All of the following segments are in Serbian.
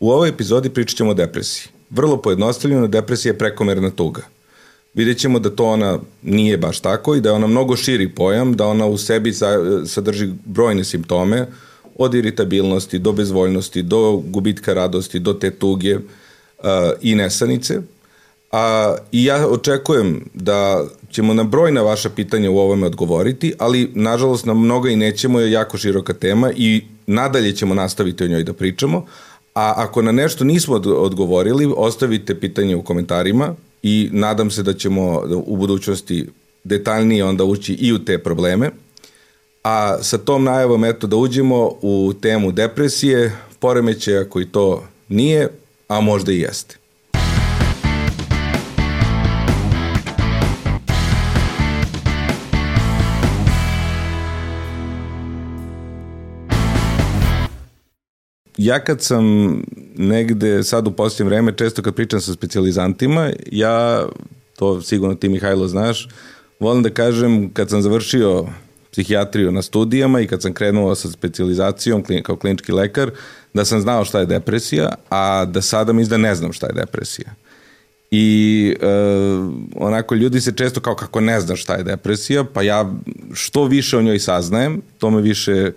U ovoj epizodi pričat ćemo o depresiji. Vrlo pojednostavljeno, depresija je prekomerna tuga. Vidjet ćemo da to ona nije baš tako i da je ona mnogo širi pojam, da ona u sebi sadrži brojne simptome, od iritabilnosti do bezvoljnosti, do gubitka radosti, do te tuge uh, i nesanice. A, I ja očekujem da ćemo na brojna vaša pitanja u ovome odgovoriti, ali nažalost na mnoga i nećemo, je jako široka tema i nadalje ćemo nastaviti o njoj da pričamo, a ako na nešto nismo odgovorili, ostavite pitanje u komentarima i nadam se da ćemo u budućnosti detaljnije onda ući i u te probleme. A sa tom najavom eto da uđemo u temu depresije, poremećaja koji to nije, a možda i jeste. Ja kad sam negde sad u posljednje vreme, često kad pričam sa specializantima, ja, to sigurno ti Mihajlo znaš, volim da kažem kad sam završio psihijatriju na studijama i kad sam krenuo sa specializacijom kao klinički lekar, da sam znao šta je depresija, a da sada mi da ne znam šta je depresija. I e, onako ljudi se često kao kako ne znaš šta je depresija, pa ja što više o njoj saznajem, to me više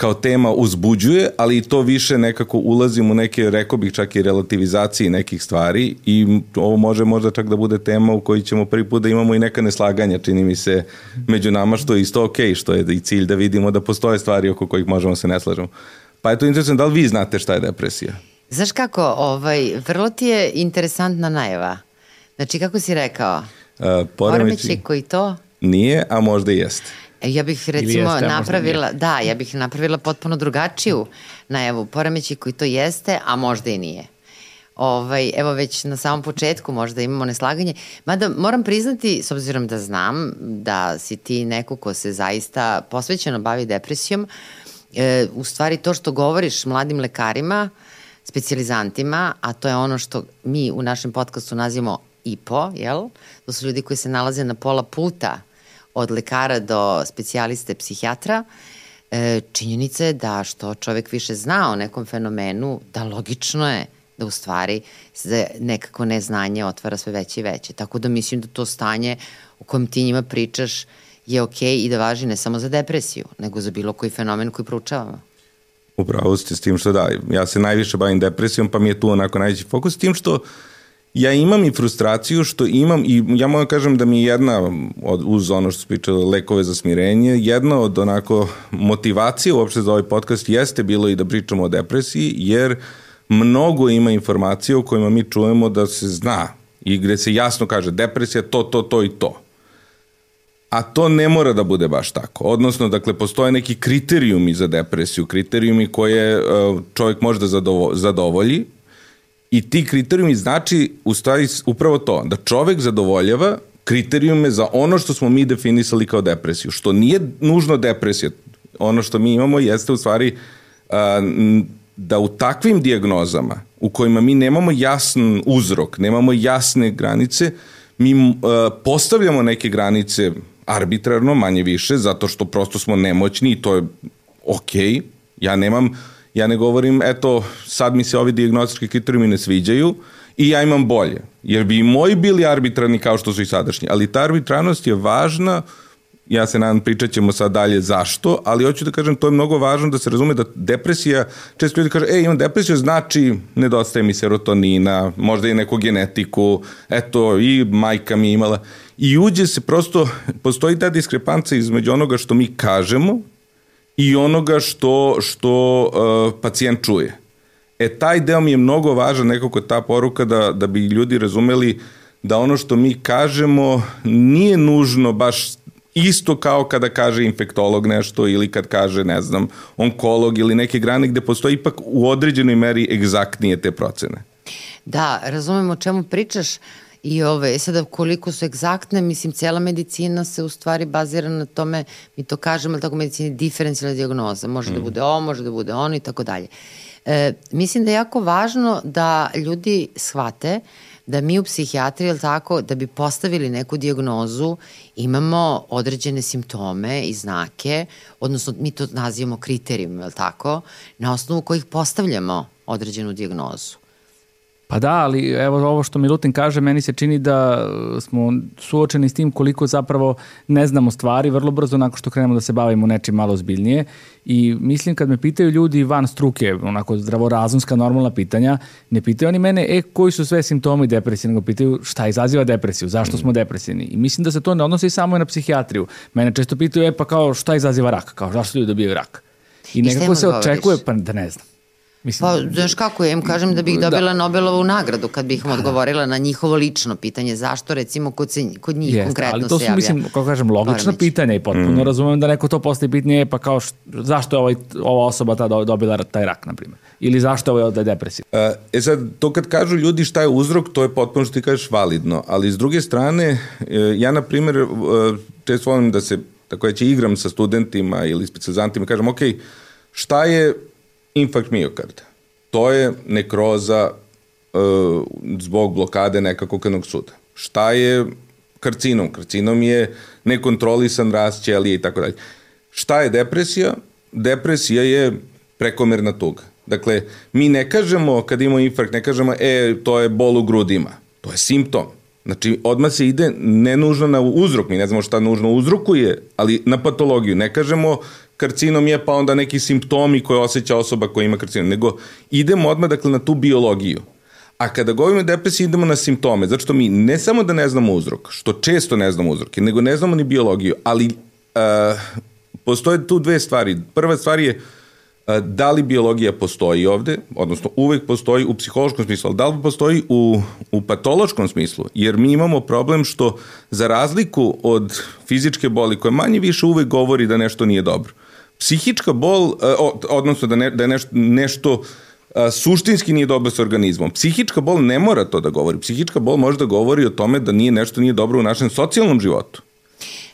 kao tema uzbuđuje, ali i to više nekako ulazim u neke, rekao bih čak i relativizaciji nekih stvari i ovo može možda čak da bude tema u kojoj ćemo prvi put da imamo i neka neslaganja, čini mi se, među nama, što je isto okej, okay, što je i cilj da vidimo da postoje stvari oko kojih možemo se ne slažemo. Pa je to interesantno, da li vi znate šta je depresija? Znaš kako, ovaj, vrlo ti je interesantna najava. Znači, kako si rekao? Uh, poremeći koji to? Nije, a možda i jeste. E, ja bih recimo jeste, napravila, da, ja bih napravila potpuno drugačiju najavu poremeći koji to jeste, a možda i nije. Ovaj, evo već na samom početku možda imamo neslaganje. Mada moram priznati, s obzirom da znam da si ti neko ko se zaista posvećeno bavi depresijom, e, u stvari to što govoriš mladim lekarima, specializantima, a to je ono što mi u našem podcastu nazivamo IPO, jel? To su ljudi koji se nalaze na pola puta od lekara do specijaliste psihijatra, e, činjenica je da što čovek više zna o nekom fenomenu, da logično je da u stvari nekako neznanje otvara sve veće i veće. Tako da mislim da to stanje u kojem ti njima pričaš je okej okay i da važi ne samo za depresiju, nego za bilo koji fenomen koji proučavamo. Upravo ste s tim što da, ja se najviše bavim depresijom, pa mi je tu onako najveći fokus, s tim što uh, ja imam i frustraciju što imam i ja da kažem da mi je jedna od, uz ono što su pričali lekove za smirenje, jedna od onako motivacije uopšte za ovaj podcast jeste bilo i da pričamo o depresiji jer mnogo ima informacije o kojima mi čujemo da se zna i gde se jasno kaže depresija to, to, to i to. A to ne mora da bude baš tako. Odnosno, dakle, postoje neki kriterijumi za depresiju, kriterijumi koje uh, čovjek može da zadovolji I ti kriterijumi znači u stvari upravo to, da čovek zadovoljava kriterijume za ono što smo mi definisali kao depresiju, što nije nužno depresija. Ono što mi imamo jeste u stvari a, da u takvim dijagnozama u kojima mi nemamo jasan uzrok, nemamo jasne granice, mi a, postavljamo neke granice arbitrarno, manje više, zato što prosto smo nemoćni i to je okej. Okay. Ja nemam Ja ne govorim, eto, sad mi se ovi diagnostički kriterijumi ne sviđaju i ja imam bolje. Jer bi i moji bili arbitrarni kao što su i sadašnji. Ali ta arbitrarnost je važna, ja se nadam pričat ćemo sad dalje zašto, ali hoću da kažem, to je mnogo važno da se razume da depresija, često ljudi kaže, e, imam depresiju, znači nedostaje mi serotonina, možda i neku genetiku, eto, i majka mi imala. I uđe se prosto, postoji ta diskrepanca između onoga što mi kažemo i onoga što, što uh, pacijent čuje. E, taj deo mi je mnogo važan, nekako ta poruka da, da bi ljudi razumeli da ono što mi kažemo nije nužno baš isto kao kada kaže infektolog nešto ili kad kaže, ne znam, onkolog ili neke grane gde postoji ipak u određenoj meri egzaktnije te procene. Da, razumem o čemu pričaš. I ove, sada koliko su egzaktne, mislim, cela medicina se u stvari bazira na tome, mi to kažemo, tako medicini, diferencijalna diagnoza. Može da mm. da bude ovo, može da bude ono i tako dalje. E, mislim da je jako važno da ljudi shvate da mi u psihijatriji, ili tako, da bi postavili neku diagnozu, imamo određene simptome i znake, odnosno mi to nazivamo kriterijum, ili tako, na osnovu kojih postavljamo određenu dijagnozu. Pa da, ali evo ovo što Milutin kaže, meni se čini da smo suočeni s tim koliko zapravo ne znamo stvari vrlo brzo nakon što krenemo da se bavimo nečim malo zbiljnije i mislim kad me pitaju ljudi van struke, onako zdravorazumska normalna pitanja, ne pitaju oni mene, e, koji su sve simptomi depresije, nego pitaju šta izaziva depresiju, zašto smo depresivni. I mislim da se to ne odnosi samo na psihijatriju. Mene često pitaju, e, pa kao šta izaziva rak, kao zašto ljudi dobijaju rak. I nekako se očekuje, pa da ne znam. Mislim, pa, znaš kako, ja im kažem da bih da. dobila da. Nobelovu nagradu kad bih im da, odgovorila na njihovo lično pitanje, zašto recimo kod, se, kod njih Jest, konkretno ali to su, mislim, kako kažem, logična pitanja i potpuno mm. razumem da neko to postaje pitanje, pa kao št, zašto je ovaj, ova osoba ta dobila taj rak, na primjer, ili zašto je ovaj depresija. E, e sad, to kad kažu ljudi šta je uzrok, to je potpuno što ti kažeš validno, ali s druge strane, e, ja na primjer, e, često volim da se, tako da će igram sa studentima ili specializantima, kažem, ok, šta je infarkt miokarda. To je nekroza uh, zbog blokade nekakvog krvnog suda. Šta je karcinom? Karcinom je nekontrolisan rast ćelije i tako dalje. Šta je depresija? Depresija je prekomerna tuga. Dakle, mi ne kažemo kad imamo infarkt, ne kažemo e, to je bol u grudima. To je simptom. Znači, odmah se ide ne nužno na uzrok, mi ne znamo šta nužno uzrokuje, ali na patologiju. Ne kažemo karcinom je pa onda neki simptomi koje osjeća osoba koja ima karcinom, nego idemo odmah dakle na tu biologiju. A kada govorimo o depresiji idemo na simptome, zato što mi ne samo da ne znamo uzrok, što često ne znamo uzroke, nego ne znamo ni biologiju, ali uh, postoje tu dve stvari. Prva stvar je uh, da li biologija postoji ovde, odnosno uvek postoji u psihološkom smislu, ali da li postoji u, u patološkom smislu, jer mi imamo problem što za razliku od fizičke boli koja manje više uvek govori da nešto nije dobro, psihička bol, e, odnosno da, ne, da je nešto, nešto suštinski nije dobro sa organizmom. Psihička bol ne mora to da govori. Psihička bol može da govori o tome da nije nešto nije dobro u našem socijalnom životu.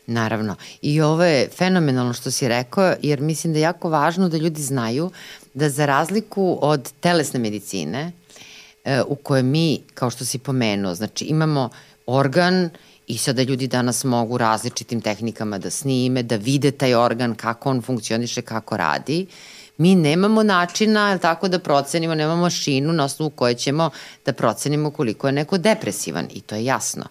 Naravno. I ovo je fenomenalno što si rekao, jer mislim da je jako važno da ljudi znaju da za razliku od telesne medicine, e, u kojoj mi, kao što si pomenuo, znači imamo organ I sada ljudi danas mogu različitim tehnikama da snime, da vide taj organ, kako on funkcioniše, kako radi. Mi nemamo načina, tako da procenimo, nemamo mašinu na osnovu koje ćemo da procenimo koliko je neko depresivan i to je jasno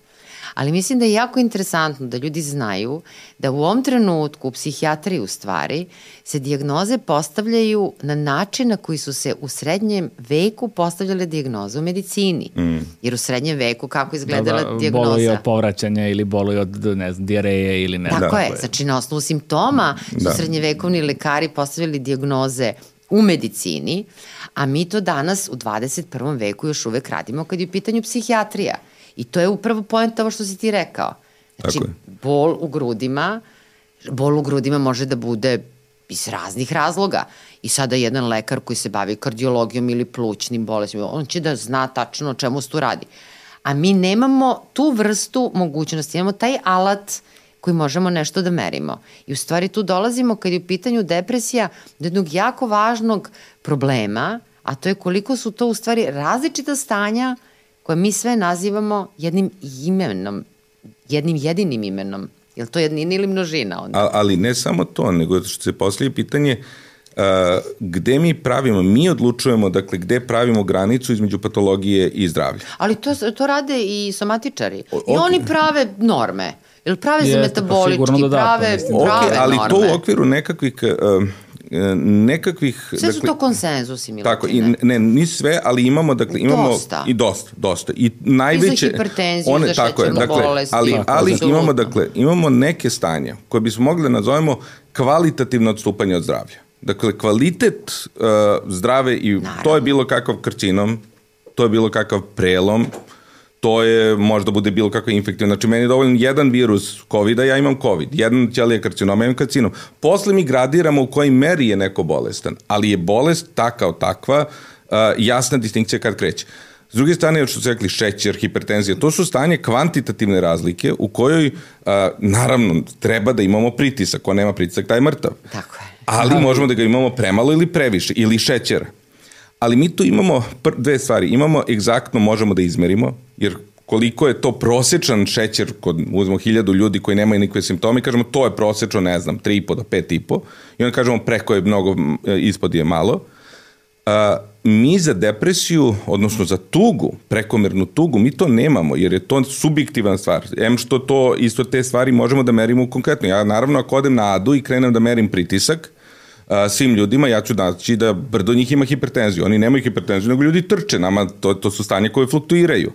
ali mislim da je jako interesantno da ljudi znaju da u ovom trenutku u psihijatriji u stvari se diagnoze postavljaju na način na koji su se u srednjem veku postavljale diagnoze u medicini. Mm. Jer u srednjem veku kako izgledala da, da, diagnoza? Boluju od povraćanja ili boluju od, ne znam, diareje ili ne. Tako da. je, znači na osnovu simptoma da. su srednjevekovni lekari postavljali diagnoze u medicini, a mi to danas u 21. veku još uvek radimo kad je u pitanju psihijatrija. I to je upravo pojenta ovo što si ti rekao. Znači, bol u grudima, bol u grudima može da bude iz raznih razloga. I sada jedan lekar koji se bavi kardiologijom ili plućnim bolestima, on će da zna tačno o čemu se tu radi. A mi nemamo tu vrstu mogućnosti, imamo taj alat koji možemo nešto da merimo. I u stvari tu dolazimo kad je u pitanju depresija do jednog jako važnog problema, a to je koliko su to u stvari različita stanja koje mi sve nazivamo jednim imenom, jednim jedinim imenom. Je li to jednina ili množina onda? A, ali ne samo to, nego što se poslije pitanje uh, gde mi pravimo, mi odlučujemo, dakle, gde pravimo granicu između patologije i zdravlja. Ali to, to rade i somatičari. O, okay. I oni prave norme. Ili prave za metabolički, pa da da, prave, okay, prave ali norme. to u okviru nekakvih uh, nekakvih... Sve su dakle, to konsenzusi, Milutine. Tako, i, ne, ni sve, ali imamo, dakle, imamo... Dosta. I dosta, dosta. I najveće... I za hipertenziju, one, za tako je, dakle, bolesti. Ali, ali imamo, dakle, imamo neke stanja koje bismo mogli da nazovemo kvalitativno odstupanje od zdravlja. Dakle, kvalitet uh, zdrave i Naravno. to je bilo kakav karcinom, to je bilo kakav prelom, to je, možda bude bilo kakva infektivna. Znači, meni je dovoljno jedan virus COVID-a, ja imam COVID. Jedan ćelija karcinom, ja imam karcinom. Posle mi gradiramo u kojoj meri je neko bolestan, ali je bolest ta kao takva, uh, jasna distinkcija kad kreće. S druge strane, što su rekli, šećer, hipertenzija, to su stanje kvantitativne razlike u kojoj, naravno, treba da imamo pritisak. Ko nema pritisak, taj je mrtav. Tako je. Ali možemo da ga imamo premalo ili previše, ili šećera ali mi tu imamo dve stvari. Imamo egzaktno možemo da izmerimo, jer koliko je to prosečan šećer kod uzmemo hiljadu ljudi koji nemaju nikakve simptome, kažemo to je prosečno, ne znam, 3,5 do 5,5 i onda kažemo preko je mnogo, ispod je malo. A, mi za depresiju, odnosno za tugu, prekomernu tugu, mi to nemamo, jer je to subjektivan stvar. Em što to, isto te stvari možemo da merimo konkretno. Ja naravno ako odem na adu i krenem da merim pritisak, a, svim ljudima, ja ću naći da brdo njih ima hipertenziju. Oni nemaju hipertenziju, nego ljudi trče. Nama to, to su stanje koje fluktuiraju.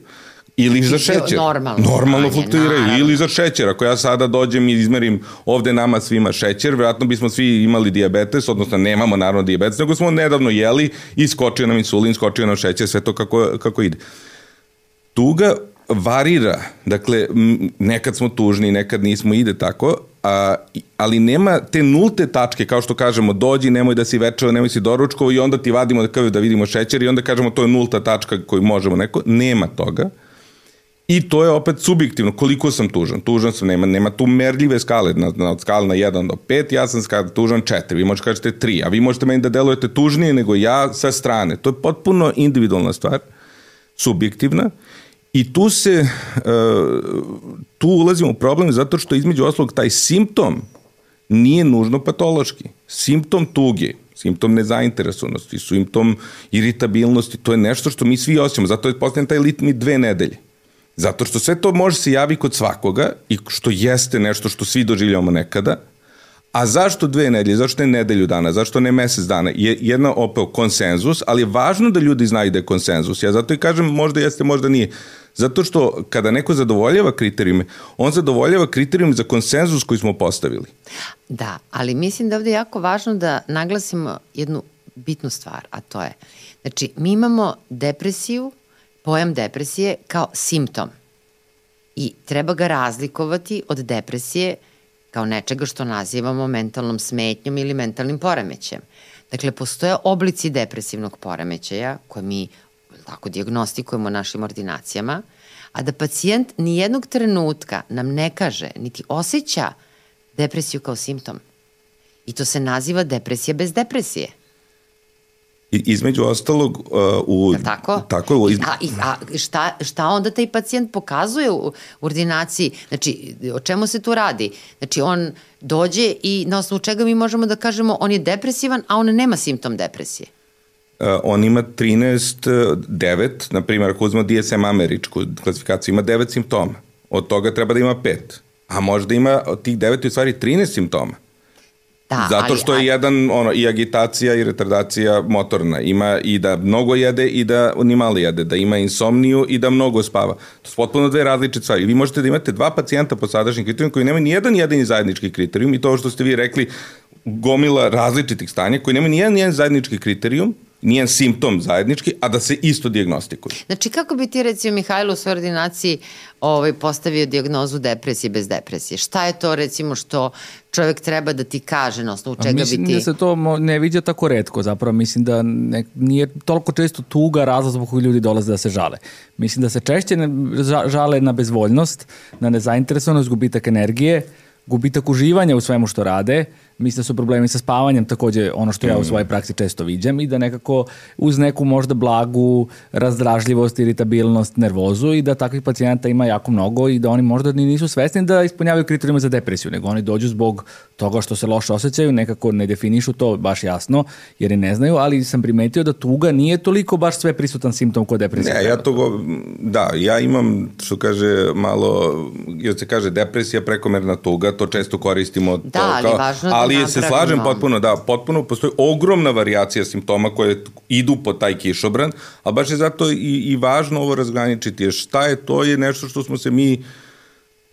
Ili za šećer. Normalno. Normalno fluktuiraju. Naravno. Ili za šećer. Ako ja sada dođem i izmerim ovde nama svima šećer, vjerojatno bismo svi imali diabetes, odnosno nemamo naravno diabetes, nego smo nedavno jeli i skočio nam insulin, skočio nam šećer, sve to kako, kako ide. Tuga varira, dakle, nekad smo tužni, nekad nismo, ide tako, a, ali nema te nulte tačke, kao što kažemo, dođi, nemoj da si večeo, nemoj si doručkovo i onda ti vadimo da, da vidimo šećer i onda kažemo to je nulta tačka koju možemo neko, nema toga. I to je opet subjektivno, koliko sam tužan. Tužan sam, nema, nema tu merljive skale, na, na, od skala na 1 do 5, ja sam skala, tužan 4, vi možete kažete 3, a vi možete meni da delujete tužnije nego ja sa strane. To je potpuno individualna stvar, subjektivna. I tu se, uh, tu ulazimo u problem zato što između oslog taj simptom nije nužno patološki. Simptom tuge, simptom nezainteresovanosti, simptom iritabilnosti, to je nešto što mi svi osjećamo. Zato je postavljen taj lit dve nedelje. Zato što sve to može se javi kod svakoga i što jeste nešto što svi doživljamo nekada, A zašto dve nedelje? Zašto ne nedelju dana? Zašto ne mesec dana? Je jedna opet konsenzus, ali je važno da ljudi znaju da je konsenzus. Ja zato i kažem možda jeste, možda nije. Zato što kada neko zadovoljava kriterijume, on zadovoljava kriterijum za konsenzus koji smo postavili. Da, ali mislim da ovde je jako važno da naglasimo jednu bitnu stvar, a to je, znači, mi imamo depresiju pojam depresije kao simptom i treba ga razlikovati od depresije kao nečega što nazivamo mentalnom smetnjom ili mentalnim poremećajem. Dakle, postoje oblici depresivnog poremećaja koje mi tako diagnostikujemo našim ordinacijama, a da pacijent ni jednog trenutka nam ne kaže, niti osjeća depresiju kao simptom. I to se naziva depresija bez depresije. Između ostalog uh, u... Ja tako? Tako je. Iz... A, a šta, šta onda taj pacijent pokazuje u ordinaciji? Znači, o čemu se tu radi? Znači, on dođe i na osnovu čega mi možemo da kažemo on je depresivan, a on nema simptom depresije? Uh, on ima 13, 9, na primjer, ako uzmemo DSM američku klasifikaciju, ima 9 simptoma. Od toga treba da ima 5. A možda ima od tih 9 u stvari 13 simptoma. Da, Zato što ali, je jedan, ono, i agitacija i retardacija motorna. Ima i da mnogo jede i da ni malo jede, da ima insomniju i da mnogo spava. To su potpuno dve različite stvari. Vi možete da imate dva pacijenta po sadašnjim kriterijum koji nemaju ni jedan jedini zajednički kriterijum i to što ste vi rekli, gomila različitih stanja koji nemaju ni jedan, jedan zajednički kriterijum, nijen simptom zajednički, a da se isto diagnostikuje. Znači, kako bi ti, recimo, Mihajlo u svojoj ordinaciji ovaj, postavio diagnozu depresije bez depresije? Šta je to, recimo, što čovjek treba da ti kaže na osnovu čega bi ti... Mislim da se to ne viđa tako redko, zapravo mislim da ne, nije toliko često tuga razlog zbog kojih ljudi dolaze da se žale. Mislim da se češće ne, žale na bezvoljnost, na nezainteresovanost, gubitak energije, gubitak uživanja u svemu što rade, mislim da su problemi sa spavanjem takođe ono što ja u mm. svojoj praksi često viđam i da nekako uz neku možda blagu razdražljivost, iritabilnost, nervozu i da takvih pacijenta ima jako mnogo i da oni možda ni nisu svesni da ispunjavaju kriterijuma za depresiju, nego oni dođu zbog toga što se loše osjećaju, nekako ne definišu to baš jasno jer i ne znaju, ali sam primetio da tuga nije toliko baš sve prisutan simptom kod depresije. Ne, ja to go, da, ja imam, što kaže, malo, jer se kaže depresija, prekomerna tuga, to često koristimo da, to ali kao, važno ali ali se slažem potpuno, da, potpuno postoji ogromna variacija simptoma koje idu po taj kišobran, a baš je zato i, i važno ovo razgraničiti, jer šta je to je nešto što smo se mi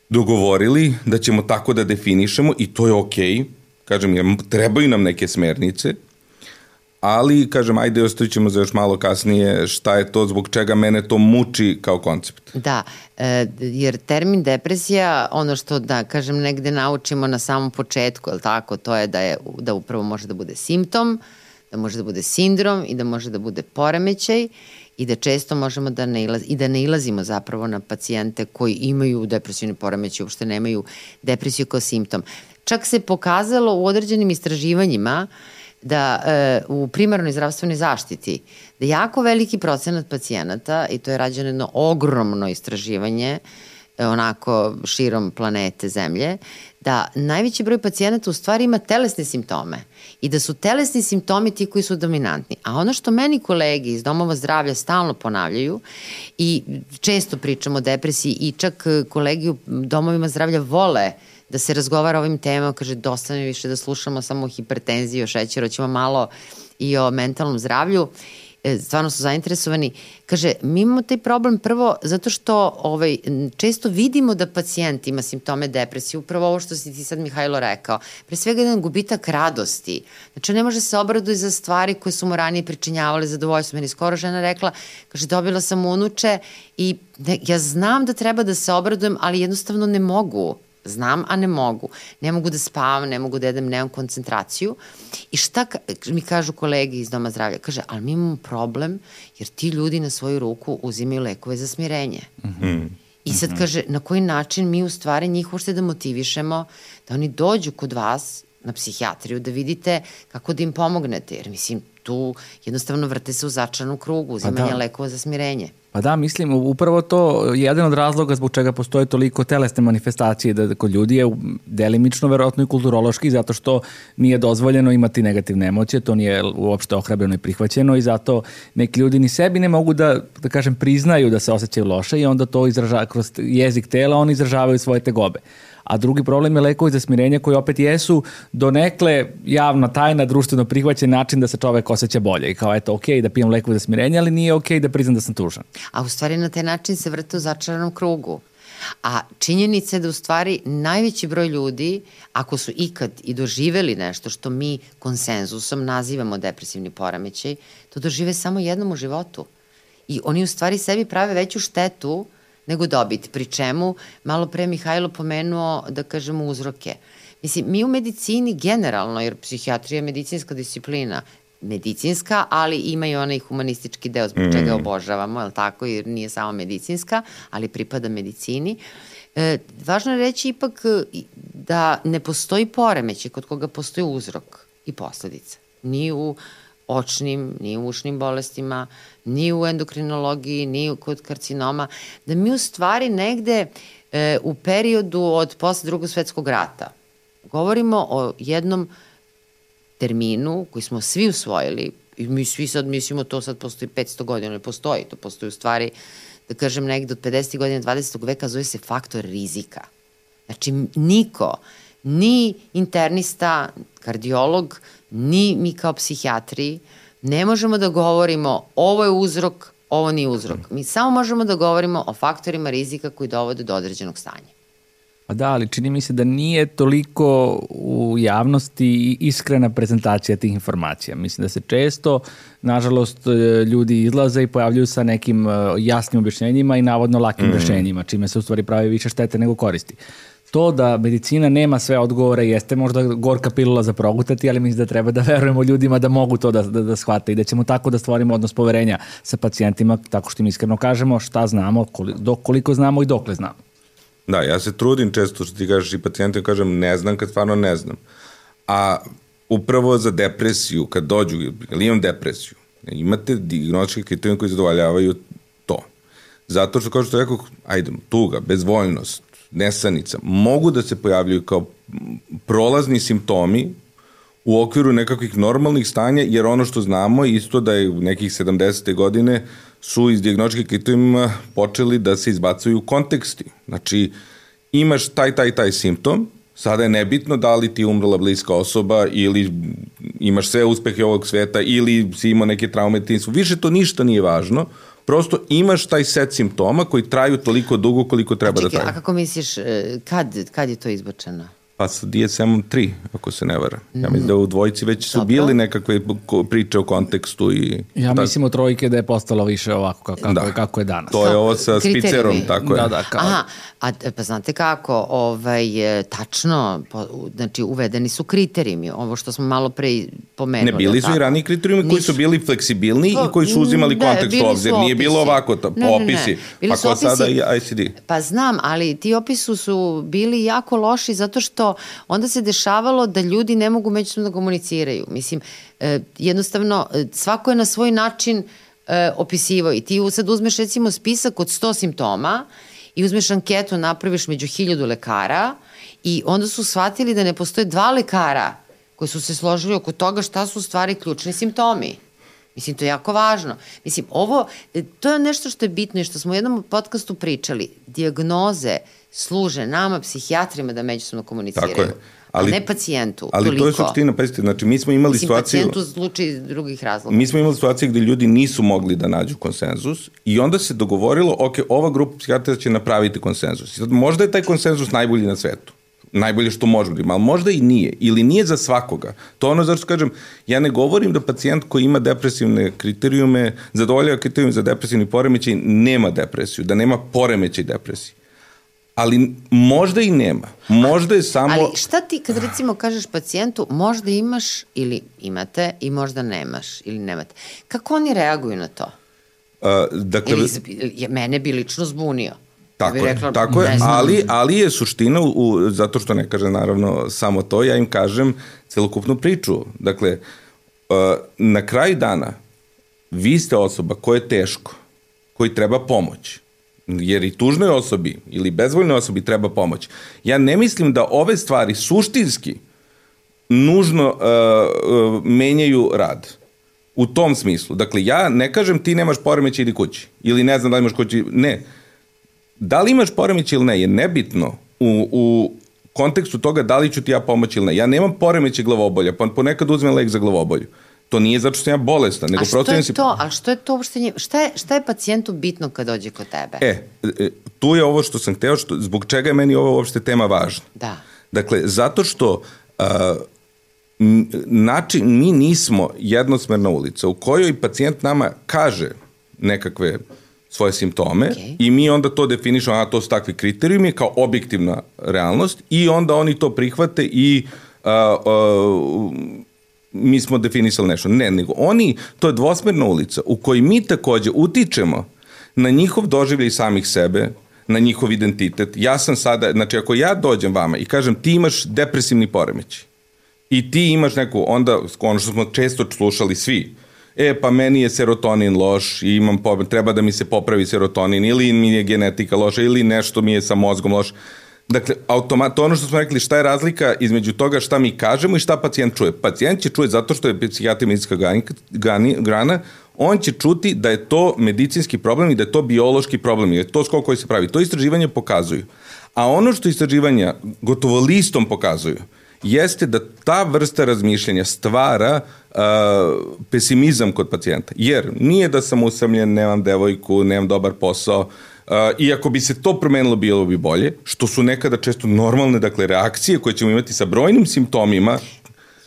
dogovorili da ćemo tako da definišemo i to je okej, okay. kažem, trebaju nam neke smernice, ali, kažem, ajde ostavit ćemo za još malo kasnije šta je to, zbog čega mene to muči kao koncept. Da, e, jer termin depresija, ono što, da kažem, negde naučimo na samom početku, je tako, to je da, je da upravo može da bude simptom, da može da bude sindrom i da može da bude poremećaj i da često možemo da ne ilaz, i da ne ilazimo zapravo na pacijente koji imaju depresivni poremećaj, uopšte nemaju depresiju kao simptom. Čak se pokazalo u određenim istraživanjima uh, da e, u primarnoj zdravstvenoj zaštiti da jako veliki procenat pacijenata, i to je rađeno jedno ogromno istraživanje, e, onako širom planete Zemlje, da najveći broj pacijenata u stvari ima telesne simptome i da su telesni simptomi ti koji su dominantni. A ono što meni kolegi iz domova zdravlja stalno ponavljaju i često pričamo o depresiji i čak kolegi u domovima zdravlja vole da se razgovara o ovim temama, kaže dosta mi više da slušamo samo o hipertenziji, o šećeru, ćemo malo i o mentalnom zdravlju E, stvarno su zainteresovani. Kaže, mi imamo taj problem prvo zato što ovaj, često vidimo da pacijent ima simptome depresije, upravo ovo što si ti sad Mihajlo rekao. Pre svega jedan gubitak radosti. Znači, ne može se obraduje za stvari koje su mu ranije pričinjavale zadovoljstvo. Meni skoro žena rekla, kaže, dobila sam unuče i ne, ja znam da treba da se obradujem, ali jednostavno ne mogu Znam, a ne mogu. Ne mogu da spavam, ne mogu da jedem, nemam koncentraciju. I šta mi kažu kolegi iz Doma zdravlja? Kaže, ali mi imamo problem jer ti ljudi na svoju ruku uzimaju lekove za smirenje. Mm -hmm. I sad mhm. kaže, na koji način mi u stvari njih uopšte da motivišemo da oni dođu kod vas na psihijatriju da vidite kako da im pomognete. Jer mislim, tu jednostavno vrte se u začanu krugu, uzimanja da. lekova za smirenje. Pa da, mislim, upravo to je jedan od razloga zbog čega postoje toliko telesne manifestacije da kod ljudi je delimično verovatno i kulturološki zato što nije dozvoljeno imati negativne emocije, to nije uopšte ohrabreno i prihvaćeno i zato neki ljudi ni sebi ne mogu da, da kažem, priznaju da se osjećaju loše i onda to izražava kroz jezik tela, oni izražavaju svoje tegobe a drugi problem je lekovi za smirenje koji opet jesu donekle javna tajna, društveno prihvaćen način da se čovek osjeća bolje i kao eto ok da pijem lekovi za smirenje, ali nije ok da priznam da sam tužan. A u stvari na taj način se vrte u začaranom krugu. A činjenica je da u stvari najveći broj ljudi, ako su ikad i doživeli nešto što mi konsenzusom nazivamo depresivni poremećaj, to dožive samo jednom u životu. I oni u stvari sebi prave veću štetu nego dobit. Pri čemu, malo pre Mihajlo pomenuo, da kažemo, uzroke. Mislim, mi u medicini generalno, jer psihijatrija je medicinska disciplina, medicinska, ali ima i onaj humanistički deo zbog mm. čega obožavamo, je li tako, jer nije samo medicinska, ali pripada medicini. E, važno je reći ipak da ne postoji poremeće kod koga postoji uzrok i posledica. Ni u očnim, ni u ušnim bolestima, ni u endokrinologiji, ni kod karcinoma, da mi u stvari negde e, u periodu od posle drugog svetskog rata govorimo o jednom terminu koji smo svi usvojili i mi svi sad mislimo to sad postoji 500 godina, ne postoji, to postoji u stvari da kažem negde od 50. godina 20. veka zove se faktor rizika. Znači niko, ni internista, kardiolog, ni mi kao psihijatri, ne možemo da govorimo ovo je uzrok, ovo nije uzrok. Mi samo možemo da govorimo o faktorima rizika koji dovode do određenog stanja. Pa da, ali čini mi se da nije toliko u javnosti iskrena prezentacija tih informacija. Mislim da se često, nažalost, e, ljudi izlaze i pojavljuju sa nekim e, jasnim objašnjenjima i navodno lakim mm. rešenjima, čime se u stvari pravi više štete nego koristi to da medicina nema sve odgovore jeste možda gorka pilula za progutati, ali mislim da treba da verujemo ljudima da mogu to da, da, da shvate i da ćemo tako da stvorimo odnos poverenja sa pacijentima, tako što im iskreno kažemo šta znamo, koliko, koliko znamo i dokle znamo. Da, ja se trudim često što ti kažeš i pacijentima kažem ne znam kad stvarno ne znam. A upravo za depresiju, kad dođu, ili imam depresiju, imate diagnostičke kriterijum koji zadovoljavaju to. Zato što, kao što rekao, ajde, tuga, bezvoljnost, nesanica mogu da se pojavljuju kao prolazni simptomi u okviru nekakvih normalnih stanja, jer ono što znamo je isto da je u nekih 70. godine su iz diagnostičkih kriterijuma počeli da se izbacuju konteksti. Znači, imaš taj, taj, taj simptom, sada je nebitno da li ti je umrla bliska osoba ili imaš sve uspehe ovog sveta ili si imao neke traume tinsu. Više to ništa nije važno prosto imaš taj set simptoma koji traju toliko dugo koliko treba Čekaj, da traju. A kako misliš, e, kad, kad je to izbačeno? Pa sa DSM-om 3, ako se ne vara. Ja mislim da u dvojici već su Dobro. bili nekakve priče o kontekstu i... Ja mislim u trojke da je postalo više ovako kako, da. kako je danas. To je ovo sa spicerom, tako je. Da, da, kao... Aha, a pa znate kako, ovaj, tačno, po, znači uvedeni su kriterijumi, ovo što smo malo pre pomenuli. Ne, bili su i rani kriterijumi koji su bili fleksibilni i koji su uzimali ne, kontekst u obzir. Nije bilo ovako, to, ne, opisi, ne, ne. pa ko sada i ICD. Pa znam, ali ti opisu su bili jako loši zato što onda se dešavalo da ljudi ne mogu međusobno da komuniciraju. Mislim, e, jednostavno, e, svako je na svoj način e, opisivao i ti sad uzmeš recimo spisak od 100 simptoma i uzmeš anketu, napraviš među hiljadu lekara I onda su shvatili da ne postoje dva lekara koji su se složili oko toga šta su u stvari ključni simptomi. Mislim, to je jako važno. Mislim, ovo, to je nešto što je bitno i što smo u jednom podcastu pričali. Diagnoze služe nama, psihijatrima, da međusobno komuniciraju. Tako je. Ali, a ne pacijentu. Ali toliko. to je suština, pazite, znači mi smo imali Mislim, situaciju... Mislim, pacijentu zluči iz drugih razloga. Mi smo imali situaciju gde ljudi nisu mogli da nađu konsenzus i onda se dogovorilo, ok, ova grupa psihijatra će napraviti konsenzus. Sad, možda je taj konsenzus najbolji na svetu najbolje što može biti, ali možda i nije, ili nije za svakoga. To ono zašto kažem, ja ne govorim da pacijent koji ima depresivne kriterijume, zadovoljava kriterijum za depresivni poremećaj, nema depresiju, da nema poremećaj depresije. Ali možda i nema. Možda je samo... Ali šta ti kad recimo kažeš pacijentu možda imaš ili imate i možda nemaš ili nemate. Kako oni reaguju na to? Uh, dakle, ili je mene bi lično zbunio. Tako je, rekla, tako je, ali, ali je suština, u, u, zato što ne kaže naravno samo to, ja im kažem celokupnu priču. Dakle, uh, na kraju dana vi ste osoba koja je teško, koji treba pomoć, jer i tužnoj osobi ili bezvoljnoj osobi treba pomoć. Ja ne mislim da ove stvari suštinski nužno uh, uh, menjaju rad. U tom smislu. Dakle, ja ne kažem ti nemaš poremeće ili kući. Ili ne znam da imaš kući. Ne. Da li imaš poremeć ili ne je nebitno u, u kontekstu toga da li ću ti ja pomoći ili ne. Ja nemam poremeće glavobolja, pa ponekad uzmem lek za glavobolju. To nije zato što ja bolestan, nego prosto... A što je to? A što je to uopšte nje... Šta je, šta je pacijentu bitno kad dođe kod tebe? E, e, tu je ovo što sam hteo, što, zbog čega je meni ovo uopšte tema važna. Da. Dakle, zato što uh, način, mi nismo jednosmerna ulica u kojoj pacijent nama kaže nekakve svoje simptome okay. i mi onda to definišemo, a to su takvi kriterijumi kao objektivna realnost i onda oni to prihvate i a, a, mi smo definisali nešto. Ne, nego oni, to je dvosmerna ulica u kojoj mi takođe utičemo na njihov doživljaj samih sebe, na njihov identitet. Ja sam sada, znači ako ja dođem vama i kažem ti imaš depresivni poremeć i ti imaš neku, onda ono što smo često slušali svi, e pa meni je serotonin loš i imam treba da mi se popravi serotonin ili mi je genetika loša ili nešto mi je sa mozgom loš. Dakle, automat, to ono što smo rekli, šta je razlika između toga šta mi kažemo i šta pacijent čuje. Pacijent će čuje zato što je psihijatri medicinska grana, on će čuti da je to medicinski problem i da je to biološki problem da je to skol koji se pravi. To istraživanje pokazuju. A ono što istraživanja gotovo listom pokazuju, jeste da ta vrsta razmišljanja stvara uh, pesimizam kod pacijenta. Jer nije da sam usamljen, nemam devojku, nemam dobar posao, uh, iako bi se to promenilo bilo bi bolje, što su nekada često normalne dakle, reakcije koje ćemo imati sa brojnim simptomima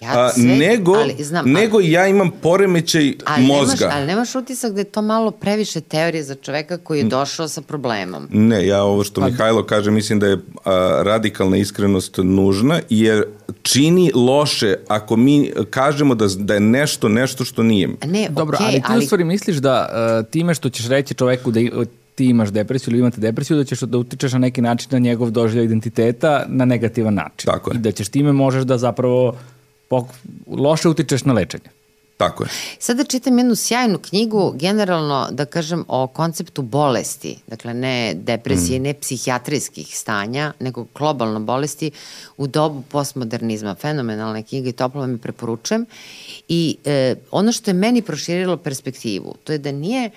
Ja sve, nego, ali, znam, nego ali, ja imam poremećaj ali mozga. Nemaš, ali nemaš utisak da je to malo previše teorije za čoveka koji je došao sa problemom. Ne, ja ovo što pa, Mihajlo kaže, mislim da je a, radikalna iskrenost nužna, jer čini loše ako mi kažemo da, da je nešto nešto što nije. Ne, Dobro, okay, ali ti ali... u stvari misliš da uh, time što ćeš reći čoveku da ti imaš depresiju ili imate depresiju, da ćeš da utičeš na neki način na njegov doživljaj identiteta na negativan način. Tako je. I da ćeš time možeš da zapravo loše utičeš na lečenje. Tako je. Sada čitam jednu sjajnu knjigu, generalno, da kažem, o konceptu bolesti. Dakle, ne depresije, mm. ne psihijatrijskih stanja, nego globalno bolesti u dobu postmodernizma. Fenomenalna knjiga i toplo vam je preporučujem. I e, ono što je meni proširilo perspektivu, to je da nije,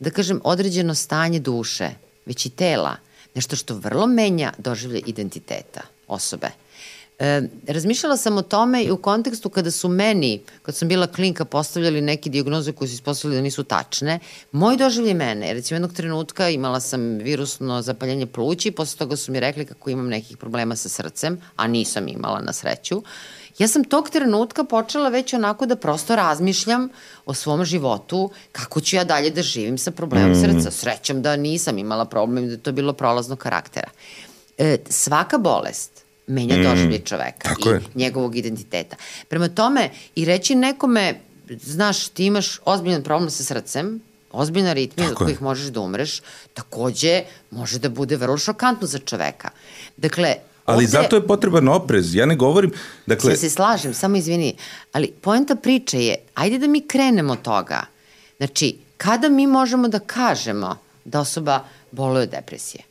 da kažem, određeno stanje duše, već i tela, nešto što vrlo menja doživlje identiteta osobe. E, razmišljala sam o tome i u kontekstu kada su meni, kad sam bila klinka, postavljali neke diagnoze koje su ispostavili da nisu tačne, moj doživlje mene, recimo jednog trenutka imala sam virusno zapaljenje i posle toga su mi rekli kako imam nekih problema sa srcem, a nisam imala na sreću. Ja sam tog trenutka počela već onako da prosto razmišljam o svom životu, kako ću ja dalje da živim sa problemom mm. srca. Srećom da nisam imala problem, da je to bilo prolaznog karaktera. E, svaka bolest, menja mm, doživlje čoveka i je. njegovog identiteta. Prema tome, i reći nekome, znaš, ti imaš ozbiljan problem sa srcem, ozbiljna ritmija od kojih možeš da umreš, takođe može da bude vrlo šokantno za čoveka. Dakle, Ali ovde, zato je potreban oprez. Ja ne govorim... Dakle... Ja se slažem, samo izvini. Ali poenta priče je, ajde da mi krenemo od toga. Znači, kada mi možemo da kažemo da osoba boluje od depresije?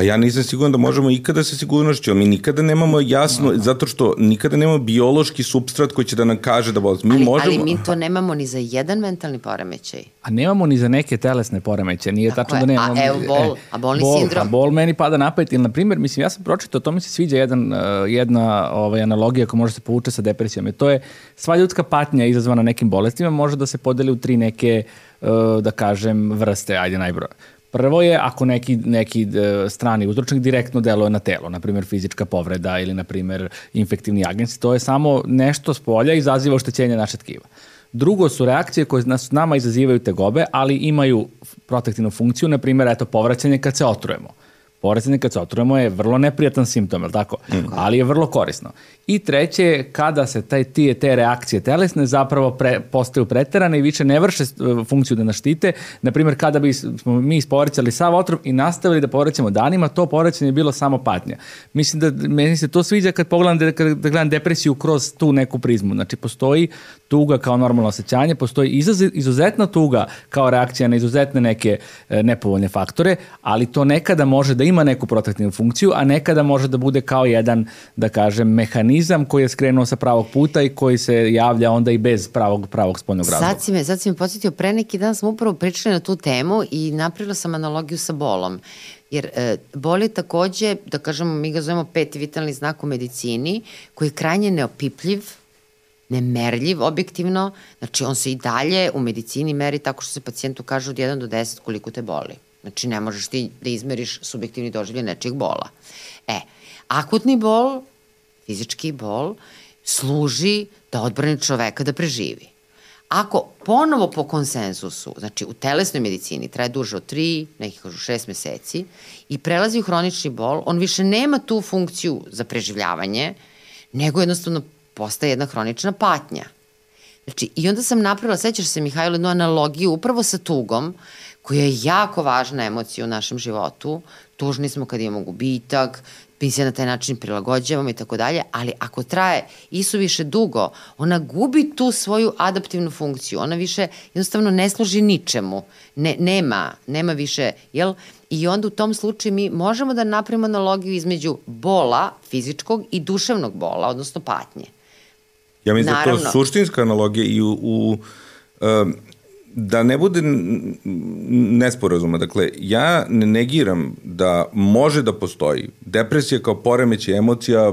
Pa ja nisam siguran da možemo ikada sa sigurnošću, mi nikada nemamo jasno, no. zato što nikada nemamo biološki substrat koji će da nam kaže da bolest. Mi ali, možemo... ali mi to nemamo ni za jedan mentalni poremećaj. A nemamo ni za neke telesne poremećaje, nije Tako tačno je. da nemamo. A evo bol, e, a bolni bol, sindrom. A bol meni pada na pamet, ili na primjer, mislim, ja sam pročitao, to mi se sviđa jedan, uh, jedna ovaj, analogija koja može se povuče sa depresijom. I to je sva ljudska patnja izazvana nekim bolestima može da se podeli u tri neke, uh, da kažem, vrste, ajde najbroja Prvo je ako neki, neki e, strani uzročnik direktno deluje na telo, na primjer fizička povreda ili na primjer infektivni agenci, to je samo nešto s polja izaziva oštećenje naše tkiva. Drugo su reakcije koje nas, nama izazivaju tegobe, ali imaju protektivnu funkciju, na primjer, eto, povraćanje kad se otrujemo. Povraćanje kad se otrujemo je vrlo neprijatan simptom, je tako? Mm. Ali je vrlo korisno. I treće kada se taj, tije, te reakcije telesne zapravo pre, postaju preterane i više ne vrše e, funkciju da nas štite. Naprimjer, kada bi smo mi ispovrćali sav otrov i nastavili da povraćamo danima, to povraćanje je bilo samo patnja. Mislim da meni se to sviđa kad pogledam da, kad, da gledam depresiju kroz tu neku prizmu. Znači, postoji tuga kao normalno osjećanje, postoji izaz, izuzetna tuga kao reakcija na izuzetne neke e, nepovoljne faktore, ali to nekada može da ima neku protektivnu funkciju, a nekada može da bude kao jedan, da kažem, mehanizam koji je skrenuo sa pravog puta i koji se javlja onda i bez pravog, pravog spoljnog razloga. Sad si me, sad si me podsjetio, pre neki dan smo upravo pričali na tu temu i napravila sam analogiju sa bolom. Jer e, bol je takođe, da kažemo, mi ga zovemo peti vitalni znak u medicini, koji je krajnje neopipljiv, nemerljiv objektivno, znači on se i dalje u medicini meri tako što se pacijentu kaže od 1 do 10 koliko te boli. Znači ne možeš ti da izmeriš subjektivni doživlje nečijeg bola. E, akutni bol fizički bol, služi da odbrani čoveka da preživi. Ako ponovo po konsenzusu, znači u telesnoj medicini traje duže od 3, neki kažu 6 meseci i prelazi u hronični bol, on više nema tu funkciju za preživljavanje, nego jednostavno postaje jedna hronična patnja. Znači, i onda sam napravila, sećaš se Mihajlo, jednu analogiju upravo sa tugom, koja je jako važna emocija u našem životu. Tužni smo kad imamo gubitak, mi se na taj način prilagođavamo i tako dalje, ali ako traje više dugo, ona gubi tu svoju adaptivnu funkciju, ona više jednostavno ne služi ničemu, ne, nema, nema više, jel? I onda u tom slučaju mi možemo da napravimo analogiju između bola fizičkog i duševnog bola, odnosno patnje. Ja mislim Naravno, da to suštinska analogija i u, u um, da ne bude nesporazuma, dakle, ja ne negiram da može da postoji depresija kao poremeće emocija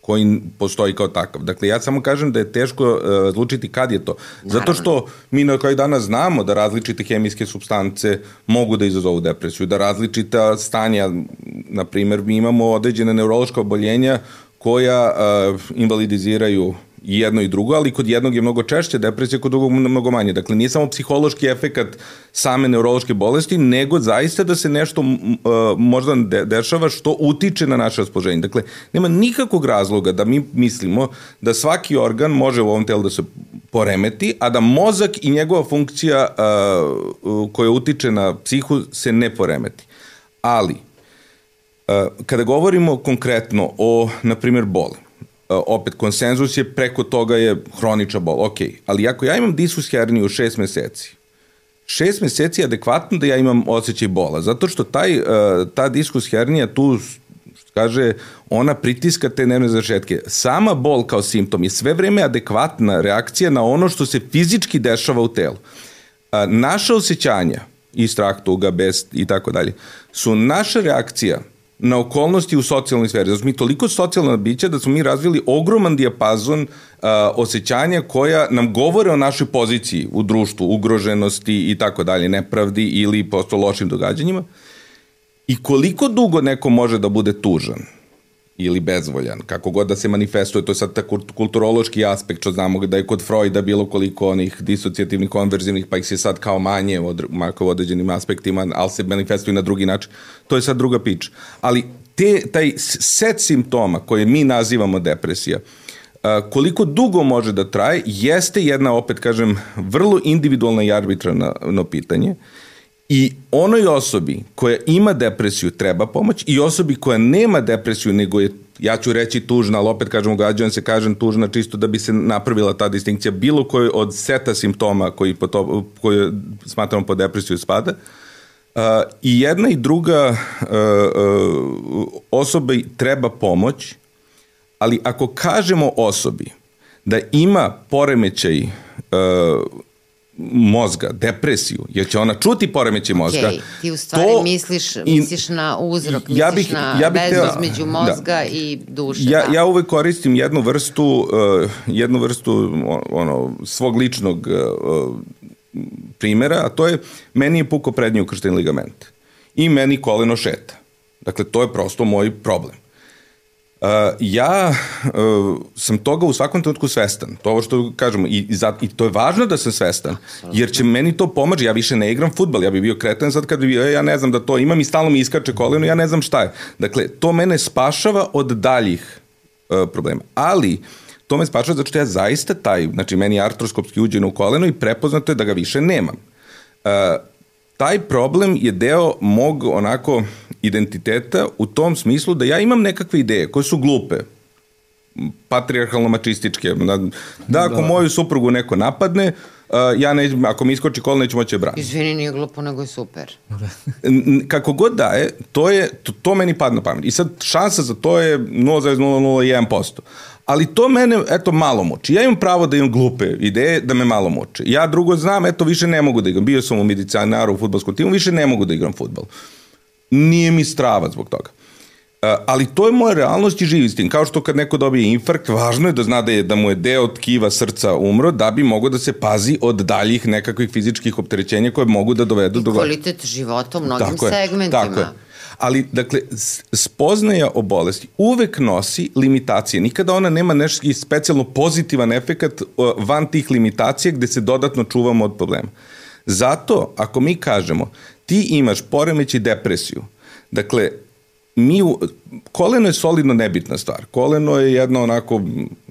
koji postoji kao takav. Dakle, ja samo kažem da je teško uh, odlučiti kad je to. Zato što mi na kraju dana znamo da različite hemijske substance mogu da izazovu depresiju, da različita stanja, na primer, mi imamo određene neurološka oboljenja koja uh, invalidiziraju i jedno i drugo, ali kod jednog je mnogo češće depresija, kod drugog mnogo manje. Dakle, nije samo psihološki efekat same neurološke bolesti, nego zaista da se nešto uh, možda de dešava što utiče na naše raspoloženje. Dakle, nema nikakvog razloga da mi mislimo da svaki organ može u ovom telu da se poremeti, a da mozak i njegova funkcija uh, koja utiče na psihu se ne poremeti. Ali, kada govorimo konkretno o, na primjer, boli, E, opet konsenzus je preko toga je hroniča bol, ok, ali ako ja imam diskus herniju šest meseci, šest meseci je adekvatno da ja imam osjećaj bola, zato što taj, e, ta diskus hernija tu kaže, ona pritiska te nervne zašetke. Sama bol kao simptom je sve vreme adekvatna reakcija na ono što se fizički dešava u telu. Naša osjećanja, i strah, tuga, best i tako dalje, su naša reakcija na okolnosti u socijalnoj sferi. Smo mi toliko socijalna bića da smo mi razvili ogroman dijapazon uh, osjećanja koja nam govore o našoj poziciji u društvu, ugroženosti i tako dalje, nepravdi ili posto lošim događanjima. I koliko dugo neko može da bude tužan ili bezvoljan, kako god da se manifestuje, to je sad ta kulturološki aspekt, što znamo da je kod Freuda bilo koliko onih disocijativnih, konverzivnih, pa ih se sad kao manje od, u određenim aspektima, ali se manifestuju na drugi način. To je sad druga pič. Ali te, taj set simptoma koje mi nazivamo depresija, koliko dugo može da traje, jeste jedna, opet kažem, vrlo individualna i arbitrarno pitanje. I onoj osobi koja ima depresiju treba pomoć i osobi koja nema depresiju nego je ja ću reći tužna, ali opet kažem ugađujem se, kažem tužna čisto da bi se napravila ta distinkcija bilo koji od seta simptoma koji, po to, koji smatramo po depresiju spada, Uh, I jedna i druga uh, treba pomoć, ali ako kažemo osobi da ima poremećaj uh, mozga, depresiju, jer će ona čuti poremeće mozga. Okay, ti u stvari to, misliš, misliš na uzrok, ja bih, misliš na ja bih vezu između da. mozga da. i duše. Ja, da. ja uvek koristim jednu vrstu, uh, jednu vrstu ono, svog ličnog uh, primera, a to je, meni je puko prednji ukršteni ligament i meni koleno šeta. Dakle, to je prosto moj problem. Uh, ja uh, sam toga u svakom trenutku svestan. To ovo što kažemo. I, za, I to je važno da sam svestan. Jer će meni to pomoći. Ja više ne igram futbal. Ja bih bio kretan sad kad bi bio, e, ja ne znam da to imam i stalno mi iskače koleno, ja ne znam šta je. Dakle, to mene spašava od daljih problema. Ali, to me spašava zato što ja zaista taj, znači meni je artroskopski uđen u koleno i prepoznato je da ga više nemam. Uh, taj problem je deo mog onako identiteta u tom smislu da ja imam nekakve ideje koje su glupe, patrijarhalno-mačističke. Da, da ako da. moju suprugu neko napadne, uh, ja ne, ako mi iskoči kol, neću moći je brani. Izvini, nije glupo, nego je super. Kako god da je, to, je, to, to meni padne na pamet. I sad šansa za to je 0,001%. Ali to mene, eto, malo muči. Ja imam pravo da imam glupe ideje, da me malo muče. Ja drugo znam, eto, više ne mogu da igram. Bio sam u medicinaru u futbolskom timu, više ne mogu da igram futbol. Nije mi strava zbog toga. Uh, ali to je moja realnost i živi s tim. Kao što kad neko dobije infarkt, važno je da zna da, je, da mu je deo tkiva srca umro, da bi mogo da se pazi od daljih nekakvih fizičkih opterećenja koje mogu da dovedu do... I kvalitet života u mnogim tako segmentima. Je, tako je. Ali, dakle, spoznaja o bolesti uvek nosi limitacije. Nikada ona nema nešto specijalno pozitivan efekat van tih limitacija gde se dodatno čuvamo od problema. Zato, ako mi kažemo, ti imaš poremeći depresiju, dakle, mi, koleno je solidno nebitna stvar. Koleno je jedno onako,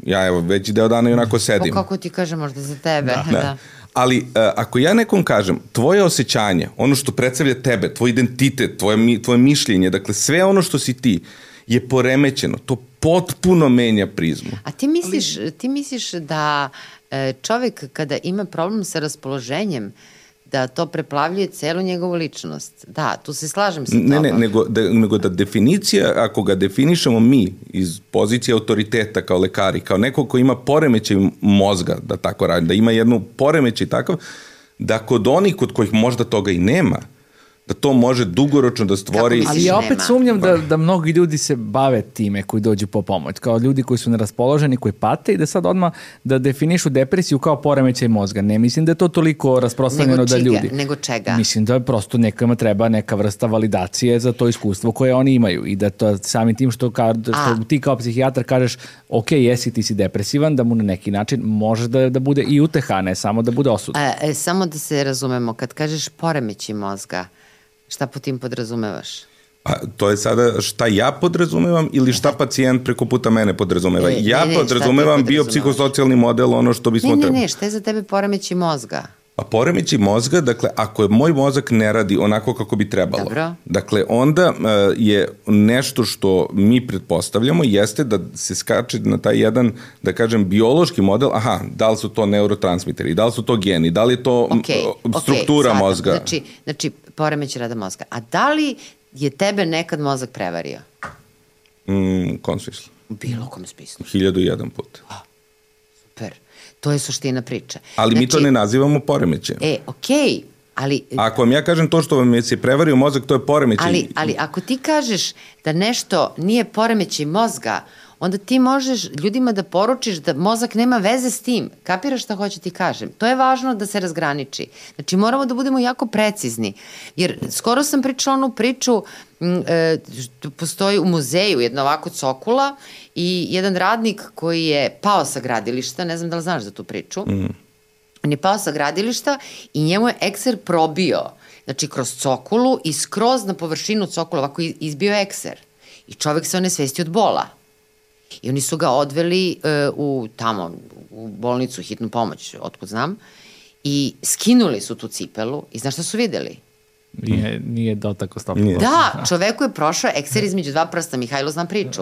ja evo, veći deo dana i onako sedim. Po kako ti kažem, možda za tebe. Da. da. Ali uh, ako ja nekom kažem, tvoje osjećanje, ono što predstavlja tebe, tvoj identitet, tvoje, tvoje mišljenje, dakle sve ono što si ti, je poremećeno. To potpuno menja prizmu. A ti misliš, Ali... ti misliš da e, čovek kada ima problem sa raspoloženjem, da to preplavljuje celu njegovu ličnost. Da, tu se slažem sa tobom. Ne, ne, nego da, nego da definicija, ako ga definišemo mi iz pozicije autoriteta kao lekari, kao neko ko ima poremećaj mozga, da tako radi, da ima jednu poremećaj takav, da kod onih kod kojih možda toga i nema, da to može dugoročno da stvori... Ali ja opet sumnjam da, da mnogi ljudi se bave time koji dođu po pomoć, kao ljudi koji su neraspoloženi, koji pate i da sad odmah da definišu depresiju kao poremećaj mozga. Ne mislim da je to toliko rasprostranjeno da ljudi... Nego čega? Mislim da je prosto nekama treba neka vrsta validacije za to iskustvo koje oni imaju i da to samim tim što, ka, što A. ti kao psihijatar kažeš ok, jesi ti si depresivan, da mu na neki način može da, da bude i uteha, ne samo da bude osud. E, e, samo da se razumemo, kad kažeš poremeći mozga, Šta po tim podrazumevaš? Pa, to je sada šta ja podrazumevam ili šta pacijent preko puta mene podrazumeva. E, ja ne, ne, podrazumevam biopsihosocijalni model, ono što bismo... Ne, ne, ne, šta je za tebe poremeći mozga? A poremeći mozga, dakle, ako je moj mozak ne radi onako kako bi trebalo, Dobro. dakle, onda uh, je nešto što mi pretpostavljamo jeste da se skače na taj jedan, da kažem, biološki model, aha, da li su to neurotransmiteri, da li su to geni, da li je to okay, struktura okay, mozga. Znači, znači, poremeć rada mozga. A da li je tebe nekad mozak prevario? Mm, kom smislu? U bilo kom smislu. Hiljadu i jedan put. A. To je suština priče. Ali znači, mi to znači- ne nazivamo poremećajem. E, okej, okay, ali... Ako vam ja kažem to što vam je se prevario mozak, to je poremećaj. Ali, ali ako ti kažeš da nešto nije poremećaj mozga, onda ti možeš ljudima da poručiš da mozak nema veze s tim. Kapiraš šta hoće ti kažem? To je važno da se razgraniči. Znači moramo da budemo jako precizni. Jer skoro sam pričala onu priču, e, postoji u muzeju jedna ovako cokula i jedan radnik koji je pao sa gradilišta, ne znam da li znaš za tu priču, mm. on je pao sa gradilišta i njemu je ekser probio, znači kroz cokulu i skroz na površinu cokula, ovako izbio ekser. I čovek se onesvesti od bola. I oni su ga odveli uh, u tamo, u bolnicu, hitnu pomoć, otkud znam, i skinuli su tu cipelu i znaš šta su videli? Nije, nije dotako stopilo. Da, čoveku je prošao ekser između dva prsta, Mihajlo znam priču.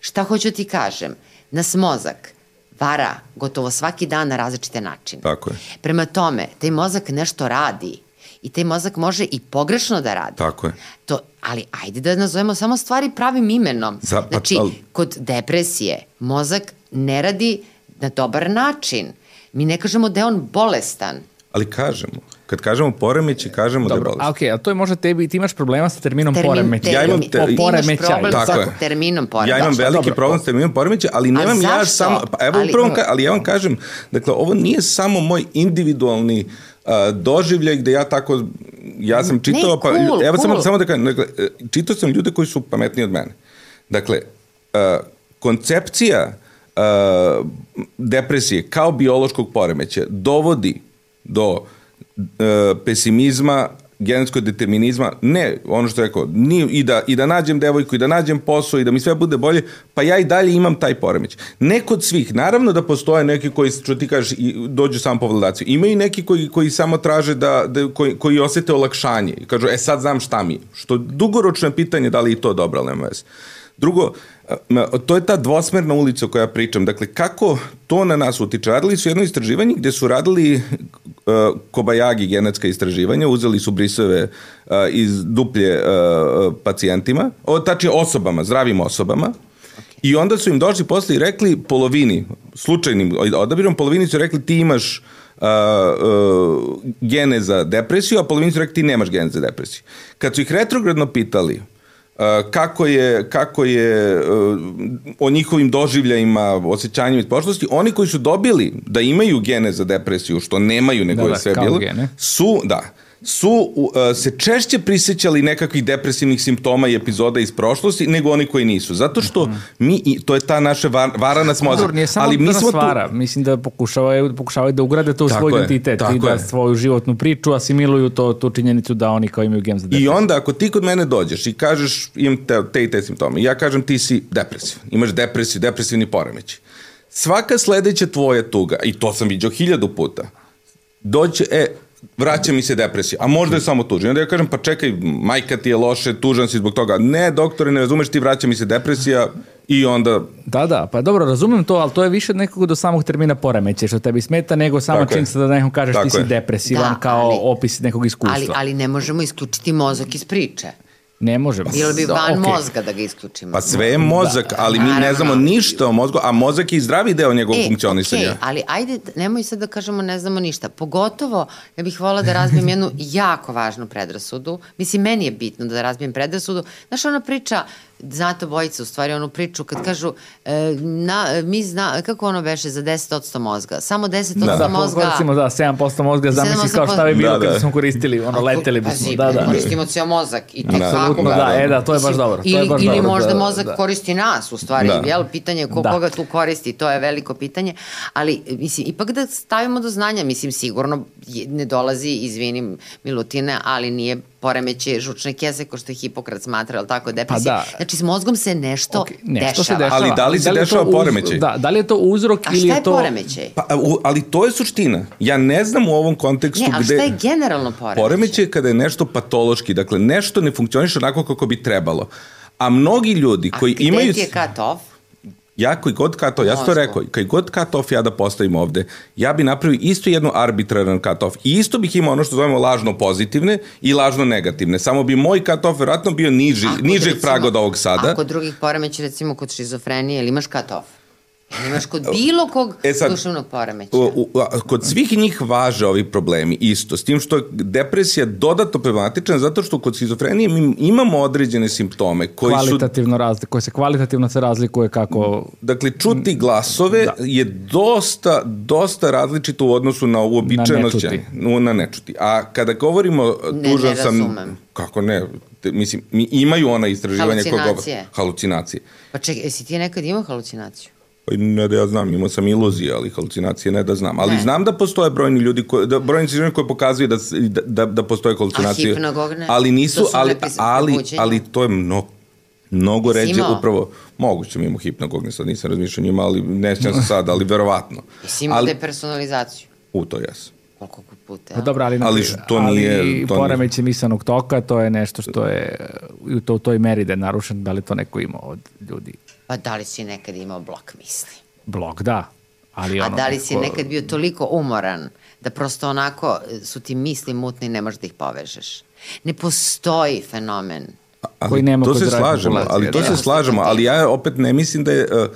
Šta hoću ti kažem? Nas mozak vara gotovo svaki dan na različite načine. Tako je. Prema tome, taj mozak nešto radi I taj mozak može i pogrešno da radi. Tako je. To, ali ajde da nazovemo samo stvari pravim imenom. Za, pa, znači, al... kod depresije mozak ne radi na dobar način. Mi ne kažemo da je on bolestan. Ali kažemo. Kad kažemo poremeći, kažemo Dobro, da je bolest. Okej, a to je možda tebi, ti imaš problema sa terminom Termin, poremeći. Ja imam te, poremećaj. Imaš problem Tako sa je. terminom poremeći. Ja imam veliki Dobro. problem sa terminom poremeći, ali nemam ja samo... Pa evo ali, upravo, ali ja vam kažem, dakle, ovo nije samo moj individualni doživljaj gde ja tako ja sam čitao ne, pa cool, evo cool. samo samo da kažem dakle čitao sam ljude koji su pametniji od mene dakle uh, koncepcija uh, depresije kao biološkog poremeća dovodi do E, pesimizma, genetskog determinizma, ne, ono što je rekao, ni, i, da, i da nađem devojku, i da nađem posao, i da mi sve bude bolje, pa ja i dalje imam taj poremeć. Ne kod svih, naravno da postoje neki koji, što ti kažeš, dođu samo po vladaciju. Ima i neki koji, koji samo traže da, da koji, koji osete olakšanje kažu, e sad znam šta mi je. Što dugoročno je pitanje da li i to dobro, ali nema. Drugo, to je ta dvosmerna ulica o kojoj ja pričam. Dakle, kako to na nas utiče? Radili su jedno istraživanje gde su radili uh, kobajagi genetska istraživanja, uzeli su brisove uh, iz duplje uh, pacijentima, o, tači osobama, zdravim osobama, I onda su im došli posle i rekli polovini, slučajnim odabirom, polovini su rekli ti imaš uh, uh, gene za depresiju, a polovini su rekli ti nemaš gene za depresiju. Kad su ih retrogradno pitali kako je, kako je o njihovim doživljajima, osjećanjima iz prošlosti, oni koji su dobili da imaju gene za depresiju, što nemaju nego da, je da, sve bilo, gene. su, da, su uh, se češće prisjećali nekakvih depresivnih simptoma i epizoda iz prošlosti nego oni koji nisu. Zato što mm. mi, i, to je ta naša var, vara nas mozak. Nije samo ali mi da nas vara, tu... mislim da pokušavaju, pokušavaju da ugrade to u svoj je, identitet i da je. svoju životnu priču asimiluju to, tu činjenicu da oni kao imaju gen za depresiju. I onda ako ti kod mene dođeš i kažeš imam te, te i te simptome, ja kažem ti si depresiv, imaš depresiju, depresivni poremeć. Svaka sledeća tvoja tuga, i to sam vidio hiljadu puta, doće, e, vraća mi se depresija, a možda je samo tužan. Onda ja kažem, pa čekaj, majka ti je loše, tužan si zbog toga. Ne, doktore, ne razumeš, ti vraća mi se depresija i onda... Da, da, pa dobro, razumem to, ali to je više od nekog do samog termina poremeće, što tebi smeta, nego samo činjenica da nekom kažeš Tako ti si je. depresivan da, kao ali, opis nekog iskustva. Ali, ali ne možemo isključiti mozak iz priče. Ne možemo. Bilo bi van okay. mozga da ga isključimo. Pa sve je mozak, da. ali mi Naravno. ne znamo ništa o mozgu, a mozak je i zdravi deo njegovog e, funkcionisanja. Okay, ali ajde, nemoj sad da kažemo ne znamo ništa. Pogotovo, ja bih volila da razbijem jednu jako važnu predrasudu. Mislim, meni je bitno da razbijem predrasudu. Znaš, ona priča, znate bojica u stvari onu priču kad kažu e, na, mi zna, kako ono beše za 10% mozga samo 10% da, da, mozga koristimo da 7% mozga zamisli kao šta bi bilo da, da. kada smo koristili ono leteli bismo da da koristimo ceo mozak i tek da. da, da, e da to je baš dobro to je baš ili dobro, možda da, mozak da. koristi nas u stvari da. jel pitanje ko, da. koga tu koristi to je veliko pitanje ali mislim ipak da stavimo do znanja mislim sigurno ne dolazi izvinim Milutine ali nije poremeće žučne kese, ko što je Hipokrat smatra, ali tako, depresija. Pa da. Znači, s mozgom se nešto, okay, nešto dešava. Se dešava. Ali da li se da li dešava uz, poremećaj? Da, da li je to uzrok a ili je to... A šta je poremećaj? Pa, u, ali to je suština. Ja ne znam u ovom kontekstu ne, gde... Ne, a šta je generalno poremećaj? Poremećaj je kada je nešto patološki, dakle, nešto ne funkcioniše onako kako bi trebalo. A mnogi ljudi koji a imaju... A gde ti je cut off? Ja koji god cut off, ja sam to rekao, koji god cut off ja da postavim ovde, ja bi napravio isto jednu arbitraran cut off i isto bih imao ono što zovemo lažno pozitivne i lažno negativne. Samo bi moj cut off verovatno bio niži, nižeg praga od ovog sada. Ako drugih poremeća, recimo kod šizofrenije, ili imaš cut off? Imaš kod bilo kog e sad, duševnog poremeća. U, u, kod svih njih važe ovi problemi isto, s tim što je depresija dodatno problematična zato što kod schizofrenije mi imamo određene simptome koji kvalitativno su... Razli, koje se kvalitativno se razlikuje kako... Dakle, čuti glasove da. je dosta, dosta različito u odnosu na uobičajeno... Na nečuti. Na nečuti. A kada govorimo, ne, tužan ne sam... Razumem. Kako ne? Mislim, mi imaju ona istraživanja... Halucinacije. Koga, halucinacije. Pa čekaj, jesi ti nekad imao halucinaciju? Pa ne da ja znam, imao sam iluzije, ali halucinacije ne da znam. Ali ne. znam da postoje brojni ljudi, koji, da, brojni ljudi koji pokazuju da, da, da, da postoje halucinacije. A hipnogogne? Ali nisu, ali, ali, ali to je mnogo mnogo ređe upravo moguće mi imamo hipnogogne sad nisam razmišljao njima ali ne sjećam se sad ali verovatno jesi imao ali, depersonalizaciju u to jes koliko puta pa dobro ali, ali to nije ali to poremeće misanog toka to je nešto što je u to, toj meri da je narušen da li to neko ima od ljudi Pa da li si nekad imao blok misli? Blok, da. Ali A da li si nekad bio toliko umoran da prosto onako su ti misli mutne i ne možeš da ih povežeš. Ne postoji fenomen ali koji nema to se slažemo, ali to se slažemo, ali ja opet ne mislim da je uh,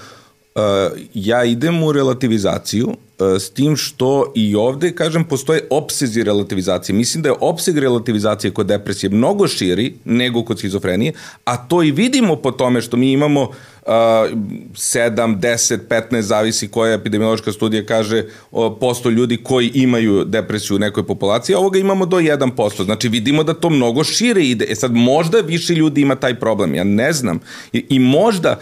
uh, ja idem u relativizaciju s tim što i ovde, kažem, postoje opsezi relativizacije. Mislim da je opseg relativizacije kod depresije mnogo širi nego kod schizofrenije, a to i vidimo po tome što mi imamo uh, 7, 10, 15, zavisi koja epidemiološka studija kaže o, posto ljudi koji imaju depresiju u nekoj populaciji, a ovoga imamo do 1%. Znači vidimo da to mnogo šire ide. E sad možda više ljudi ima taj problem, ja ne znam. I, i možda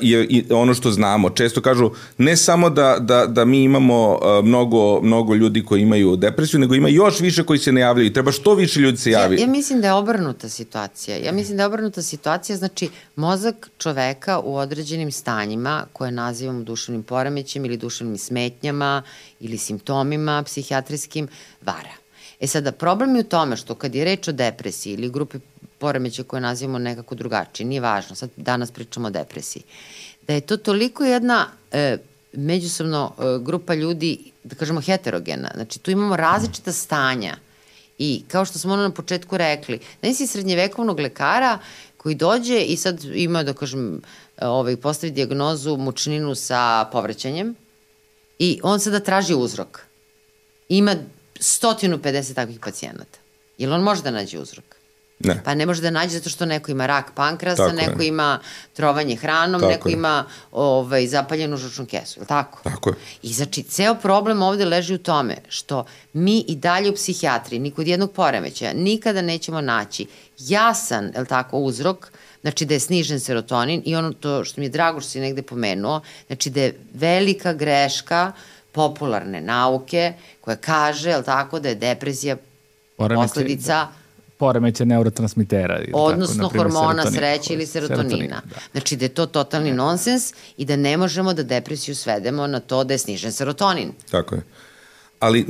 je i ono što znamo. Često kažu ne samo da, da, da mi imamo mnogo, mnogo ljudi koji imaju depresiju, nego ima još više koji se ne javljaju. Treba što više ljudi se javi. Ja, ja mislim da je obrnuta situacija. Ja mislim da je obrnuta situacija, znači mozak čoveka u određenim stanjima koje nazivamo duševnim poremećem ili duševnim smetnjama ili simptomima psihijatrijskim vara. E sada, problem je u tome što kad je reč o depresiji ili grupi poremeće koje nazivamo nekako drugačije, nije važno, sad danas pričamo o depresiji, da je to toliko jedna e, međusobno e, grupa ljudi, da kažemo heterogena, znači tu imamo različita stanja i kao što smo ono na početku rekli, da si srednjevekovnog lekara koji dođe i sad ima, da kažem, ovaj, postavi diagnozu mučninu sa povrećanjem i on sada traži uzrok. Ima 150 takvih pacijenata. Jel on može da nađe uzrok? Ne. Pa ne može da nađe zato što neko ima rak pankrasa, tako neko je. ima trovanje hranom, tako neko je. ima ovaj, zapaljenu žučnu kesu, je tako? Tako je. I znači, ceo problem ovde leži u tome što mi i dalje u psihijatriji, ni kod jednog poremećaja, nikada nećemo naći jasan, je tako, uzrok, znači da je snižen serotonin i ono to što mi je drago što si negde pomenuo, znači da je velika greška popularne nauke koja kaže, je tako, da je depresija posledica poremeće neurotransmitera. Odnosno tako, hormona sreće ili serotonina. serotonina da. Znači da je to totalni nonsens i da ne možemo da depresiju svedemo na to da je snižen serotonin. Tako je. Ali,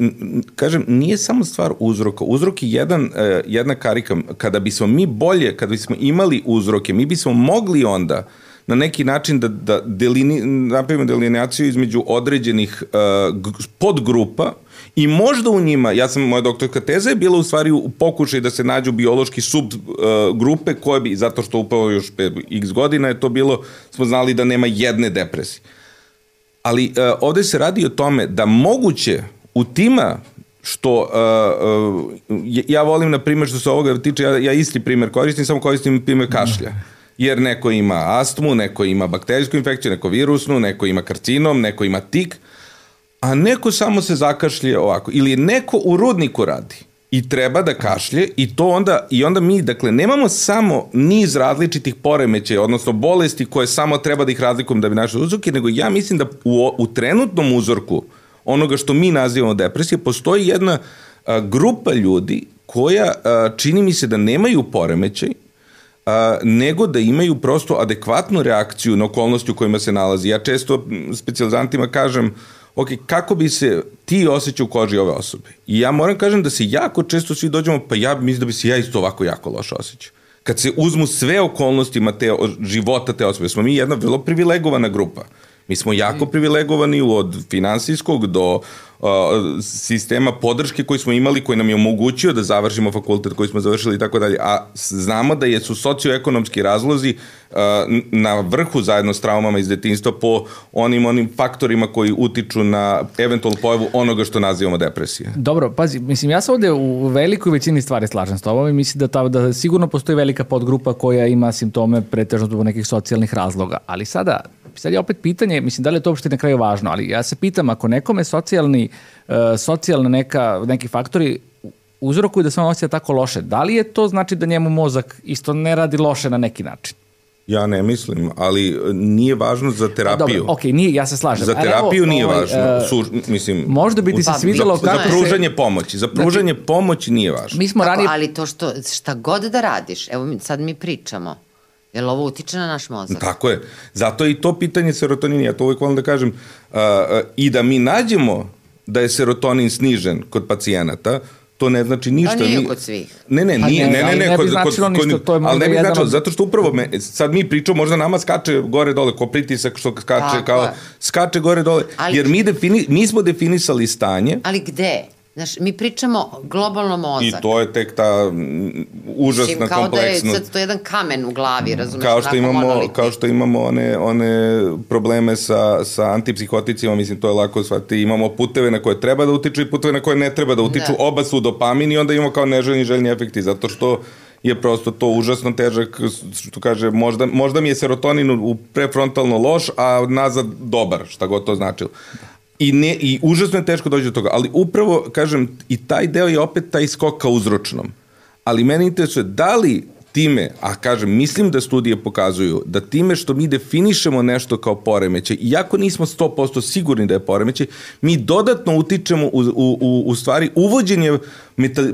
kažem, nije samo stvar uzroka. Uzrok je jedan, uh, jedna karika. Kada bismo mi bolje, kada bismo imali uzroke, mi bismo mogli onda na neki način da, da delini, napravimo delineaciju između određenih uh, podgrupa i možda u njima, ja sam, moja doktorka teza je bila u stvari u pokušaj da se nađu biološki subgrupe uh, koje bi, zato što upao još x godina je to bilo, smo znali da nema jedne depresije. Ali uh, ovde se radi o tome da moguće u tima što uh, uh, ja volim na primjer što se ovoga tiče, ja, ja isti primjer koristim, samo koristim primjer kašlja. Jer neko ima astmu, neko ima bakterijsku infekciju, neko virusnu, neko ima karcinom, neko ima tik, a neko samo se zakašlje ovako. Ili neko u rudniku radi i treba da kašlje i to onda i onda mi dakle nemamo samo niz različitih poremećaja odnosno bolesti koje samo treba da ih razlikujemo da bi našli uzroke nego ja mislim da u, u trenutnom uzorku onoga što mi nazivamo depresije postoji jedna a, grupa ljudi koja a, čini mi se da nemaju poremećaj a, nego da imaju prosto adekvatnu reakciju na okolnosti u kojima se nalazi. Ja često specializantima kažem ok, kako bi se ti osjećao u koži ove osobe? I ja moram kažem da se jako često svi dođemo, pa ja mislim da bi se ja isto ovako jako loše osjećao. Kad se uzmu sve okolnostima te, života te osobe, smo mi jedna vrlo privilegovana grupa. Mi smo jako privilegovani od finansijskog do sistema podrške koji smo imali, koji nam je omogućio da završimo fakultet koji smo završili i tako dalje, a znamo da je su socioekonomski razlozi na vrhu zajedno s traumama iz detinstva po onim onim faktorima koji utiču na eventualnu pojavu onoga što nazivamo depresija. Dobro, pazi, mislim, ja se ovde u velikoj većini stvari slažem s tobom i mislim da, ta, da sigurno postoji velika podgrupa koja ima simptome pretežno zbog nekih socijalnih razloga, ali sada sad je opet pitanje, mislim da li je to uopšte na kraju važno, ali ja se pitam ako nekome socijalni, uh, socijalna neka, neki faktori uzrokuju da se on osjeća tako loše, da li je to znači da njemu mozak isto ne radi loše na neki način? Ja ne mislim, ali e, nije važno za terapiju. Dobro, ok, nije, ja se slažem. Za terapiju evo, nije ovaj, važno. Uh, Su, mislim, možda bi ti se svidelo za, kako... Za pružanje se... pomoći. Za pružanje znači, pomoći nije važno. Mi smo ranije... Ali to što, šta god da radiš, evo sad mi pričamo, Jel ovo utiče na naš mozak? Tako je. Zato je i to pitanje serotonina. Ja to uvijek volim da kažem. I da mi nađemo da je serotonin snižen kod pacijenata, to ne znači ništa. To nije kod svih. Ne, ne, nije, ne, ne, ne, ne, kod, kod, kod, ništa, to je ali ne bi značilo, zato što upravo me, sad mi pričamo, možda nama skače gore dole, ko pritisak što skače, Tako. kao skače gore dole, ali, jer mi, defini, mi smo definisali stanje. Ali gde? Znaš, mi pričamo globalno mozak. I to je tek ta užasna Mislim, kao kompleksnost. da je sad to jedan kamen u glavi, razumeš? Kao što imamo, kao što imamo one, one probleme sa, sa antipsihoticima, mislim, to je lako shvatiti. Imamo puteve na koje treba da utiču i puteve na koje ne treba da utiču. Da. Oba su dopamin i onda imamo kao neželjni željni efekti, zato što je prosto to užasno težak, što kaže, možda, možda mi je serotonin u prefrontalno loš, a nazad dobar, šta god to značilo. I, ne, I užasno je teško doći do toga, ali upravo, kažem, i taj deo je opet taj skok ka uzročnom. Ali mene interesuje da li time, a kažem, mislim da studije pokazuju da time što mi definišemo nešto kao poremeće, iako nismo 100% sigurni da je poremeće, mi dodatno utičemo u, u, u, u stvari uvođenje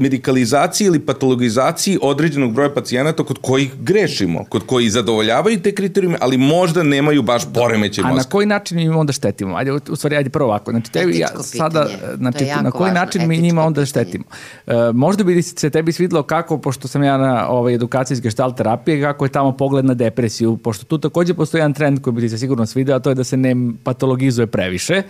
medikalizaciji ili patologizaciji određenog broja pacijenata kod kojih grešimo, kod koji zadovoljavaju te kriterijume, ali možda nemaju baš poremeće mozga. A na koji način im onda štetimo? Ajde, u stvari, ajde prvo ovako. Znači, tebi, ja, sada, znači, na koji važno, način mi njima onda pitanje. štetimo? Uh, možda bi se tebi svidlo kako, pošto sam ja na ovaj, edukaciji iz gestalt terapije, kako je tamo pogled na depresiju, pošto tu takođe postoji jedan trend koji bi ti se sigurno svidio, a to je da se ne patologizuje previše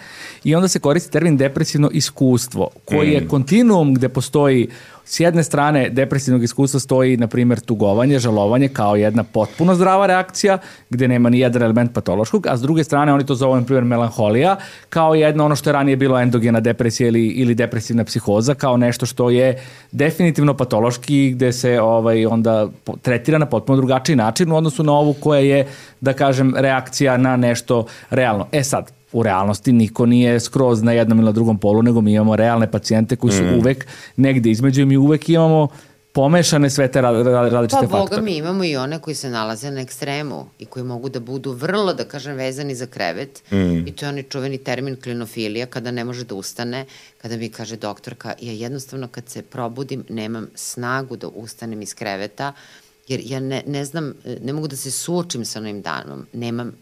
i onda se koristi termin depresivno iskustvo, koji mm. je kontinuum gde postoji postoji S jedne strane, depresivnog iskustva stoji, na primjer, tugovanje, žalovanje kao jedna potpuno zdrava reakcija, gde nema ni jedan element patološkog, a s druge strane, oni to zovu, na primjer, melanholija, kao jedno ono što je ranije bilo endogena depresija ili, ili depresivna psihoza, kao nešto što je definitivno patološki, gde se ovaj, onda tretira na potpuno drugačiji način u odnosu na ovu koja je, da kažem, reakcija na nešto realno. E sad, u realnosti niko nije skroz na jednom ili na drugom polu, nego mi imamo realne pacijente koji su mm. uvek negde između i mi uvek imamo pomešane sve te različite pa, faktore. Pa boga mi imamo i one koji se nalaze na ekstremu i koji mogu da budu vrlo, da kažem, vezani za krevet mm. i to je onaj čuveni termin klinofilija kada ne može da ustane, kada mi kaže doktorka, ja jednostavno kad se probudim nemam snagu da ustanem iz kreveta, jer ja ne, ne znam, ne mogu da se suočim sa onim danom, nemam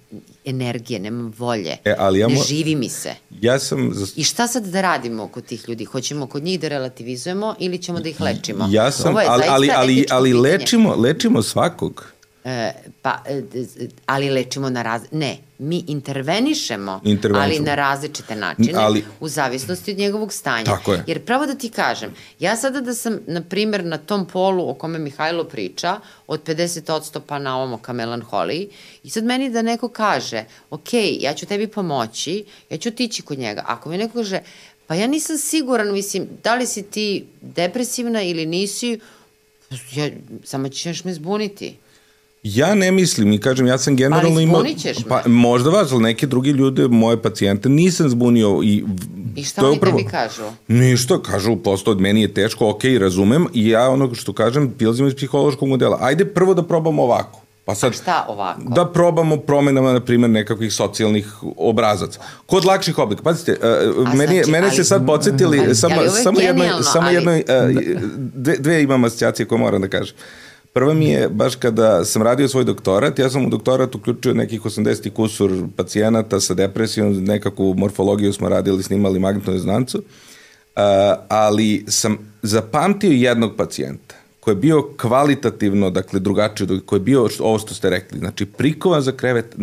energije, nemam volje, e, ali ja mo... ne živi mi se. Ja sam... I šta sad da radimo kod tih ljudi? Hoćemo kod njih da relativizujemo ili ćemo da ih lečimo? Ja sam, ali, ali, ali, ali lečimo, lečimo svakog. E, pa, e, ali lečimo na raz... Ne, mi intervenišemo, ali na različite načine, ali, u zavisnosti od njegovog stanja. Tako je. Jer pravo da ti kažem, ja sada da sam, na primer, na tom polu o kome Mihajlo priča, od 50% pa na ovom ka melanholiji, i sad meni da neko kaže, ok, ja ću tebi pomoći, ja ću tići kod njega. Ako mi neko kaže, pa ja nisam siguran, mislim, da li si ti depresivna ili nisi, ja, samo ćeš me zbuniti. Ja ne mislim i kažem, ja sam generalno imao... Ali ćeš me. Pa, možda vas, ali neke drugi ljude, moje pacijente, nisam zbunio i... I šta to oni upravo, tebi kažu? Ništa, kažu, posto od meni je teško, ok, razumem, i ja ono što kažem, pilazim iz psihološkog modela. Ajde prvo da probamo ovako. Pa sad, A šta ovako? Da probamo promenama, na primjer, nekakvih socijalnih obrazaca. Kod lakših oblika. Pazite, uh, meni, znači, mene ali, se sad podsjetili, ali, samo, ali samo jednoj, samo jednoj, uh, dve, dve imam asocijacije koje moram da kažem. Prva mi je, baš kada sam radio svoj doktorat, ja sam u doktorat uključio nekih 80 kusur pacijenata sa depresijom, nekakvu morfologiju smo radili, snimali magnetnu rezonancu, uh, ali sam zapamtio jednog pacijenta koji je bio kvalitativno, dakle drugačiji, koji je bio ovo što ste rekli, znači prikovan za krevet,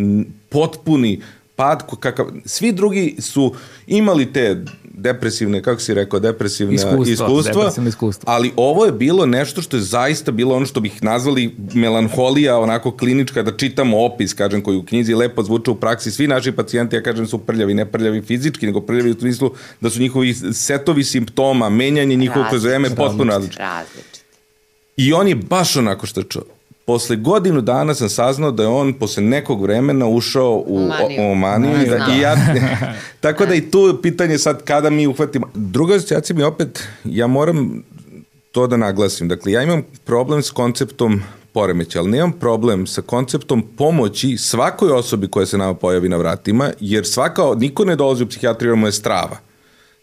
potpuni pad, kakav, svi drugi su imali te depresivne, kako si rekao, depresivne iskustva, iskustva, iskustva, ali ovo je bilo nešto što je zaista bilo ono što bih nazvali melanholija, onako klinička, da čitamo opis, kažem, koji u knjizi lepo zvuče u praksi. Svi naši pacijenti, ja kažem, su prljavi, ne prljavi fizički, nego prljavi u smislu da su njihovi setovi simptoma, menjanje njihovog kroz vreme potpuno različite. I on je baš onako što čuo posle godinu dana sam saznao da je on posle nekog vremena ušao u maniju, o, maniju i, da, i ja, tako da i tu pitanje sad kada mi uhvatimo. Druga asocijacija mi opet, ja moram to da naglasim. Dakle, ja imam problem s konceptom poremeća, ali nemam problem sa konceptom pomoći svakoj osobi koja se nama pojavi na vratima, jer svaka, niko ne dolazi u psihijatriju, jer mu je strava.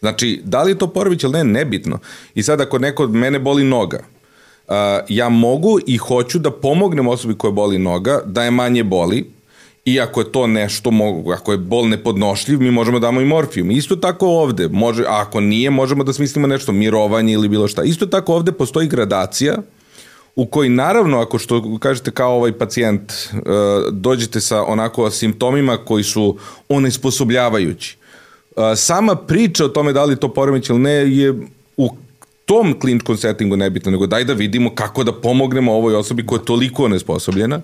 Znači, da li je to poremeć ili ne, nebitno. I sad ako neko od mene boli noga, ja mogu i hoću da pomognem osobi koja boli noga, da je manje boli, i ako je to nešto, ako je bol nepodnošljiv, mi možemo da damo i morfijum. Isto tako ovde, može, a ako nije, možemo da smislimo nešto, mirovanje ili bilo šta. Isto tako ovde postoji gradacija u koji naravno, ako što kažete kao ovaj pacijent, uh, dođete sa onako simptomima koji su onesposobljavajući. Uh, sama priča o tome da li to poremeć ili ne je u tom kliničkom settingu nebitno, nego daj da vidimo kako da pomognemo ovoj osobi koja je toliko nesposobljena,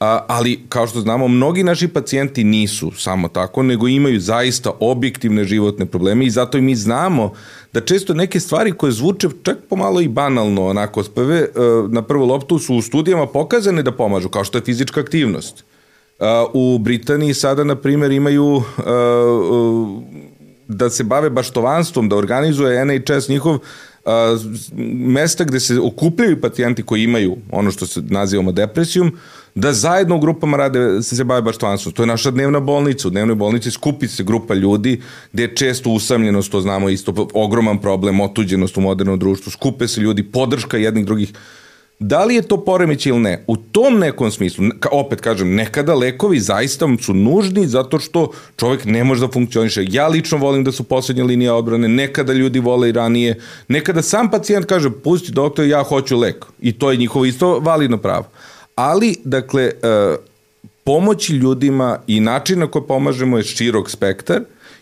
A, ali, kao što znamo, mnogi naši pacijenti nisu samo tako, nego imaju zaista objektivne životne probleme i zato i mi znamo da često neke stvari koje zvuče čak pomalo i banalno, onako speve, e, na prvu loptu su u studijama pokazane da pomažu, kao što je fizička aktivnost. E, u Britaniji sada, na primjer, imaju e, da se bave baštovanstvom, da organizuje NHS njihov mesta gde se okupljaju pacijenti koji imaju ono što se nazivamo depresijom, da zajedno u grupama rade, se, se bave baštovanstvom. To je naša dnevna bolnica. U dnevnoj bolnici skupi se grupa ljudi gde je često usamljenost, to znamo isto, ogroman problem, otuđenost u modernom društvu, skupe se ljudi, podrška jednih drugih. Da li je to poremeć ili ne? U tom nekom smislu, opet kažem, nekada lekovi zaista su nužni zato što čovek ne može da funkcioniše. Ja lično volim da su poslednje linije odbrane, nekada ljudi vole i ranije, nekada sam pacijent kaže, pusti doktor, ja hoću lek. I to je njihovo isto validno pravo ali, dakle, e, pomoći ljudima i način na koji pomažemo je širok spektar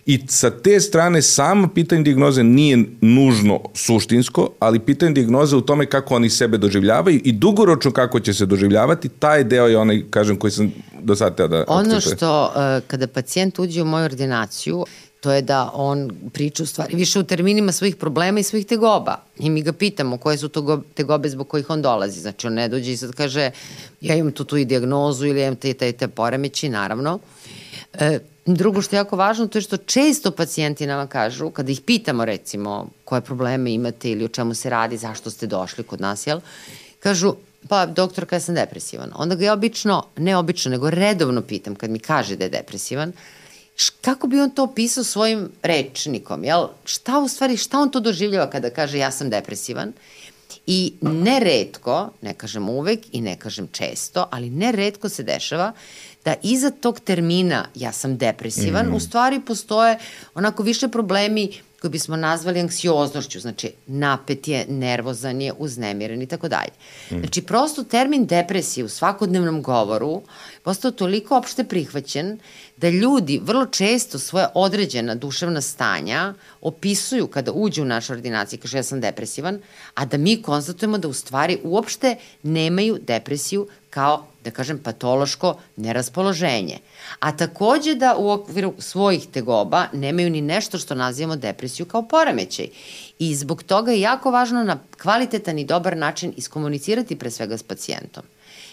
i sa te strane samo pitanje diagnoze nije nužno suštinsko, ali pitanje diagnoze u tome kako oni sebe doživljavaju i dugoročno kako će se doživljavati, taj deo je onaj, kažem, koji sam do sada teo da... Ono što, e, kada pacijent uđe u moju ordinaciju, to je da on priča u stvari više u terminima svojih problema i svojih tegoba. I mi ga pitamo koje su to tegobe zbog kojih on dolazi. Znači on ne dođe i sad kaže ja imam tu tu i diagnozu ili imam te te, te poremeći, naravno. E, drugo što je jako važno to je što često pacijenti nama kažu, kada ih pitamo recimo koje probleme imate ili o čemu se radi, zašto ste došli kod nas, jel? Kažu, pa doktor, kada sam depresivan. Onda ga ja obično, ne obično, nego redovno pitam kad mi kaže da je depresivan, kako bi on to opisao svojim rečnikom, jel? Šta u stvari, šta on to doživljava kada kaže ja sam depresivan? I neredko, ne kažem uvek i ne kažem često, ali neredko se dešava da iza tog termina ja sam depresivan, mm. u stvari postoje onako više problemi koji bismo nazvali anksioznošću, znači napet je, nervozan je, uznemiren i tako dalje. Mm. Znači prosto termin depresije u svakodnevnom govoru postao toliko opšte prihvaćen da ljudi vrlo često svoje određena duševna stanja opisuju kada uđu u našu ordinaciju, kaže ja sam depresivan, a da mi konstatujemo da u stvari uopšte nemaju depresiju kao, da kažem, patološko neraspoloženje. A takođe da u okviru svojih tegoba nemaju ni nešto što nazivamo depresiju kao poremećaj. I zbog toga je jako važno na kvalitetan i dobar način iskomunicirati pre svega s pacijentom.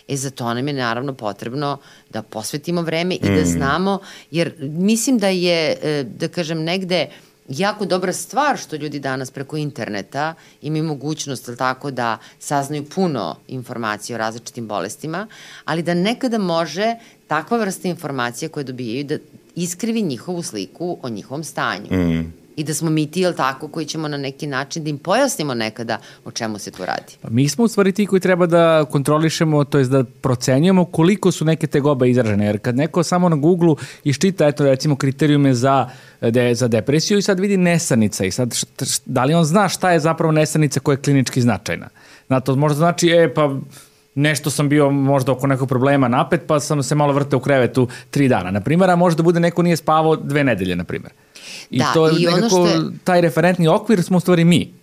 E za to nam je naravno potrebno da posvetimo vreme i da mm. znamo, jer mislim da je, e, da kažem, negde jako dobra stvar što ljudi danas preko interneta imaju mogućnost tako da saznaju puno informacije o različitim bolestima, ali da nekada može takva vrsta informacija koje dobijaju da iskrivi njihovu sliku o njihovom stanju. Mm i da smo mi ti, jel tako, koji ćemo na neki način da im pojasnimo nekada o čemu se tu radi. Pa mi smo u stvari ti koji treba da kontrolišemo, to je da procenjujemo koliko su neke tegobe izražene, jer kad neko samo na Google iščita, eto recimo kriterijume za, de, za depresiju i sad vidi nesanica i sad šta, da li on zna šta je zapravo nesanica koja je klinički značajna. Znate, možda znači, e pa nešto sam bio možda oko nekog problema napet, pa sam se malo vrteo u krevetu tri dana, na primjer, a možda bude neko nije spavao dve nedelje, na primjer. I da, to je i nekako, ono što je... taj referentni okvir smo u stvari mi.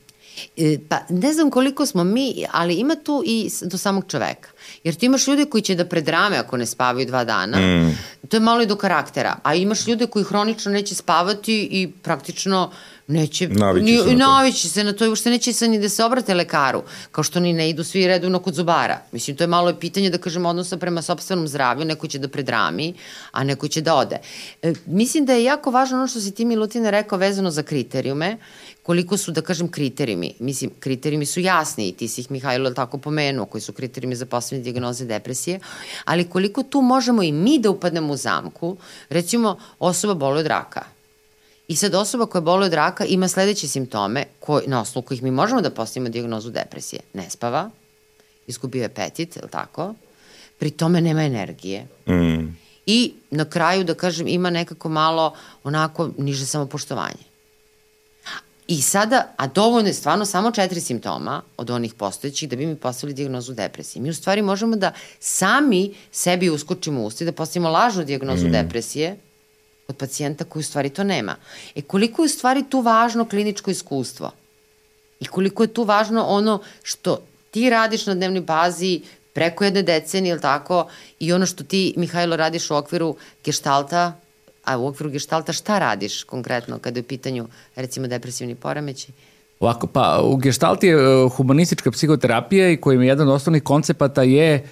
E, pa ne znam koliko smo mi, ali ima tu i do samog čoveka. Jer ti imaš ljude koji će da predrame ako ne spavaju dva dana. Mm. To je malo i do karaktera. A imaš ljude koji hronično neće spavati i praktično neće, navići, ni, se, na navići se na to i uopšte neće se ni da se obrate lekaru, kao što ni ne idu svi redovno kod zubara. Mislim, to je malo pitanje, da kažem, odnosa prema sobstvenom zdravlju, neko će da predrami, a neko će da ode. E, mislim da je jako važno ono što si ti Milutine rekao vezano za kriterijume, koliko su, da kažem, kriterijumi. Mislim, kriterijumi su jasni i ti si ih, Mihajlo, tako pomenuo, koji su kriterijumi za poslednje diagnoze depresije, ali koliko tu možemo i mi da upadnemo u zamku, recimo, osoba boluje od raka I sad osoba koja boluje od raka ima sledeće simptome koji, na osnovu kojih mi možemo da postavimo diagnozu depresije. Ne spava, izgubio je apetit, je li tako? Pri tome nema energije. Mm. I na kraju, da kažem, ima nekako malo onako niže samopoštovanje. I sada, a dovoljno je stvarno samo četiri simptoma od onih postojećih da bi mi postavili diagnozu depresije. Mi u stvari možemo da sami sebi uskočimo u usta i da postavimo lažnu diagnozu mm. depresije, od pacijenta koji u stvari to nema. E koliko je u stvari tu važno kliničko iskustvo? I koliko je tu važno ono što ti radiš na dnevnoj bazi preko jedne decenije, ili tako, i ono što ti, Mihajlo, radiš u okviru geštalta, a u okviru geštalta šta radiš konkretno kada je u pitanju, recimo, depresivni poremeći? Ovako, pa u gestalti je e, humanistička psihoterapija i kojim je jedan od osnovnih koncepata je e,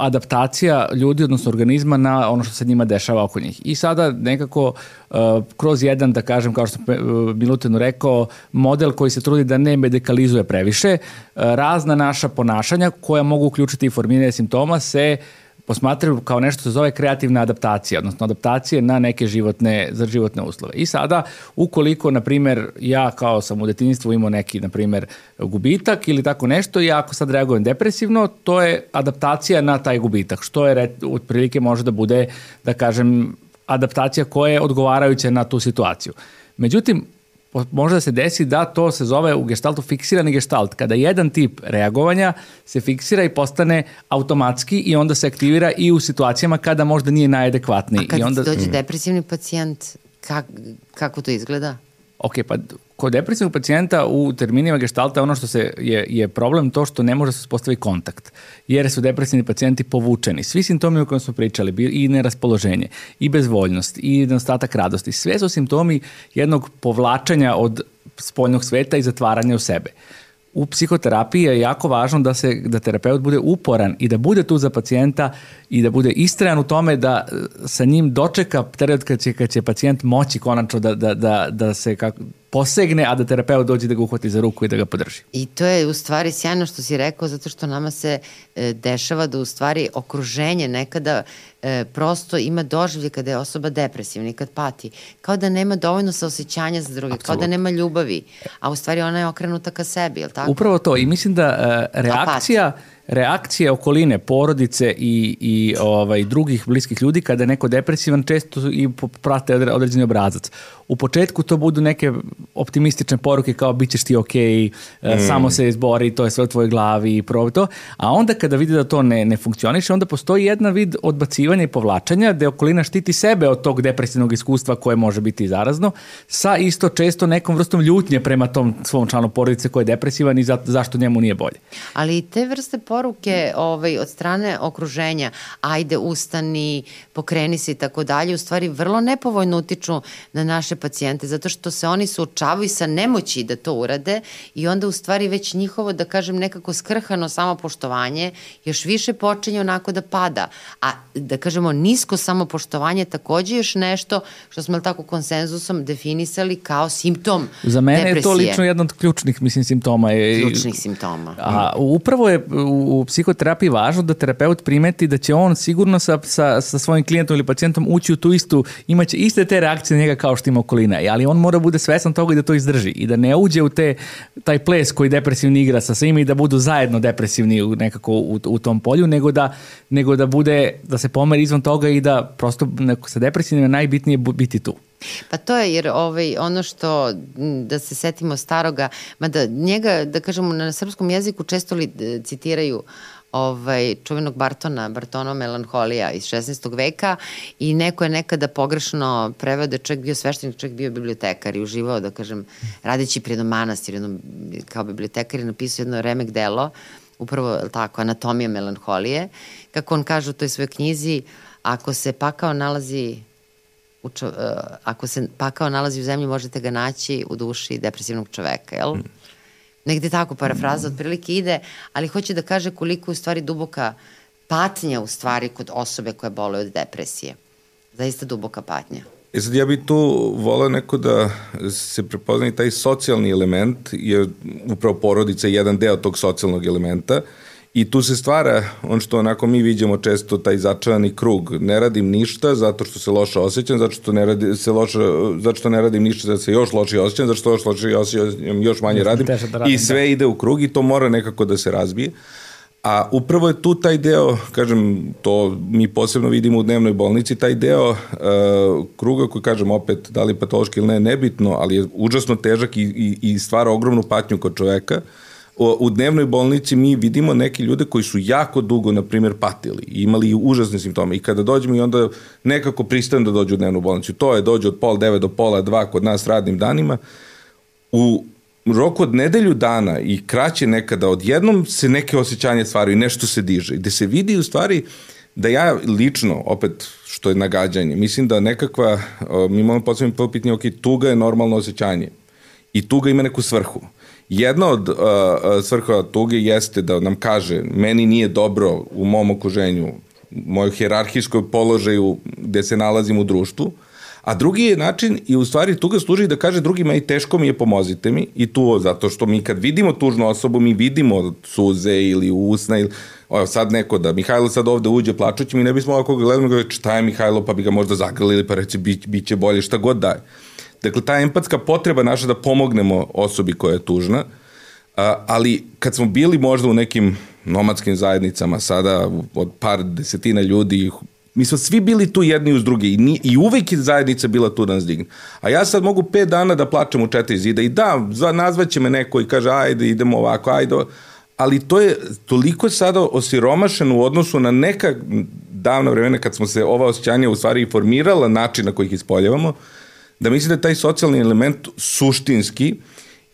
adaptacija ljudi, odnosno organizma na ono što se njima dešava oko njih. I sada nekako e, kroz jedan, da kažem, kao što sam Milutinu rekao, model koji se trudi da ne medikalizuje previše, razna naša ponašanja koja mogu uključiti i formiranje simptoma se posmatraju kao nešto se zove kreativna adaptacija, odnosno adaptacije na neke životne, za životne uslove. I sada, ukoliko, na primer, ja kao sam u detinjstvu imao neki, na primer, gubitak ili tako nešto, ja ako sad reagujem depresivno, to je adaptacija na taj gubitak, što je, otprilike, može da bude, da kažem, adaptacija koja je odgovarajuća na tu situaciju. Međutim, može da se desi da to se zove u gestaltu fiksirani gestalt, kada jedan tip reagovanja se fiksira i postane automatski i onda se aktivira i u situacijama kada možda nije najadekvatniji. A kad I onda... dođe mm. depresivni pacijent, kak, kako to izgleda? Ok, pa kod depresivnog pacijenta u terminima geštalta ono što se je, je problem to što ne može se uspostavi kontakt, jer su depresivni pacijenti povučeni. Svi simptomi o kojima smo pričali, i neraspoloženje, i bezvoljnost, i nedostatak radosti, sve su simptomi jednog povlačanja od spoljnog sveta i zatvaranja u sebe u psihoterapiji je jako važno da se da terapeut bude uporan i da bude tu za pacijenta i da bude istrajan u tome da e, sa njim dočeka period kad će, kad će pacijent moći konačno da, da, da, da se kako, posegne, a da terapeut dođe da ga uhvati za ruku i da ga podrži. I to je u stvari sjajno što si rekao, zato što nama se e, dešava da u stvari okruženje nekada e, prosto ima doživlje kada je osoba depresivna i kad pati. Kao da nema dovoljno saosećanja za druge, Absolut. kao da nema ljubavi, a u stvari ona je okrenuta ka sebi, je li tako? Upravo to i mislim da e, reakcija reakcije okoline, porodice i, i ovaj, drugih bliskih ljudi kada je neko depresivan često i prate određeni obrazac u početku to budu neke optimistične poruke kao bit ćeš ti ok, e, mm. samo se izbori, to je sve u tvojoj glavi i probi to, a onda kada vidi da to ne, ne funkcioniše, onda postoji jedna vid odbacivanja i povlačenja gde okolina štiti sebe od tog depresivnog iskustva koje može biti zarazno, sa isto često nekom vrstom ljutnje prema tom svom članu porodice koji je depresivan i za, zašto njemu nije bolje. Ali te vrste poruke ovaj, od strane okruženja, ajde ustani, pokreni se i tako dalje, u stvari vrlo nepovoljno utiču na naše pacijente, zato što se oni suočavaju sa nemoći da to urade i onda u stvari već njihovo, da kažem, nekako skrhano samopoštovanje još više počinje onako da pada. A da kažemo, nisko samopoštovanje takođe još nešto što smo tako konsenzusom definisali kao simptom Za mene depresije. je to lično jedan od ključnih, mislim, simptoma. Je, ključnih simptoma. A upravo je u, u psihoterapiji važno da terapeut primeti da će on sigurno sa, sa, sa svojim klijentom ili pacijentom ući u tu istu, imaće iste te reakcije njega kao što ima okolina, ali on mora bude svesan toga i da to izdrži i da ne uđe u te, taj ples koji depresivni igra sa svima i da budu zajedno depresivni nekako u, u tom polju, nego da, nego da bude, da se pomeri izvan toga i da prosto sa depresivnim je najbitnije biti tu. Pa to je jer ovaj, ono što, da se setimo staroga, mada njega, da kažemo, na srpskom jeziku često li citiraju ovaj, čuvenog Bartona, Bartonova melanholija iz 16. veka i neko je nekada pogrešno preveo da je čovjek bio sveštenik, čovjek bio bibliotekar i uživao, da kažem, radeći pred manastir, jedno, kao bibliotekar i napisao jedno remek delo, upravo tako, anatomija melanholije, kako on kaže u toj svojoj knjizi, ako se pakao nalazi u čo, uh, ako se pakao nalazi u zemlji, možete ga naći u duši depresivnog čoveka, jel? Mm. Negde tako parafraza otprilike ide, ali hoće da kaže koliko je u stvari duboka patnja u stvari kod osobe koja bole od depresije. Zaista duboka patnja. E sad ja bih tu volao neko da se prepozna i taj socijalni element, jer upravo porodica je jedan deo tog socijalnog elementa, uh, I tu se stvara on što onako mi vidimo često taj začarani krug. Ne radim ništa zato što se loše osjećam, zato što ne radi, se loše, zato što ne radim ništa zato se još loše osjećam, zato što još loše osjećam, još manje radim. Da radim. I sve da. ide u krug i to mora nekako da se razbije. A upravo je tu taj deo, kažem, to mi posebno vidimo u dnevnoj bolnici, taj deo uh, kruga koji, kažem, opet, da li patološki ili ne, nebitno, ali je užasno težak i, i, i stvara ogromnu patnju kod čoveka. Uh, u dnevnoj bolnici mi vidimo neke ljude koji su jako dugo, na primjer, patili i imali užasne simptome i kada dođemo i onda nekako pristanu da dođu u dnevnu bolnicu. To je dođe od pol devet do pola dva kod nas radnim danima. U rok od nedelju dana i kraće nekada, odjednom se neke osjećanje stvaraju i nešto se diže. Gde se vidi u stvari da ja lično, opet što je nagađanje, mislim da nekakva, mi imamo posebno pitanje, ok, tuga je normalno osjećanje i tuga ima neku svrhu. Jedna od uh, svrha tuge jeste da nam kaže meni nije dobro u mom okruženju, u mojoj hjerarhijskoj položaju gde se nalazim u društvu, A drugi je način i u stvari tuga služi da kaže drugima i teško mi je, pomozite mi. I tu, zato što mi kad vidimo tužnu osobu, mi vidimo suze ili usna ili o, sad neko da Mihajlo sad ovde uđe plačući, mi ne bismo ovako gledali, nego šta je Mihajlo, pa bi ga možda zagrlili, pa reći bi, bit će bolje, šta god daje. Dakle, ta empatska potreba naša da pomognemo osobi koja je tužna, a, ali kad smo bili možda u nekim nomadskim zajednicama sada od par desetina ljudi Mi smo svi bili tu jedni uz drugi i, ni, i uvek je zajednica bila tu da nas digne. A ja sad mogu pet dana da plačem u četiri zida i da, nazvaće me neko i kaže ajde idemo ovako, ajde, ali to je toliko sada osiromašeno u odnosu na neka davna vremena kad smo se ova osjećanja u stvari formirala način na koji ih ispoljavamo, da mislim da je taj socijalni element suštinski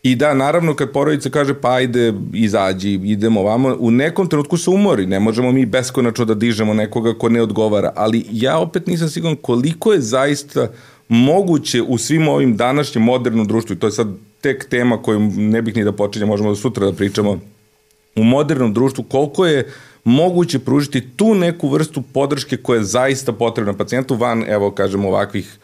I da, naravno, kad porodica kaže pa ajde, izađi, idemo ovamo, u nekom trenutku se umori, ne možemo mi beskonačno da dižemo nekoga ko ne odgovara, ali ja opet nisam siguran koliko je zaista moguće u svim ovim današnjem modernom društvu, i to je sad tek tema koju ne bih ni da počinjem, možemo da sutra da pričamo, u modernom društvu, koliko je moguće pružiti tu neku vrstu podrške koja je zaista potrebna pacijentu van, evo, kažemo, ovakvih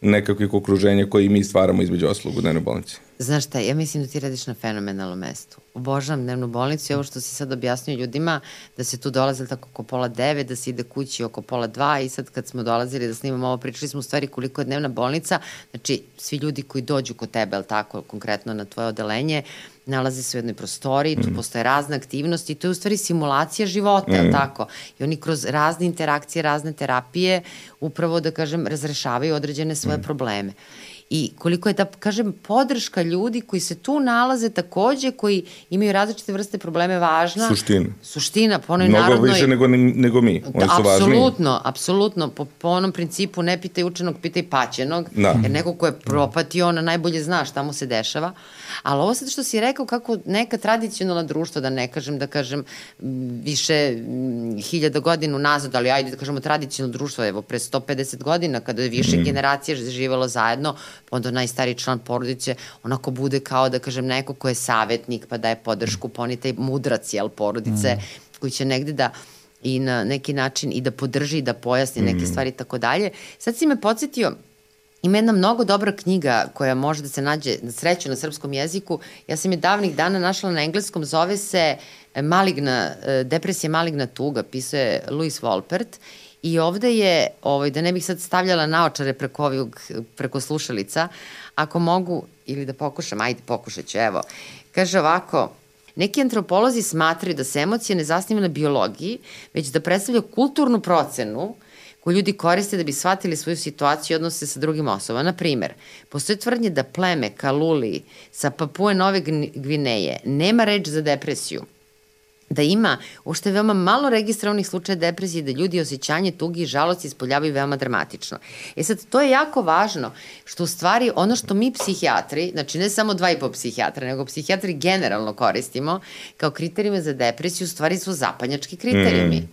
nekakvih okruženja koje mi stvaramo između oslogu u dnevnoj bolnici. Znaš šta, ja mislim da ti radiš na fenomenalnom mestu. Obožavam dnevnu bolnicu i ovo što si sad objasnio ljudima, da se tu dolaze tako oko pola devet, da se ide kući oko pola dva i sad kad smo dolazili da snimamo ovo, pričali smo u stvari koliko je dnevna bolnica, znači svi ljudi koji dođu kod tebe, ali tako, konkretno na tvoje odelenje, nalaze se u jednoj prostoriji, tu mm. postoje razne aktivnosti, to je u stvari simulacija života, mm. tako? I oni kroz razne interakcije, razne terapije, upravo, da kažem, razrešavaju određene svoje mm. probleme i koliko je da kažem podrška ljudi koji se tu nalaze takođe koji imaju različite vrste probleme važna suština suština po onoj mnogo narodnoj više nego nego mi oni da, su važni apsolutno apsolutno po, po onom principu ne pitaj učenog pitaj paćenog da. jer neko ko je propatio ona najbolje zna šta mu se dešava ali ovo sad što si rekao kako neka tradicionalna društva da ne kažem da kažem više hiljada godina nazad ali ajde da kažemo tradicionalno društvo evo pre 150 godina kada je više mm. generacija živelo zajedno onda najstariji član porodice onako bude kao da kažem neko ko je savetnik pa daje podršku, pa on je taj mudrac jel, porodice mm. koji će negde da i na neki način i da podrži i da pojasni neke mm. stvari i tako dalje. Sad si me podsjetio, Ima jedna mnogo dobra knjiga koja može da se nađe na sreću na srpskom jeziku. Ja sam je davnih dana našla na engleskom, zove se Maligna, depresija maligna tuga, pisao Louis Wolpert I ovde je, ovaj, da ne bih sad stavljala naočare preko, ovog, preko slušalica, ako mogu, ili da pokušam, ajde pokušat ću, evo. Kaže ovako, Neki antropolozi smatraju da se emocije ne zasniva na biologiji, već da predstavlja kulturnu procenu koju ljudi koriste da bi shvatili svoju situaciju i odnose sa drugim osobama. Na primer, postoje tvrdnje da pleme Kaluli sa Papue Nove Gvineje nema reč za depresiju, da ima ušte veoma malo registrovanih slučaja depresije, da ljudi osjećanje tugi i žalosti ispoljavaju veoma dramatično. E sad, to je jako važno, što u stvari ono što mi psihijatri, znači ne samo dva i po psihijatra, nego psihijatri generalno koristimo kao kriterijume za depresiju, u stvari su zapanjački kriterijumi. Mm.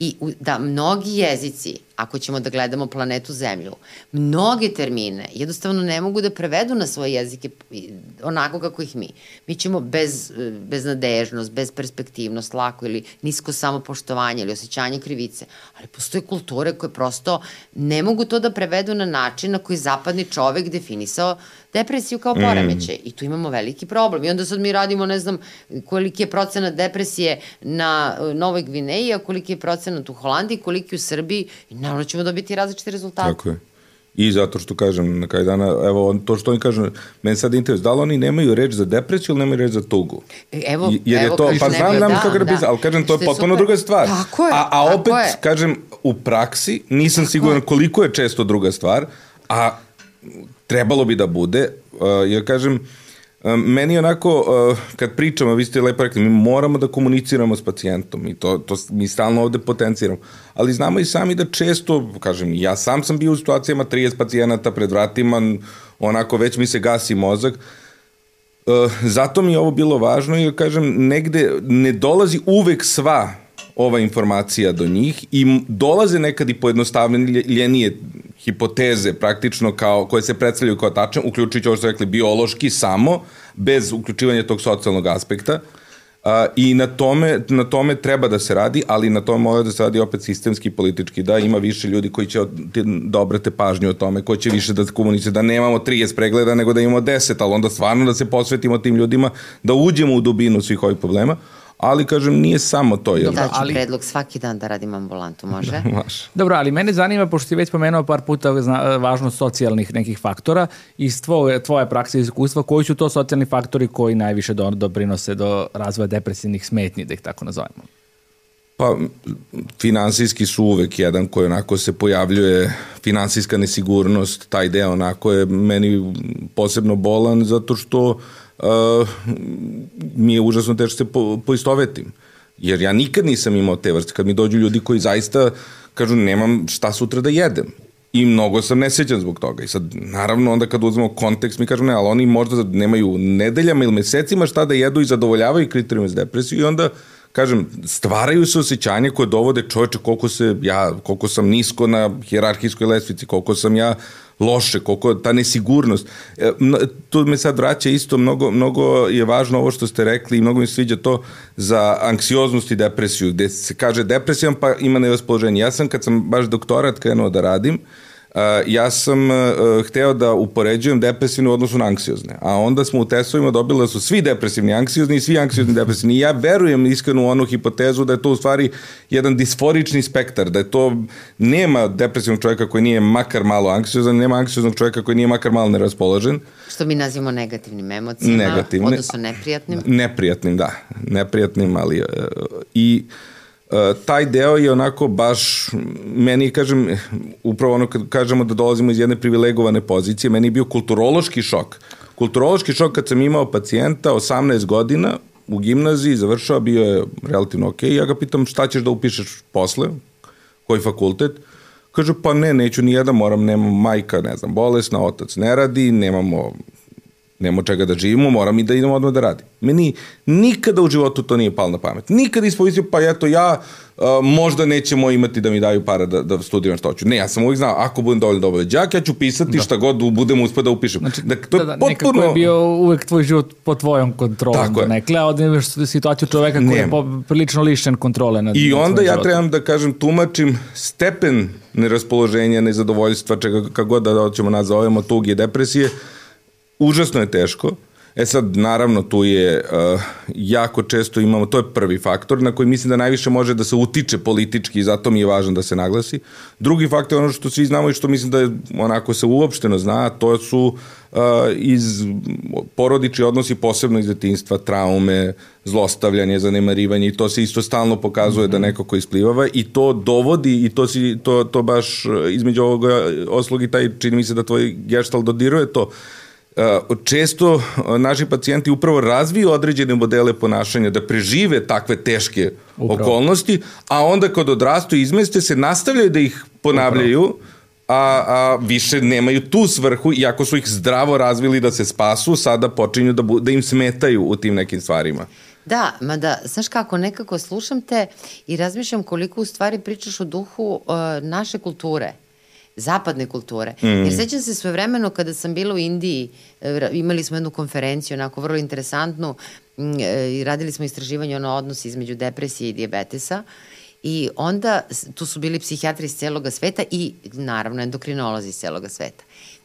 I da mnogi jezici, ako ćemo da gledamo planetu Zemlju, mnoge termine jednostavno ne mogu da prevedu na svoje jezike onako kako ih mi. Mi ćemo bez, beznadežnost, bez perspektivnost, lako ili nisko samopoštovanje ili osjećanje krivice, ali postoje kulture koje prosto ne mogu to da prevedu na način na koji zapadni čovek definisao depresiju kao poremeće mm. i tu imamo veliki problem. I onda sad mi radimo, ne znam, koliki je procenat depresije na e, Novoj Gvineji, a koliki je procenat u Holandiji, koliki u Srbiji i naravno ćemo dobiti različite rezultate. Tako je. I zato što kažem, na kraju dana, evo, to što oni kažu, meni sad interes, da li oni nemaju reč za depresiju ili nemaju reč za tugu? E, evo, Jer evo, je to, kažu, pa znam, znam da, kako da, da. ali kažem, to je potpuno druga stvar. Tako je, a, a opet, je. kažem, u praksi nisam tako siguran je. koliko je često druga stvar, a trebalo bi da bude, uh, jer kažem, uh, meni onako, uh, kad pričamo, vi ste lepo rekli, mi moramo da komuniciramo s pacijentom i to, to mi stalno ovde potenciramo. Ali znamo i sami da često, kažem, ja sam sam bio u situacijama 30 pacijenata pred vratima, onako već mi se gasi mozak, zato mi je ovo bilo važno i kažem, negde ne dolazi uvek sva ova informacija do njih i dolaze nekad i pojednostavljenije hipoteze praktično kao, koje se predstavljaju kao tačne, uključujući ovo što rekli biološki samo, bez uključivanja tog socijalnog aspekta. Uh, I na tome, na tome treba da se radi, ali na tome mora da se radi opet sistemski, politički, da ima više ljudi koji će da obrate pažnju o tome, koji će više da komunice, da nemamo 30 pregleda, nego da imamo 10, ali onda stvarno da se posvetimo tim ljudima, da uđemo u dubinu svih ovih problema. Ali kažem nije samo to. Jel? Daću ali... predlog svaki dan da radim ambulantu, može? Da, može. Dobro, ali mene zanima, pošto si već pomenuo par puta zna, važnost socijalnih nekih faktora, iz tvoje, tvoje prakse i iskustva, koji su to socijalni faktori koji najviše do, doprinose do razvoja depresivnih smetnji, da ih tako nazovemo? Pa, finansijski su uvek jedan koji onako se pojavljuje, finansijska nesigurnost, taj deo onako je meni posebno bolan zato što uh, uh, mi je užasno teško se po, poistovetim. Jer ja nikad nisam imao te vrste. Kad mi dođu ljudi koji zaista kažu nemam šta sutra da jedem. I mnogo sam nesećan zbog toga. I sad, naravno, onda kad uzmemo kontekst, mi kažemo ne, ali oni možda nemaju nedeljama ili mesecima šta da jedu i zadovoljavaju kriterijume za depresiju i onda kažem, stvaraju se osjećanje koje dovode čoveče koliko se ja, koliko sam nisko na hjerarhijskoj lestvici, koliko sam ja loše, koliko ta nesigurnost. E, tu me sad vraća isto, mnogo, mnogo je važno ovo što ste rekli i mnogo mi sviđa to za anksioznost i depresiju, gde se kaže depresijan pa ima nevaspoloženje. Ja sam kad sam baš doktorat krenuo da radim, uh, ja sam uh, hteo da upoređujem depresivne u odnosu na anksiozne. A onda smo u testovima dobili da su svi depresivni anksiozni i svi anksiozni depresivni. I ja verujem iskreno u onu hipotezu da je to u stvari jedan disforični spektar, da je to nema depresivnog čovjeka koji nije makar malo anksiozan, nema anksioznog čovjeka koji nije makar malo neraspoložen. Što mi nazivamo negativnim emocijama, Negativne, odnosno neprijatnim. Neprijatnim, da. Neprijatnim, ali uh, i Uh, taj deo je onako baš, meni kažem, upravo ono kad kažemo da dolazimo iz jedne privilegovane pozicije, meni je bio kulturološki šok. Kulturološki šok kad sam imao pacijenta 18 godina u gimnaziji, završao, bio je relativno ok, ja ga pitam šta ćeš da upišeš posle, koji fakultet, kaže pa ne, neću ni jedan, moram, nemam majka, ne znam, bolesna, otac ne radi, nemamo Nemo čega da živimo, moram i da idemo odmah da radim. Meni nikada u životu to nije palo na pamet. Nikada ispovisio, pa eto ja uh, možda nećemo imati da mi daju para da, da studiram što hoću. Ne, ja sam uvijek znao, ako budem dovoljno dobar đak, ja ću pisati da. šta god budem uspio da upišem. Znači, da, to da, da, potpuno... Nekako je bio uvek tvoj život pod tvojom kontrolom. Tako je. Nekle, a ovdje imaš situaciju čoveka koji je prilično lišen kontrole. Nad, I onda ja životom. trebam da kažem, tumačim stepen neraspoloženja, nezadovoljstva, čega kako god da ćemo nazovemo, tuge, depresije, užasno je teško. E sad, naravno, tu je uh, jako često imamo, to je prvi faktor na koji mislim da najviše može da se utiče politički i zato mi je važno da se naglasi. Drugi faktor je ono što svi znamo i što mislim da je onako se uopšteno zna, to su uh, iz porodični odnosi posebno iz detinstva, traume, zlostavljanje, zanemarivanje i to se isto stalno pokazuje mm -hmm. da mhm. neko ko isplivava i to dovodi i to, si, to, to baš između ovoga oslogi taj, čini mi se da tvoj geštal dodiruje to, Uh, često uh, naši pacijenti upravo razviju određene modele ponašanja da prežive takve teške upravo. okolnosti, a onda kad odrastu i izmeste se nastavljaju da ih ponavljaju, a, a više nemaju tu svrhu, iako su ih zdravo razvili da se spasu, sada počinju da, bu, da im smetaju u tim nekim stvarima. Da, mada, znaš kako, nekako slušam te i razmišljam koliko u stvari pričaš o duhu uh, naše kulture zapadne kulture. Mm. Jer sećam se svoje vremeno kada sam bila u Indiji, e, imali smo jednu konferenciju, onako vrlo interesantnu, e, i radili smo istraživanje ono odnos između depresije i diabetesa. I onda tu su bili psihijatri iz celoga sveta i naravno endokrinolozi iz celoga sveta.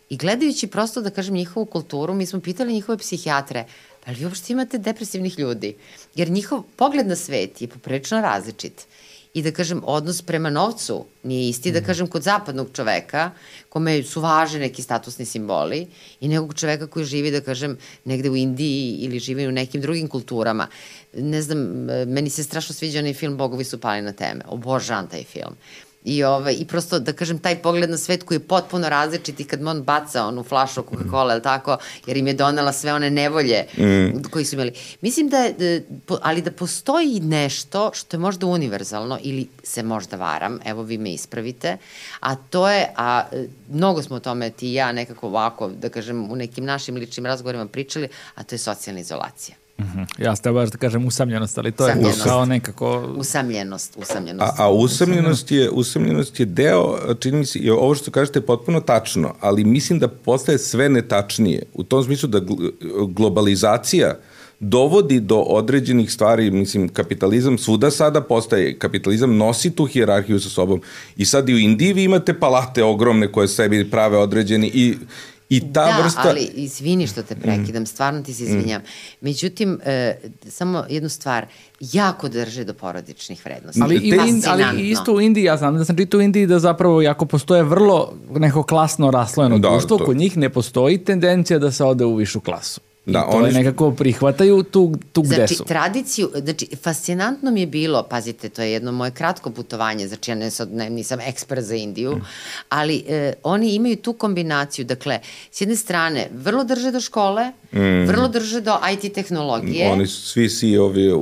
I gledajući prosto da kažem njihovu kulturu, mi smo pitali njihove psihijatre, pa li vi uopšte imate depresivnih ljudi? Jer njihov pogled na svet je poprečno različit i da kažem odnos prema novcu nije isti da mhm. kažem kod zapadnog čoveka kome su važni neki statusni simboli i nekog čoveka koji živi da kažem negde u Indiji ili živi u nekim drugim kulturama. Ne znam, meni se strašno sviđa onaj film Bogovi su pali na teme. Obožavam taj film I, ovaj, I prosto, da kažem, taj pogled na svet koji je potpuno različit i kad on baca onu flašu Coca-Cola, mm. tako, jer im je donela sve one nevolje mm. koji su imali. Mislim da, da, ali da postoji nešto što je možda univerzalno ili se možda varam, evo vi me ispravite, a to je, a mnogo smo o tome ti i ja nekako ovako, da kažem, u nekim našim ličnim razgovorima pričali, a to je socijalna izolacija. Ja ste baš da kažem usamljenost, ali to je kao nekako... Usamljenost, usamljenost. A, a usamljenost, je, usamljenost je deo, čini mi se, i ovo što kažete je potpuno tačno, ali mislim da postaje sve netačnije. U tom smislu da globalizacija dovodi do određenih stvari, mislim, kapitalizam svuda sada postaje, kapitalizam nosi tu hijerarhiju sa sobom i sad i u Indiji vi imate palate ogromne koje sebi prave određeni i I ta da, vrsta... ali izvini što te prekidam, mm. stvarno ti se izvinjam. Mm. Međutim, e, samo jednu stvar, jako drže do porodičnih vrednosti. Ali, i, ali isto u Indiji, ja znam da sam čitao u Indiji da zapravo jako postoje vrlo neko klasno raslojeno da, društvo, to... kod njih ne postoji tendencija da se ode u višu klasu. Da, I to oni... je nekako prihvataju tu, tu gde znači, su. tradiciju, znači, fascinantno mi je bilo, pazite, to je jedno moje kratko putovanje, znači ja ne, ne, nisam ekspert za Indiju, mm. ali e, oni imaju tu kombinaciju, dakle, s jedne strane, vrlo drže do škole, mm. vrlo drže do IT tehnologije. Oni su svi CEO-ovi u,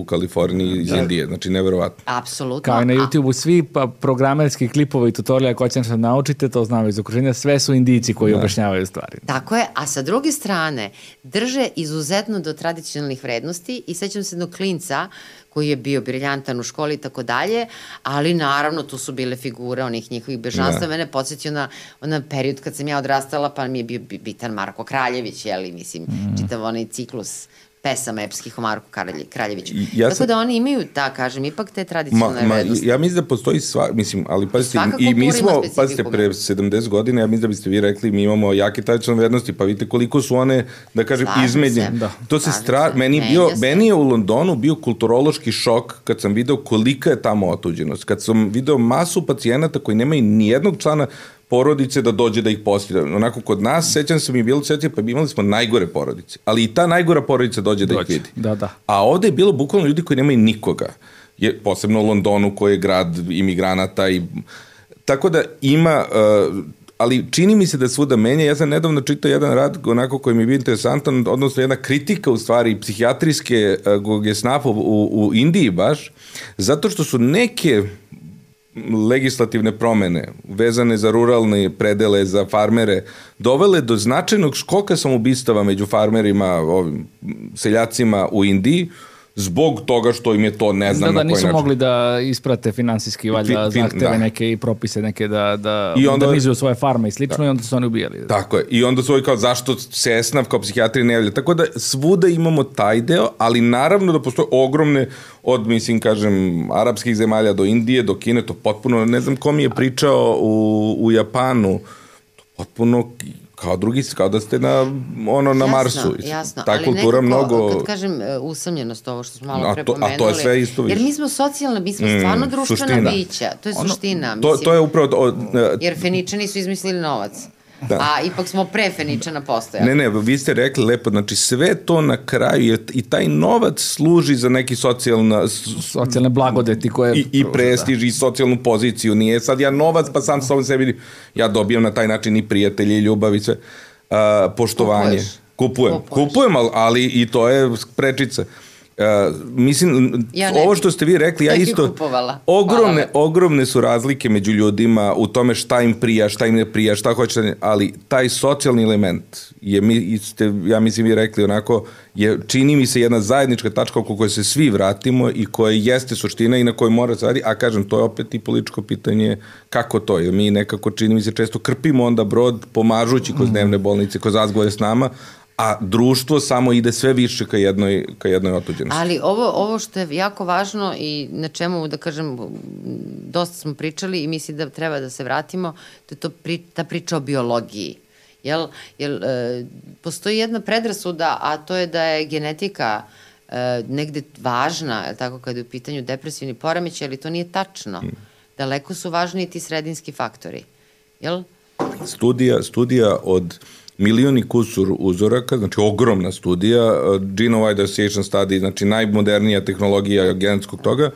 u Kaliforniji iz da. Indije, znači neverovatno. Apsolutno. Kao i na YouTube-u, svi pa, programerski klipovi i tutoriali koje će nešto naučite, to znamo iz okruženja, sve su indici koji da. objašnjavaju stvari. Tako je, a sa druge strane, drže izuzetno do tradicionalnih vrednosti i sećam se jednog klinca koji je bio briljantan u školi i tako dalje, ali naravno tu su bile figure onih njihovih bežanstva. Da. Mene podsjetio na, na period kad sam ja odrastala, pa mi je bio bitan Marko Kraljević, jeli, mislim, mm. čitav onaj ciklus pesama epskih o Marku Kraljeviću. Ja sam, Tako da oni imaju, da kažem, ipak te tradicionalne ma, ma, vrednosti. Ja mislim da postoji sva, mislim, ali pazite, i mi smo, pazite, pre 70 godina, ja mislim da biste vi rekli, mi imamo jake tradicionalne vrednosti, pa vidite koliko su one, da kažem, izmenjene. Da. To se stra, se. meni, bio, meni je u Londonu bio kulturološki šok kad sam video kolika je tamo otuđenost. Kad sam video masu pacijenata koji nemaju ni jednog člana porodice da dođe da ih posjeda. Onako kod nas, sećam se mi je bilo sećam, pa imali smo najgore porodice. Ali i ta najgora porodica dođe, dođe. da ih vidi. Da, da. A ovde je bilo bukvalno ljudi koji nemaju nikoga. Je, posebno u Londonu koji je grad imigranata i tako da ima uh, ali čini mi se da svuda menja. Ja sam nedavno čitao jedan rad onako koji mi je bio interesantan, odnosno jedna kritika u stvari psihijatrijske uh, gesnafa u, u Indiji baš, zato što su neke legislativne promene vezane za ruralne predele, za farmere, dovele do značajnog škoka samobistava među farmerima, ovim seljacima u Indiji, zbog toga što im je to ne znam da, da, na koji način. Da, nisu mogli da isprate finansijski valjda fin, zahteve da. neke i propise neke da, da I onda, modernizuju svoje farme i slično da. i onda su oni ubijali. Da. Tako je. I onda su ovi kao zašto se esnav kao psihijatri ne javlja. Tako da svuda imamo taj deo, ali naravno da postoje ogromne od, mislim, kažem, arapskih zemalja do Indije, do Kine, to potpuno, ne znam ko mi je pričao u, u Japanu, potpuno kao drugi, kao da ste na, ono, na jasno, Marsu. Jasno, Ta ali kultura nekako, mnogo... kad kažem e, usamljenost, ovo što smo malo pre pomenuli, a to je sve isto više. Jer mi smo socijalna, mi smo mm, stvarno društvena suština. bića, to je ono, suština. Mislim, to, to je upravo... O, jer Feničani su izmislili novac. Da. A ipak smo pre Feničana postojali. Ne, ne, vi ste rekli lepo, znači sve to na kraju je, i taj novac služi za neki socijalna... Socijalne blagodeti koje... I, i prestiž da. i socijalnu poziciju. Nije sad ja novac, pa sam sa sebi, ja dobijam na taj način i prijatelji i ljubav i sve. Uh, poštovanje. Kupuješ. Kupujem. Kupuješ. Kupujem, ali, ali i to je prečica. Uh, Uh, mislim, ja ovo što ste vi rekli, ja isto... Ogromne, ogromne su razlike među ljudima u tome šta im prija, šta im ne prija, šta hoće, ali taj socijalni element je, mi, ste, ja mislim vi rekli onako, je, čini mi se jedna zajednička tačka oko koje se svi vratimo i koja jeste suština i na kojoj mora se radi, a kažem, to je opet i političko pitanje kako to, jer mi nekako, čini mi se, često krpimo onda brod pomažući kroz dnevne bolnice, kroz razgovore s nama, a društvo samo ide sve više ka jednoj, ka jednoj otuđenosti. Ali ovo, ovo što je jako važno i na čemu, da kažem, dosta smo pričali i mislim da treba da se vratimo, to je to pri, ta priča o biologiji. Jel, jel, e, postoji jedna predrasuda, a to je da je genetika e, negde važna, tako, kada je u pitanju depresivni poremeć, ali to nije tačno. Hmm. Daleko su važniji ti sredinski faktori. Jel? Studija, studija od milioni kusur uzoraka, znači ogromna studija, Genome Association Study, znači najmodernija tehnologija genetskog toga,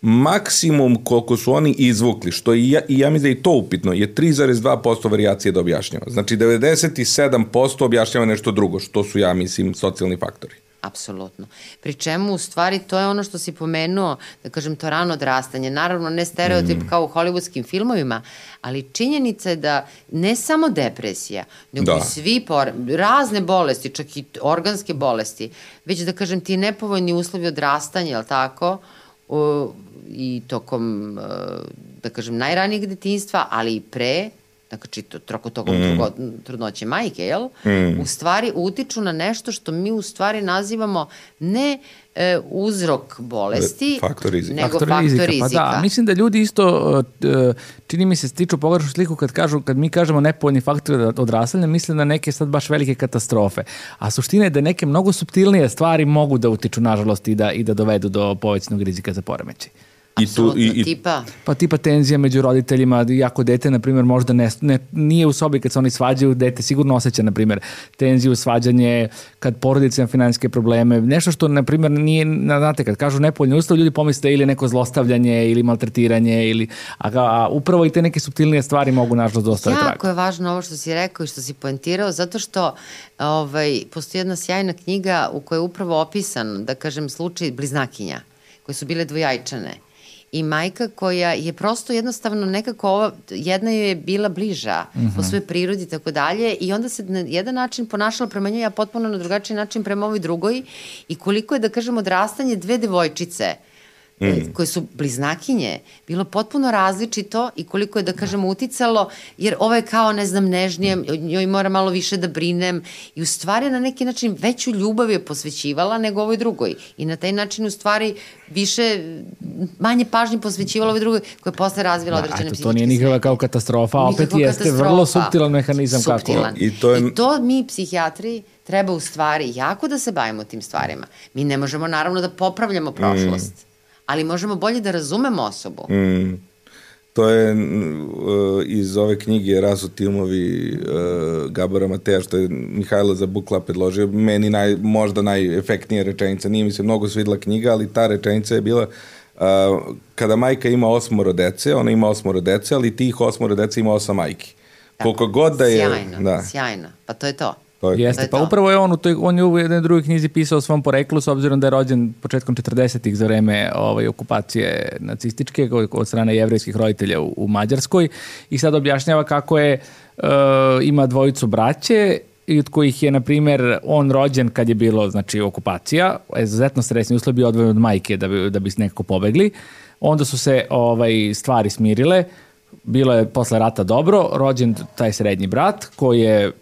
maksimum koliko su oni izvukli, što i ja, i ja mislim da je to upitno, je 3,2% varijacije da objašnjava. Znači 97% objašnjava nešto drugo, što su ja mislim socijalni faktori. Apsolutno. Pri čemu, u stvari, to je ono što si pomenuo, da kažem, to rano odrastanje. Naravno, ne stereotip mm. kao u hollywoodskim filmovima, ali činjenica je da ne samo depresija, nego da. i svi por, razne bolesti, čak i organske bolesti, već da kažem ti nepovoljni uslovi odrastanja, je li tako, o, i tokom, da kažem, najranijeg detinstva, ali i pre, znači to, troko tokom mm. trudnoće majke, jel? Mm. U stvari utiču na nešto što mi u stvari nazivamo ne e, uzrok bolesti, faktor rizika. nego faktor, faktor rizika. rizika. Pa da, mislim da ljudi isto, e, čini mi se, stiču pogrešnu sliku kad, kažu, kad mi kažemo nepovoljni faktor odrastanja, misle na neke sad baš velike katastrofe. A suština je da neke mnogo subtilnije stvari mogu da utiču, nažalost, i da, i da dovedu do povećnog rizika za poremećaj. I tu, i, i, tipa? Pa tipa tenzija među roditeljima, jako dete, na primjer, možda ne, ne, nije u sobi kad se oni svađaju, dete sigurno osjeća, na primjer, tenziju, svađanje, kad porodice ima finansijske probleme, nešto što, na primjer, nije, znate, kad kažu nepoljni ustav, ljudi pomisle ili neko zlostavljanje ili maltretiranje, ili, a, a upravo i te neke subtilnije stvari mogu nažalost dosta Jako Jako je važno ovo što si rekao i što si poentirao, zato što ovaj, postoji jedna sjajna knjiga u kojoj je upravo opisan, da kažem, slučaj bliznakinja koje su bile dvojajčane i majka koja je prosto jednostavno nekako ova, jedna joj je bila bliža mm -hmm. po mhm. svojoj prirodi i tako dalje i onda se na jedan način ponašala prema njoj, a potpuno na drugačiji način prema ovoj drugoj i koliko je, da kažemo, odrastanje dve devojčice mm. koje su bliznakinje, bilo potpuno različito i koliko je, da kažemo, uticalo, jer ovo je kao, ne znam, nežnije, njoj mora malo više da brinem i u stvari na neki način veću ljubav je posvećivala nego ovoj drugoj. I na taj način u stvari više, manje pažnje posvećivala ovoj drugoj koja je posle razvila da, određene psihičke To nije nikakva kao katastrofa, a opet jeste katastrofa. vrlo subtilan mehanizam Subtilan. kako. I to, je... I to mi, psihijatri, treba u stvari jako da se bavimo tim stvarima. Mi ne možemo naravno da popravljamo prošlost. Mm ali možemo bolje da razumemo osobu. Mm. To je uh, iz ove knjige Rasu Tilmovi uh, Gabora Mateja, što je Mihajlo za Bukla predložio. Meni naj, možda najefektnija rečenica. Nije mi se mnogo svidla knjiga, ali ta rečenica je bila uh, kada majka ima osmoro dece, ona ima osmoro dece, ali tih osmoro dece ima osam majki. Koliko god da je... Sjajno, da. sjajno. Pa to je to. To je, Jeste, pa upravo je on u, toj, on je u jednoj drugoj knjizi pisao o svom poreklu s obzirom da je rođen početkom 40-ih za vreme ovaj, okupacije nacističke od strane jevrejskih roditelja u, u Mađarskoj. I sad objašnjava kako je uh, ima dvojicu braće i od kojih je, na primer, on rođen kad je bilo, znači, okupacija, izuzetno stresni uslovi odvojen od majke da bi, da bi nekako pobegli. Onda su se ovaj, stvari smirile, bilo je posle rata dobro, rođen taj srednji brat koji je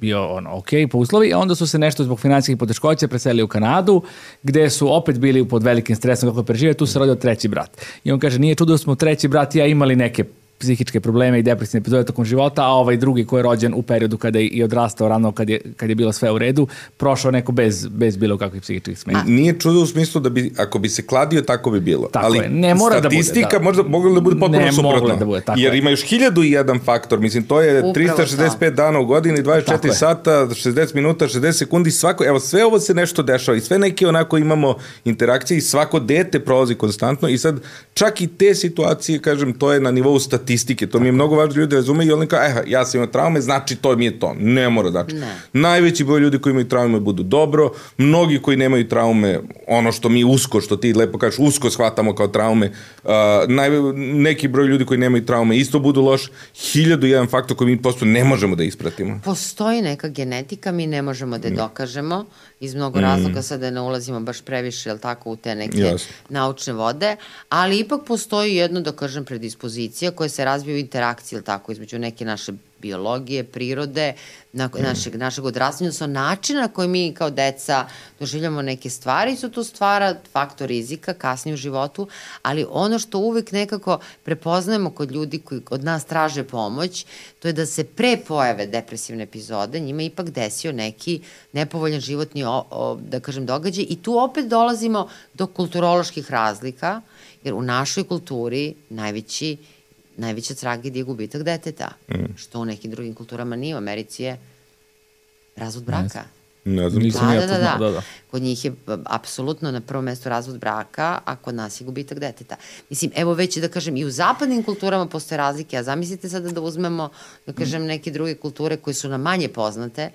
bio ono, ok po uslovi, a onda su se nešto zbog financijskih poteškoća preselili u Kanadu, gde su opet bili pod velikim stresom kako prežive, tu se rodio treći brat. I on kaže, nije čudo da smo treći brat i ja imali neke psihičke probleme i depresivne epizode tokom života, a ovaj drugi koji je rođen u periodu kada je i odrastao rano, kad je, kad je bilo sve u redu, prošao neko bez, bez bilo kakvih psihičkih smetnja. Nije čudo u smislu da bi, ako bi se kladio, tako bi bilo. Tako Ali je, ne mora da bude. Statistika možda mogla da bude potpuno ne suprotno. Da bude, tako jer je. ima još hiljadu i jedan faktor, mislim, to je Upravo 365 to. dana u godini, 24 sata, 60 minuta, 60 sekundi, svako, evo, sve ovo se nešto dešava i sve neke onako imamo interakcije i svako dete prolazi konstantno i sad čak i te situacije, kažem, to je na nivou statistike, to mi je mnogo važno ljudi razumeju i oni kao, eh, ja sam imao traume, znači to mi je to. Ne mora znači. Ne. Najveći broj ljudi koji imaju traume budu dobro, mnogi koji nemaju traume, ono što mi usko, što ti lepo kažeš, usko shvatamo kao traume, uh, naj, neki broj ljudi koji nemaju traume isto budu loš, hiljadu jedan faktor koji mi prosto ne možemo da ispratimo. Postoji neka genetika, mi ne možemo da je dokažemo iz mnogo mm. razloga, sada ne ulazimo baš previše, jel tako, u te neke Jasne. naučne vode, ali ipak postoji jedno, da kažem, predispozicija koja se razvija u interakciji, jel tako, između neke naše biologije, prirode, na, mm. našeg, našeg odrastanja, odnosno načina na koji mi kao deca doživljamo neke stvari, su to stvara faktor rizika kasnije u životu, ali ono što uvek nekako prepoznajemo kod ljudi koji od nas traže pomoć, to je da se pre pojave depresivne epizode njima ipak desio neki nepovoljan životni, o, o, da kažem, događaj i tu opet dolazimo do kulturoloških razlika, jer u našoj kulturi najveći najveća tragedija je gubitak deteta, mm. što u nekim drugim kulturama nije. U Americi je razvod braka. Ne znam. Nisam da, ja da, to da, da. da, da. Kod njih je apsolutno na prvom mestu razvod braka, a kod nas je gubitak deteta. Mislim, evo već da kažem, i u zapadnim kulturama postoje razlike, a zamislite sada da uzmemo, da kažem, neke druge kulture koje su nam manje poznate,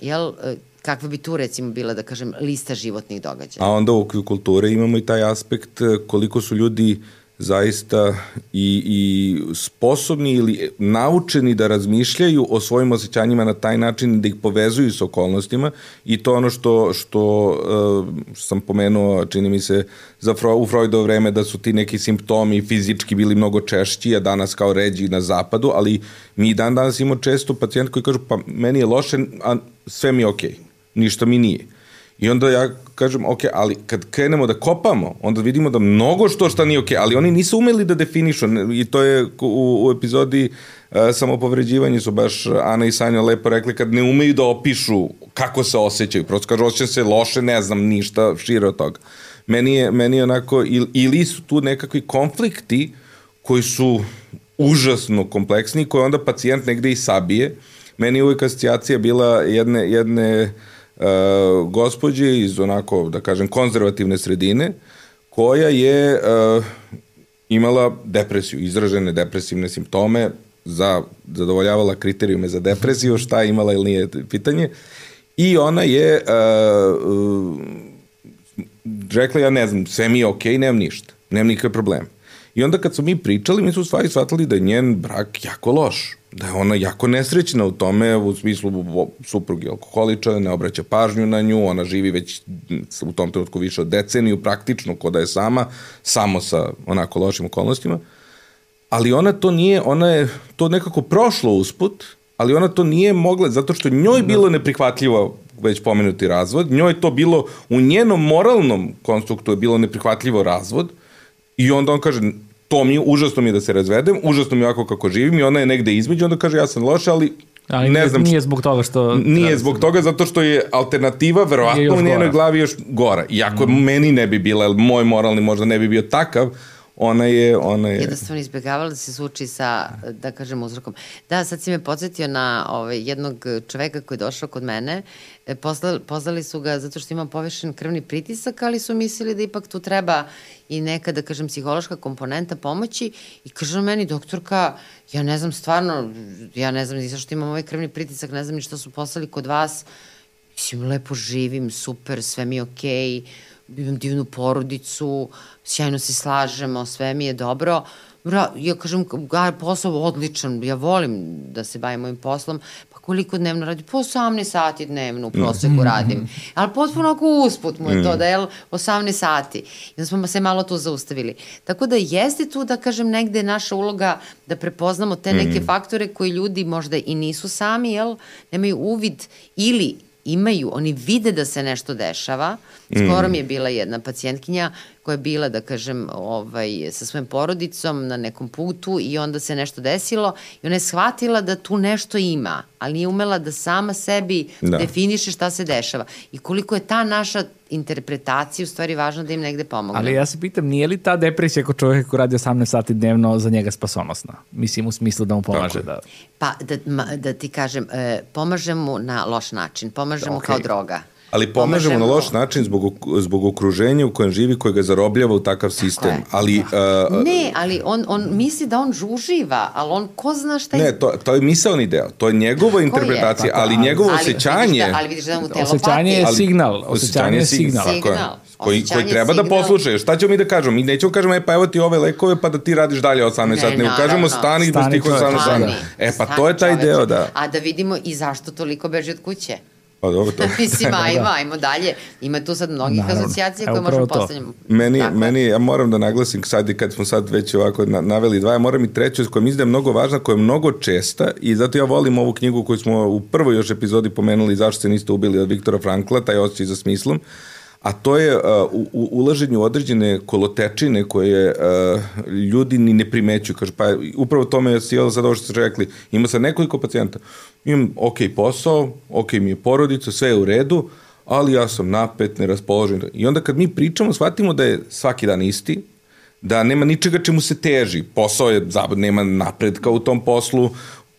jel, e, kakva bi tu recimo bila, da kažem, lista životnih događaja? A onda u kulture imamo i taj aspekt e, koliko su ljudi zaista i, i sposobni ili naučeni da razmišljaju o svojim osjećanjima na taj način da ih povezuju s okolnostima i to ono što, što uh, sam pomenuo, čini mi se, za Fro, u Freudovo vreme da su ti neki simptomi fizički bili mnogo češći, a danas kao ređi na zapadu, ali mi dan danas imamo često pacijent koji kažu pa meni je loše, a sve mi je okej, okay. ništa mi nije. I onda ja kažem, ok, ali kad krenemo da kopamo, onda vidimo da mnogo što šta nije ok, ali oni nisu umeli da definišu i to je u, u epizodi uh, samopovređivanje su baš Ana i Sanja lepo rekli kad ne umeju da opišu kako se osjećaju, prosto kažu osjećam se loše, ne znam ništa šire od toga. Meni je, meni je onako, ili su tu nekakvi konflikti koji su užasno kompleksni, koje onda pacijent negde i sabije. Meni je uvijek asocijacija bila jedne, jedne uh, uh, gospođe iz onako, da kažem, konzervativne sredine, koja je uh, imala depresiju, izražene depresivne simptome, za, zadovoljavala kriterijume za depresiju, šta je imala ili nije pitanje. I ona je uh, uh, rekla, ja ne znam, sve mi je okej, okay, nemam ništa, nemam nikakve probleme. I onda kad smo mi pričali, mi smo stvari shvatili da je njen brak jako loš da je ona jako nesrećna u tome, u smislu suprug je alkoholiča, ne obraća pažnju na nju, ona živi već u tom trenutku više od deceniju, praktično ko da je sama, samo sa onako lošim okolnostima, ali ona to nije, ona je to nekako prošlo usput, ali ona to nije mogla, zato što njoj bilo neprihvatljivo već pomenuti razvod, njoj to bilo u njenom moralnom konstruktu je bilo neprihvatljivo razvod i onda on kaže, to mi, užasno mi je da se razvedem, užasno mi je ovako kako živim i ona je negde između, onda kaže ja sam loša, ali Ali ne nije, znam, nije zbog toga što... Nije zbog toga, zato što je alternativa verovatno u njenoj glavi još gora. Iako mm. meni ne bi bila, moj moralni možda ne bi bio takav, ona je... Ona je... Jednostavno izbjegavala da se suči sa, da kažem, uzrokom. Da, sad si me podsjetio na ovaj, jednog čoveka koji je došao kod mene. E, Poslali, pozvali su ga zato što ima povešen krvni pritisak, ali su mislili da ipak tu treba i neka, da kažem, psihološka komponenta pomoći. I kaže meni, doktorka, ja ne znam stvarno, ja ne znam ni zašto imam ovaj krvni pritisak, ne znam ni što su poslali kod vas. Mislim, lepo živim, super, sve mi je okej. Okay imam divnu porodicu, sjajno se slažemo, sve mi je dobro. Ja kažem, posao odličan, ja volim da se bavim mojim poslom, pa koliko dnevno radi? Po 18 sati dnevno u proseku radim. Ali potpuno ako usput mu je to, mm. da je 18 sati. I onda smo se malo tu zaustavili. Tako da jeste tu, da kažem, negde naša uloga da prepoznamo te neke mm. faktore koji ljudi možda i nisu sami, jel? Nemaju uvid ili imaju, oni vide da se nešto dešava. Skoro mm. mi je bila jedna pacijentkinja koja je bila, da kažem, ovaj, sa svojim porodicom na nekom putu i onda se nešto desilo i ona je shvatila da tu nešto ima, ali nije umela da sama sebi da. definiše šta se dešava. I koliko je ta naša interpretacija u stvari važno da im negde pomogne. Ali ja se pitam, nije li ta depresija kod čovjeka koji radi 18 sati dnevno za njega spasonosna? Mislim u smislu da mu pomaže Tako. da... Pa da, da ti kažem, e, pomaže mu na loš način, pomaže mu okay. kao droga. Ali pomažemo na loš način zbog, zbog okruženja u kojem živi, koje ga zarobljava u takav sistem. Ali, uh, ne, ali on, on misli da on uživa, ali on ko zna šta je... Ne, to, to je misalni deo, to je njegova interpretacija, je? ali njegovo ali, osjećanje... Vidiš da, ali vidiš da mu telo Osjećanje je signal. Osjećanje je signal. signal. Koji, koji treba da signal. da poslušaju. Šta ćemo mi da kažemo? Mi nećemo kažemo, e pa evo ti ove lekove pa da ti radiš dalje 18 sati. Ne kažemo stani, stani da stihu 18 sati. E pa to je taj deo, da. A da vidimo i zašto toliko beži od kuće. Pa dobro, to. Mislim, ajmo, da. ajmo dalje. Ima tu sad mnogih Naravno. asocijacija koje možemo postavljati. Meni, dakle. meni, ja moram da naglasim sad i kad smo sad već ovako naveli dva, ja moram i treću koja mi izdaje mnogo važna, koja je mnogo česta i zato ja volim ovu knjigu koju smo u prvoj još epizodi pomenuli zašto se niste ubili od Viktora Frankla, taj osjećaj za smislom. Uh, a to je uh, u, ulaženje u određene kolotečine koje uh, ljudi ni ne primećuju. Kaže, pa upravo tome je sjela sad ovo što ste rekli. Ima sad nekoliko pacijenta. Imam ok posao, ok mi je porodica, sve je u redu, ali ja sam napet, neraspoložen. I onda kad mi pričamo, shvatimo da je svaki dan isti, da nema ničega čemu se teži. Posao je, nema napredka u tom poslu,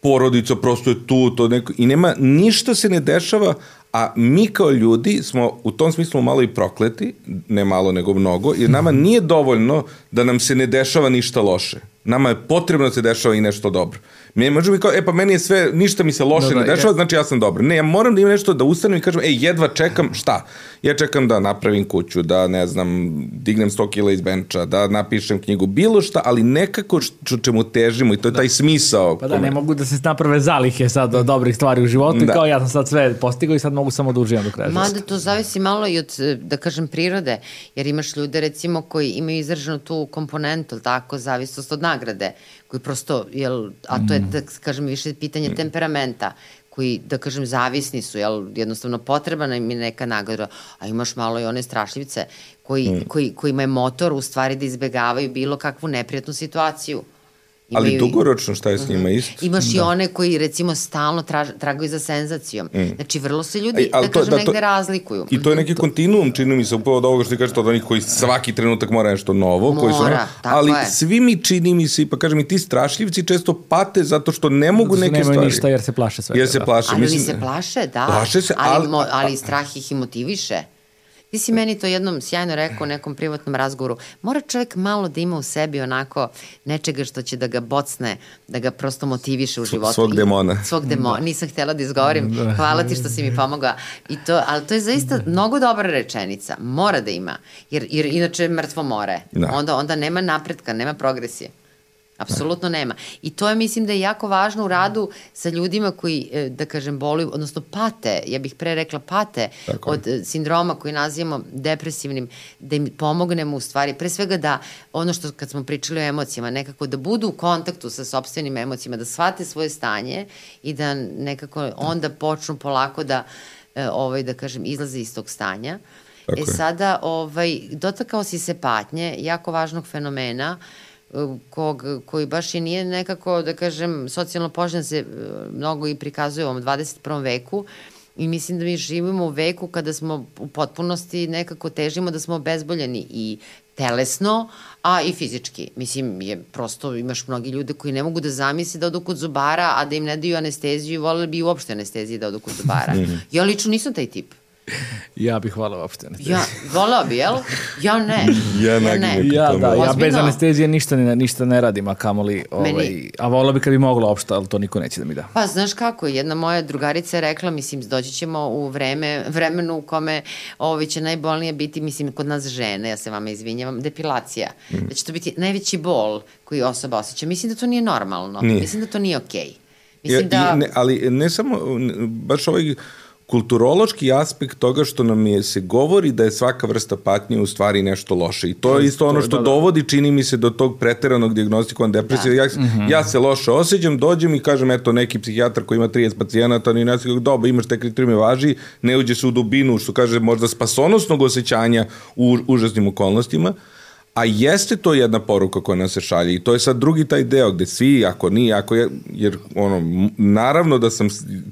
porodica prosto je tu, to neko, i nema, ništa se ne dešava, A mi kao ljudi smo u tom smislu malo i prokleti, ne malo nego mnogo, jer nama nije dovoljno da nam se ne dešava ništa loše. Nama je potrebno da se dešava i nešto dobro. Mi možemo kao, e pa meni je sve, ništa mi se loše da, da, ne dešava, je. znači ja sam dobar. Ne, ja moram da imam nešto da ustanem i kažem, ej, jedva čekam, šta? Ja čekam da napravim kuću, da, ne znam, dignem 100 kila iz benča, da napišem knjigu, bilo šta, ali nekako što čemu težimo i to je da. taj smisao. Pa da, ne mogu da se naprave zalihe sad od dobrih stvari u životu da. kao ja sam sad sve postigao i sad mogu samo da uživam do kraja. Mada to zavisi malo i od, da kažem, prirode, jer imaš ljude recimo koji imaju izraženu tu komponentu, tako, zavisnost od nagrade, koji prosto, jel, a to je. Da kažem, više pitanje mm. temperamenta, koji, da kažem, zavisni su, jel, jednostavno potrebna im je neka nagrada, a imaš malo i one strašljivice koji, mm. koji, kojima je motor u stvari da izbegavaju bilo kakvu neprijatnu situaciju. Imaju, Ali dugoročno šta je s njima uh. -huh. isto? Imaš da. i one koji recimo stalno traž, tragaju za senzacijom. Mm. Znači vrlo se ljudi, Aj, da to, kažem, da, negde to, razlikuju. I to je neki to... kontinuum, čini mi se, upravo od ovoga što ti kažeš, od onih koji svaki trenutak mora nešto novo. Mora, koji su, tako ali je. svi mi čini mi se, pa kažem i ti strašljivci često pate zato što ne mogu neke stvari. Nemaju ništa jer se plaše sve. Jer se plaše. Ali Mislim, oni se plaše, da. Plaše se, ali, ali, ali strah ih i motiviše. Ti si meni to jednom sjajno rekao u nekom privatnom razgovoru. Mora čovjek malo da ima u sebi onako nečega što će da ga bocne, da ga prosto motiviše u životu. Svog demona. Svog demona. Da. Nisam htjela da izgovorim. Da. Hvala ti što si mi pomogao. I to, ali to je zaista da. mnogo dobra rečenica. Mora da ima. Jer, jer inače je mrtvo more. Da. Onda, onda nema napretka, nema progresije. Apsolutno nema. I to je, mislim, da je jako važno u radu sa ljudima koji, e, da kažem, boluju, odnosno pate, ja bih pre rekla pate Tako. od e, sindroma koji nazivamo depresivnim, da im pomognemo u stvari, pre svega da ono što kad smo pričali o emocijama, nekako da budu u kontaktu sa sobstvenim emocijama, da shvate svoje stanje i da nekako onda počnu polako da, e, ovaj, da kažem, izlaze iz tog stanja. Tako e je. sada, ovaj, dotakao si se patnje, jako važnog fenomena, uh, kog, koji baš i nije nekako, da kažem, socijalno poželjan se e, mnogo i prikazuje u ovom 21. veku i mislim da mi živimo u veku kada smo u potpunosti nekako težimo da smo obezboljeni i telesno, a i fizički. Mislim, je prosto, imaš mnogi ljude koji ne mogu da zamisli da odu kod zubara, a da im ne daju anesteziju i volili bi uopšte anesteziju da odu kod zubara. Mhm. ja lično nisam taj tip. Ja bih hvala uopšte anesteziju. Ja, volao bi, jel? Ja ne. ja, ja ne. Ja, da, ja bez anestezije ništa ne, ništa ne radim, a kamoli, ovaj, Meni... a volao bi kad bi mogla uopšte, ali to niko neće da mi da. Pa, znaš kako, jedna moja drugarica je rekla, mislim, doći ćemo u vreme, vremenu u kome ovaj, će najbolnije biti, mislim, kod nas žene, ja se vama izvinjavam, depilacija. Mm. Da će to biti najveći bol koji osoba osjeća. Mislim da to nije normalno. Nije. Mislim da to nije okej. Okay. Mislim ja, da... I ne, ali ne samo, baš ovaj kulturološki aspekt toga što nam je se govori da je svaka vrsta patnje u stvari nešto loše. I to je isto ono što da, da. dovodi, čini mi se, do tog preteranog diagnostikovanja depresije. Da. Ja, mm -hmm. ja se loše osjećam, dođem i kažem, eto, neki psihijatar koji ima 30 pacijenata, ni nas doba, imaš te kriterijume važi, ne uđe se u dubinu, što kaže, možda spasonosnog osjećanja u užasnim okolnostima. A jeste to jedna poruka koja nas se šalje i to je sad drugi taj deo gde svi, ako nije, ako je, jer ono, naravno da sam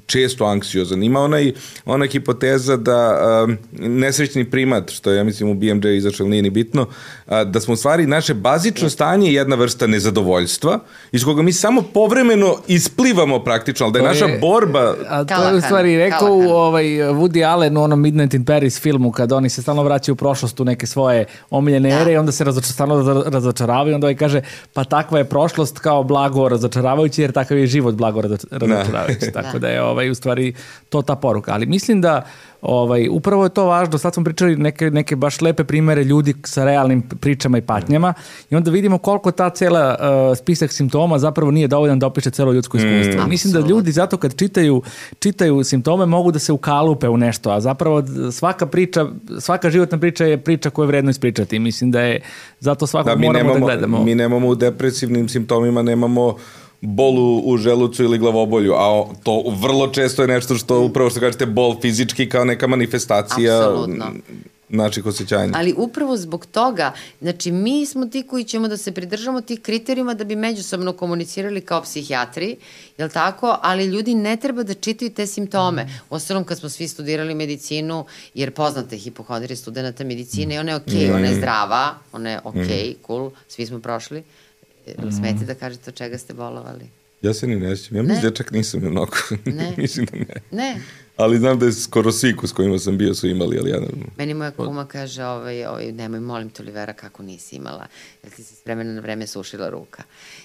često anksiozan. Ima onaj, ona hipoteza da uh, nesrećni primat, što je, ja mislim u BMJ izašao, nije ni bitno, uh, da smo u stvari naše bazično stanje jedna vrsta nezadovoljstva iz koga mi samo povremeno isplivamo praktično, ali da je, je naša borba... A to je u stvari rekao u ovaj, Woody Allen u onom Midnight in Paris filmu, kada oni se stalno vraćaju u prošlost u neke svoje omiljene da. ere i onda se razoča, stalno razočaravaju, onda ovaj kaže, pa takva je prošlost kao blago razočaravajući, jer takav je život blago da. razočaravajući. Tako da je ovaj, u stvari to ta poruka. Ali mislim da Ovaj, upravo je to važno, sad smo pričali neke, neke baš lepe primere ljudi sa realnim pričama i patnjama i onda vidimo koliko ta cela uh, spisak simptoma zapravo nije dovoljan da opiše celo ljudsko mm. iskustvo. Mm. Mislim da ljudi zato kad čitaju, čitaju simptome mogu da se ukalupe u nešto, a zapravo svaka priča, svaka životna priča je priča koju je vredno ispričati. Mislim da je zato svakog da, moramo da nemamo, da gledamo. Mi nemamo u depresivnim simptomima, nemamo bolu u želucu ili glavobolju, a to vrlo često je nešto što upravo što kažete bol fizički kao neka manifestacija Absolutno naših osjećanja. Ali upravo zbog toga, znači mi smo ti koji ćemo da se pridržamo tih kriterijuma da bi međusobno komunicirali kao psihijatri, je li tako? Ali ljudi ne treba da čitaju te simptome. U ostalom, kad smo svi studirali medicinu, jer poznate hipohondrije studenta medicine, ona je okej, okay, mm. ona je zdrava, ona je okej, okay, mm. cool, svi smo prošli. Mm. Smete da kažete od čega ste bolovali? Ja se ni ne sjećam. Ja mislim da čak nisam mnogo. Ne? mislim da ne. Ne? Ali znam da je skoro svi s kojima sam bio su imali, ali ja ne... Meni moja kuma kaže, ovaj, ovaj, nemoj, molim te, Olivera, kako nisi imala, jer ti si s vremena na vreme sušila ruka.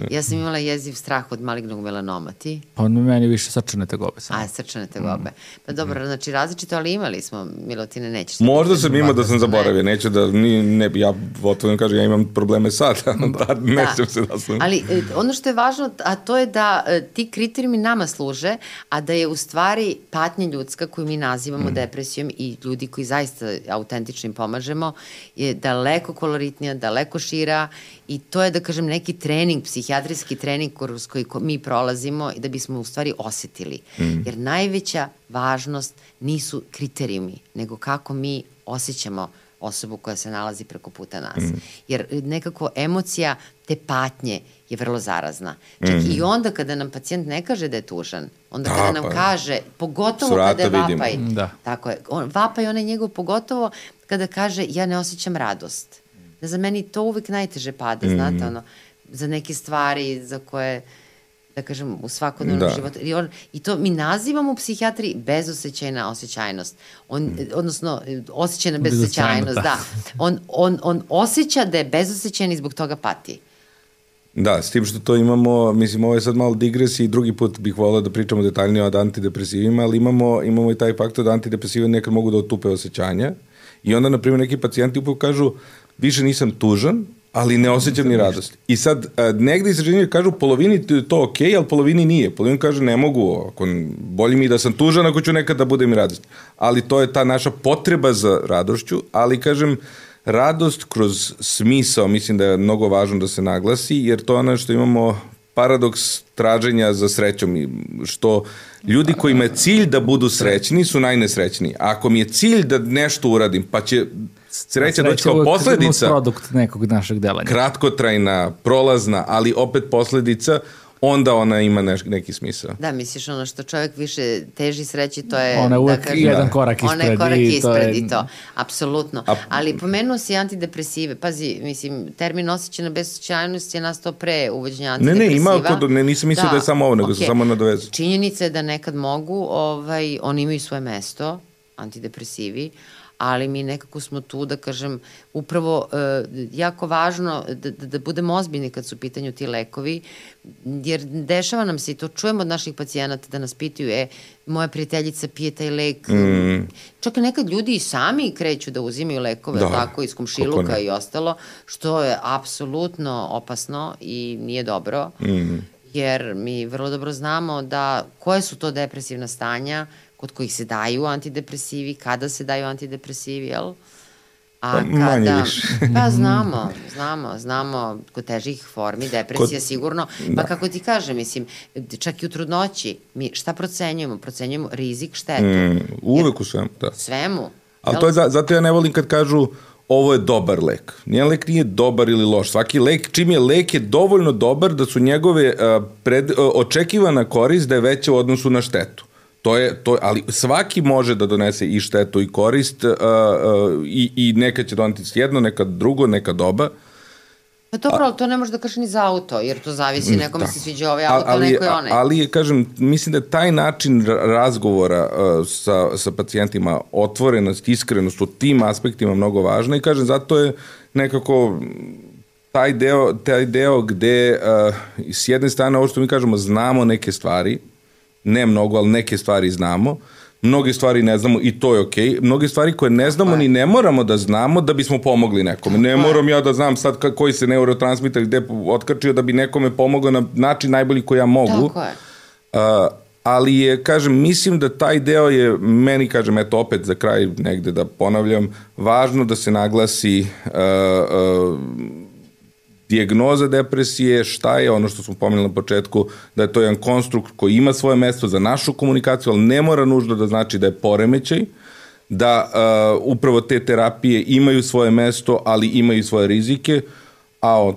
Ja sam imala jeziv strah od malignog melanoma, ti? Pa meni više srčane tegobe. Samo. A, srčane tegobe. Mm. Pa dobro, mm. znači različito, ali imali smo, Milotine, nećeš. Možda sam imao da sam zaboravio, ne. neću da, ni, ne, ja otvorim kažem, ja imam probleme sad, da, ne da. se da sam. Ali e, ono što je važno, a to je da e, ti kriterijumi nama služe, a da je u stvari patnja ljudska koju mi nazivamo mm. depresijom i ljudi koji zaista autentično im pomažemo je daleko koloritnija, daleko šira i to je da kažem neki trening, psihijatrijski trening kroz koji mi prolazimo i da bismo u stvari osetili. Mm. Jer najveća važnost nisu kriterijumi, nego kako mi osjećamo osobu koja se nalazi preko puta nas. Mm. Jer nekako emocija te patnje je vrlo zarazna. Čak mm. i onda kada nam pacijent ne kaže da je tužan, onda da, kada nam pa, kaže, pogotovo Surata kada je vapaj, vidimo. da. tako je, on, vapaj onaj njegov pogotovo kada kaže ja ne osjećam radost. Da za meni to uvek najteže pada, mm. znate, ono, za neke stvari za koje da kažem, u svakodnevnom da. životu. I, on, I to mi nazivamo u psihijatriji bezosećajna osjećajnost. On, mm. Odnosno, osjećajna bezosećajnost, da. da. On, on, on osjeća da je bezosećajan i zbog toga pati. Da, s tim što to imamo, mislim, ovo je sad malo digres i drugi put bih volao da pričamo detaljnije o antidepresivima, ali imamo, imamo i taj faktor da antidepresive nekad mogu da otupe osjećanja i onda, na primjer, neki pacijenti upravo kažu više nisam tužan, ali ne osjećam ni radost. I sad, negde istraženje kažu polovini to ok, ali polovini nije. Polovini kaže ne mogu, ako, bolje mi da sam tužan ako ću nekad da budem i radost. Ali to je ta naša potreba za radošću, ali kažem, radost kroz smisao, mislim da je mnogo važno da se naglasi, jer to je ono što imamo paradoks traženja za srećom, što ljudi kojima je cilj da budu srećni su najnesrećniji. A ako mi je cilj da nešto uradim, pa će sreća doći kao posledica. produkt nekog našeg delanja. Kratkotrajna, prolazna, ali opet posledica onda ona ima neš, neki smisao. Da, misliš ono što čovjek više teži sreći, to je... Ona je uvek da kažem, jedan korak ispred. Ona je korak i ispred to je... i to, apsolutno. A... Ali pomenuo si antidepresive, pazi, mislim, termin osjećana bezočajnost je nastao pre uvođenja antidepresiva. Ne, ne, ima, kod, ne, nisam mislio da, da je samo ovo, nego okay. sam samo nadovezao. Činjenica je da nekad mogu, ovaj, oni imaju svoje mesto, antidepresivi, ali mi nekako smo tu da kažem upravo e, jako važno da, da, da budemo ozbiljni kad su u pitanju ti lekovi, jer dešava nam se i to čujemo od naših pacijenata da nas pitaju, e, moja prijateljica pije taj lek. Mm. Čak nekad ljudi i sami kreću da uzimaju lekove, da, tako, iz komšiluka i ostalo, što je apsolutno opasno i nije dobro. Mm jer mi vrlo dobro znamo da koje su to depresivna stanja, kod kojih se daju antidepresivi, kada se daju antidepresivi, jel? A pa, kada, manje više. pa znamo, znamo, znamo kod težih formi, depresija kod, sigurno. Pa da. kako ti kažem, mislim, čak i u trudnoći, mi šta procenjujemo? Procenjujemo rizik štetu. Mm, uvek u svemu, da. Svemu. Ali to je, zato ja ne volim kad kažu ovo je dobar lek. Nijedan lek nije dobar ili loš. Svaki lek, čim je lek je dovoljno dobar da su njegove uh, pred, uh, očekivana korist da je veća u odnosu na štetu. To je, to, ali svaki može da donese i štetu i korist uh, uh, i, i neka će doneti jedno, neka drugo, neka doba. Pa dobro, ali to ne može da kaže ni za auto, jer to zavisi, nekome da. se sviđa ovaj auto, ali, neko je onaj. Ali, kažem, mislim da taj način razgovora uh, sa, sa pacijentima, otvorenost, iskrenost u tim aspektima mnogo važna i kažem, zato je nekako taj deo, taj deo gde uh, s jedne strane, ovo što mi kažemo, znamo neke stvari, ne mnogo, ali neke stvari znamo, mnoge stvari ne znamo i to je okej. Okay. Mnoge stvari koje ne znamo ni ne moramo da znamo da bismo pomogli nekome. Ne moram ja da znam sad koji se neurotransmiter gde otkačio da bi nekome pomogao na način najbolji koji ja mogu. Tako je. Uh, ali je, kažem, mislim da taj deo je, meni, kažem, eto opet za kraj negde da ponavljam, važno da se naglasi uh, uh, dijagnoza depresije, šta je ono što smo pomenuli na početku, da je to jedan konstrukt koji ima svoje mesto za našu komunikaciju, ali ne mora nužno da znači da je poremećaj, da uh, upravo te terapije imaju svoje mesto, ali imaju svoje rizike, a o,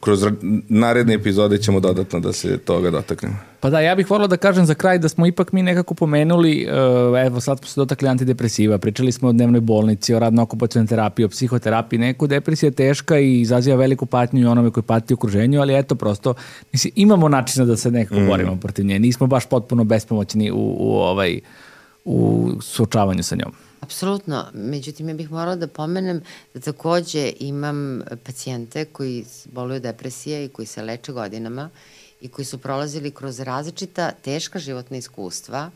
kroz naredne epizode ćemo dodatno da se toga dotaknemo. Pa da, ja bih volio da kažem za kraj da smo ipak mi nekako pomenuli, uh, evo sad smo se dotakli antidepresiva, pričali smo o dnevnoj bolnici, o radno-okupacijalnoj terapiji, o psihoterapiji, neku depresija je teška i izaziva veliku patnju i onome koji pati u okruženju, ali eto prosto, mislim, imamo načina da se nekako mm. borimo protiv nje, nismo baš potpuno bespomoćni u, u ovaj u suočavanju sa njom. Apsolutno. Međutim, ja bih morala da pomenem da takođe imam pacijente koji boluju depresije i koji se leče godinama i koji su prolazili kroz različita teška životna iskustva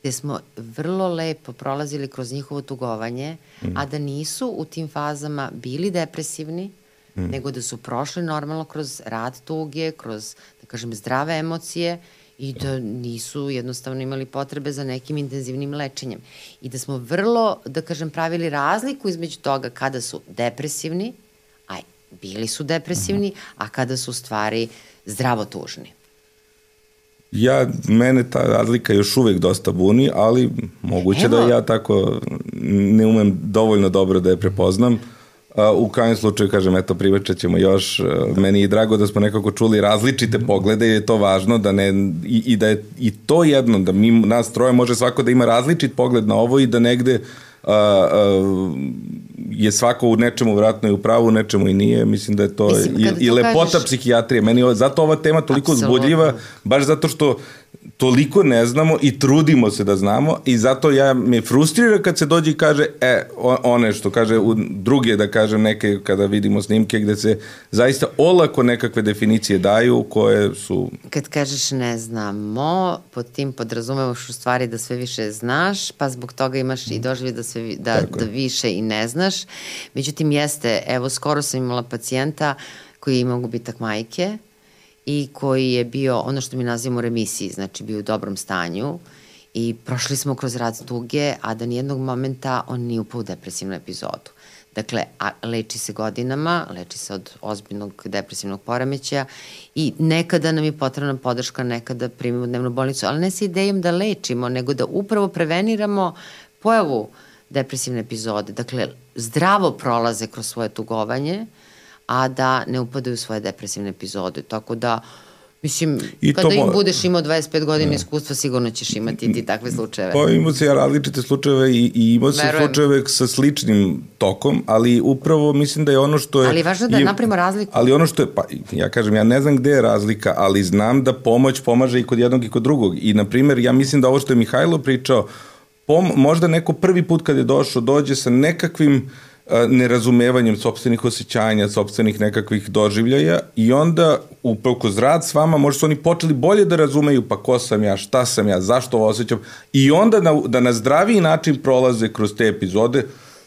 gde smo vrlo lepo prolazili kroz njihovo tugovanje, mm. a da nisu u tim fazama bili depresivni, mm. nego da su prošli normalno kroz rad tuge, kroz, da kažem, zdrave emocije i da nisu jednostavno imali potrebe za nekim intenzivnim lečenjem. I da smo vrlo, da kažem, pravili razliku između toga kada su depresivni, a bili su depresivni, a kada su stvari zdravo tužni. Ja, mene ta razlika još uvek dosta buni, ali moguće da Evo. da ja tako ne umem dovoljno dobro da je prepoznam. U krajem slučaju, kažem, eto, privačat ćemo još. Meni je drago da smo nekako čuli različite poglede i je to važno da ne, i, i da je i to jedno, da mi, nas troje može svako da ima različit pogled na ovo i da negde uh, a, a, je svako u nečemu vratno i u pravu, u nečemu i nije. Mislim da je to Mislim, i, i lepota kažeš... psihijatrije. Meni zato ova tema toliko Absolutno. uzbudljiva, baš zato što toliko ne znamo i trudimo se da znamo i zato ja me frustrira kad se dođe i kaže e, one što kaže u druge da kažem neke kada vidimo snimke gde se zaista olako nekakve definicije daju koje su... Kad kažeš ne znamo, pod tim podrazumevaš u stvari da sve više znaš, pa zbog toga imaš i doživlje da, sve, da, da više i ne znaš. Međutim, jeste, evo skoro sam imala pacijenta koji ima gubitak majke, i koji je bio ono što mi nazivamo remisiji, znači bio u dobrom stanju i prošli smo kroz rad tuge, a da nijednog momenta on nije upao u depresivnu epizodu. Dakle, a, leči se godinama, leči se od ozbiljnog depresivnog poremećaja i nekada nam je potrebna podrška, nekada primimo dnevnu bolnicu, ali ne sa idejom da lečimo, nego da upravo preveniramo pojavu depresivne epizode. Dakle, zdravo prolaze kroz svoje tugovanje, a da ne upadaju u svoje depresivne epizode. Tako da, Mislim, I kada im budeš imao 25 godina iskustva, sigurno ćeš imati ti takve slučajeve. Pa imao se ja različite slučajeve i, i imao se slučajeve sa sličnim tokom, ali upravo mislim da je ono što je... Ali važno da je, napravimo razliku. Ali ono što je, pa ja kažem, ja ne znam gde je razlika, ali znam da pomoć pomaže i kod jednog i kod drugog. I, na primer, ja mislim da ovo što je Mihajlo pričao, pom, možda neko prvi put kad je došao, dođe sa nekakvim uh, nerazumevanjem sobstvenih osjećanja, sobstvenih nekakvih doživljaja i onda upravo kroz rad s vama možda su oni počeli bolje da razumeju pa ko sam ja, šta sam ja, zašto ovo osjećam i onda na, da na zdraviji način prolaze kroz te epizode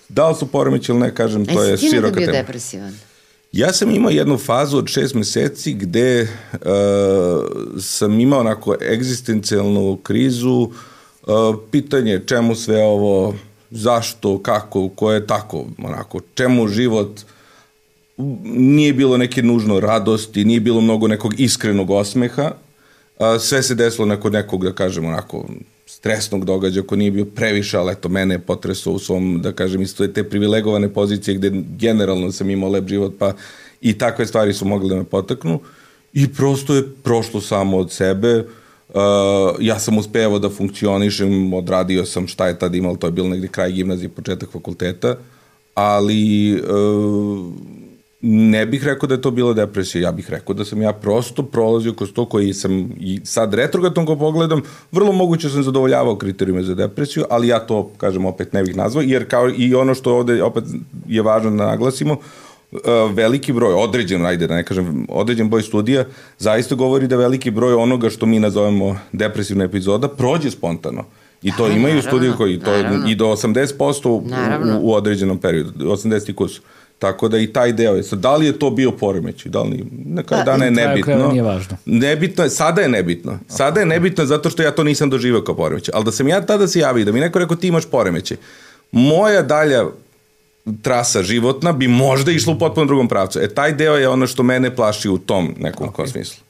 da li su poremeći ili ne, kažem, to je široka tema. Jesi ti bio depresivan? Ja sam imao jednu fazu od šest meseci gde uh, sam imao onako egzistencijalnu krizu, uh, pitanje čemu sve ovo zašto, kako, ko je tako, onako, čemu život, nije bilo neke nužno radosti, nije bilo mnogo nekog iskrenog osmeha, sve se desilo neko nekog, da kažem, onako, stresnog događaja ko nije bio previše, ali eto, mene je potresao u svom, da kažem, isto je te privilegovane pozicije gde generalno sam imao lep život, pa i takve stvari su mogli da me potaknu. I prosto je prošlo samo od sebe, uh, Uh, ja sam uspevao da funkcionišem, odradio sam šta je tad imalo, to je bilo negde kraj gimnazije, početak fakulteta, ali uh, ne bih rekao da je to bila depresija, ja bih rekao da sam ja prosto prolazio kroz to koji sam i sad retrogatom ko pogledam, vrlo moguće sam zadovoljavao kriterijume za depresiju, ali ja to, kažem, opet ne bih nazvao, jer kao i ono što ovde opet je važno da naglasimo, Uh, veliki broj, određen, ajde da ne kažem, određen broj studija zaista govori da veliki broj onoga što mi nazovemo depresivna epizoda prođe spontano. I to Aha, imaju naravno, studije koji to naravno. i do 80% u, u, u određenom periodu, 80 i kus. Tako da i taj deo je. Sad, da li je to bio poremeć? Da li? Na kraju pa, dana je nebitno. Nije važno. Nebitno je, sada je nebitno. Sada je nebitno zato što ja to nisam doživao kao poremeć. Ali da sam ja tada se javio, da mi neko rekao ti imaš poremeće. Moja dalja trasa životna bi možda išla u potpuno drugom pravcu. E, taj deo je ono što mene plaši u tom nekom okay. smislu.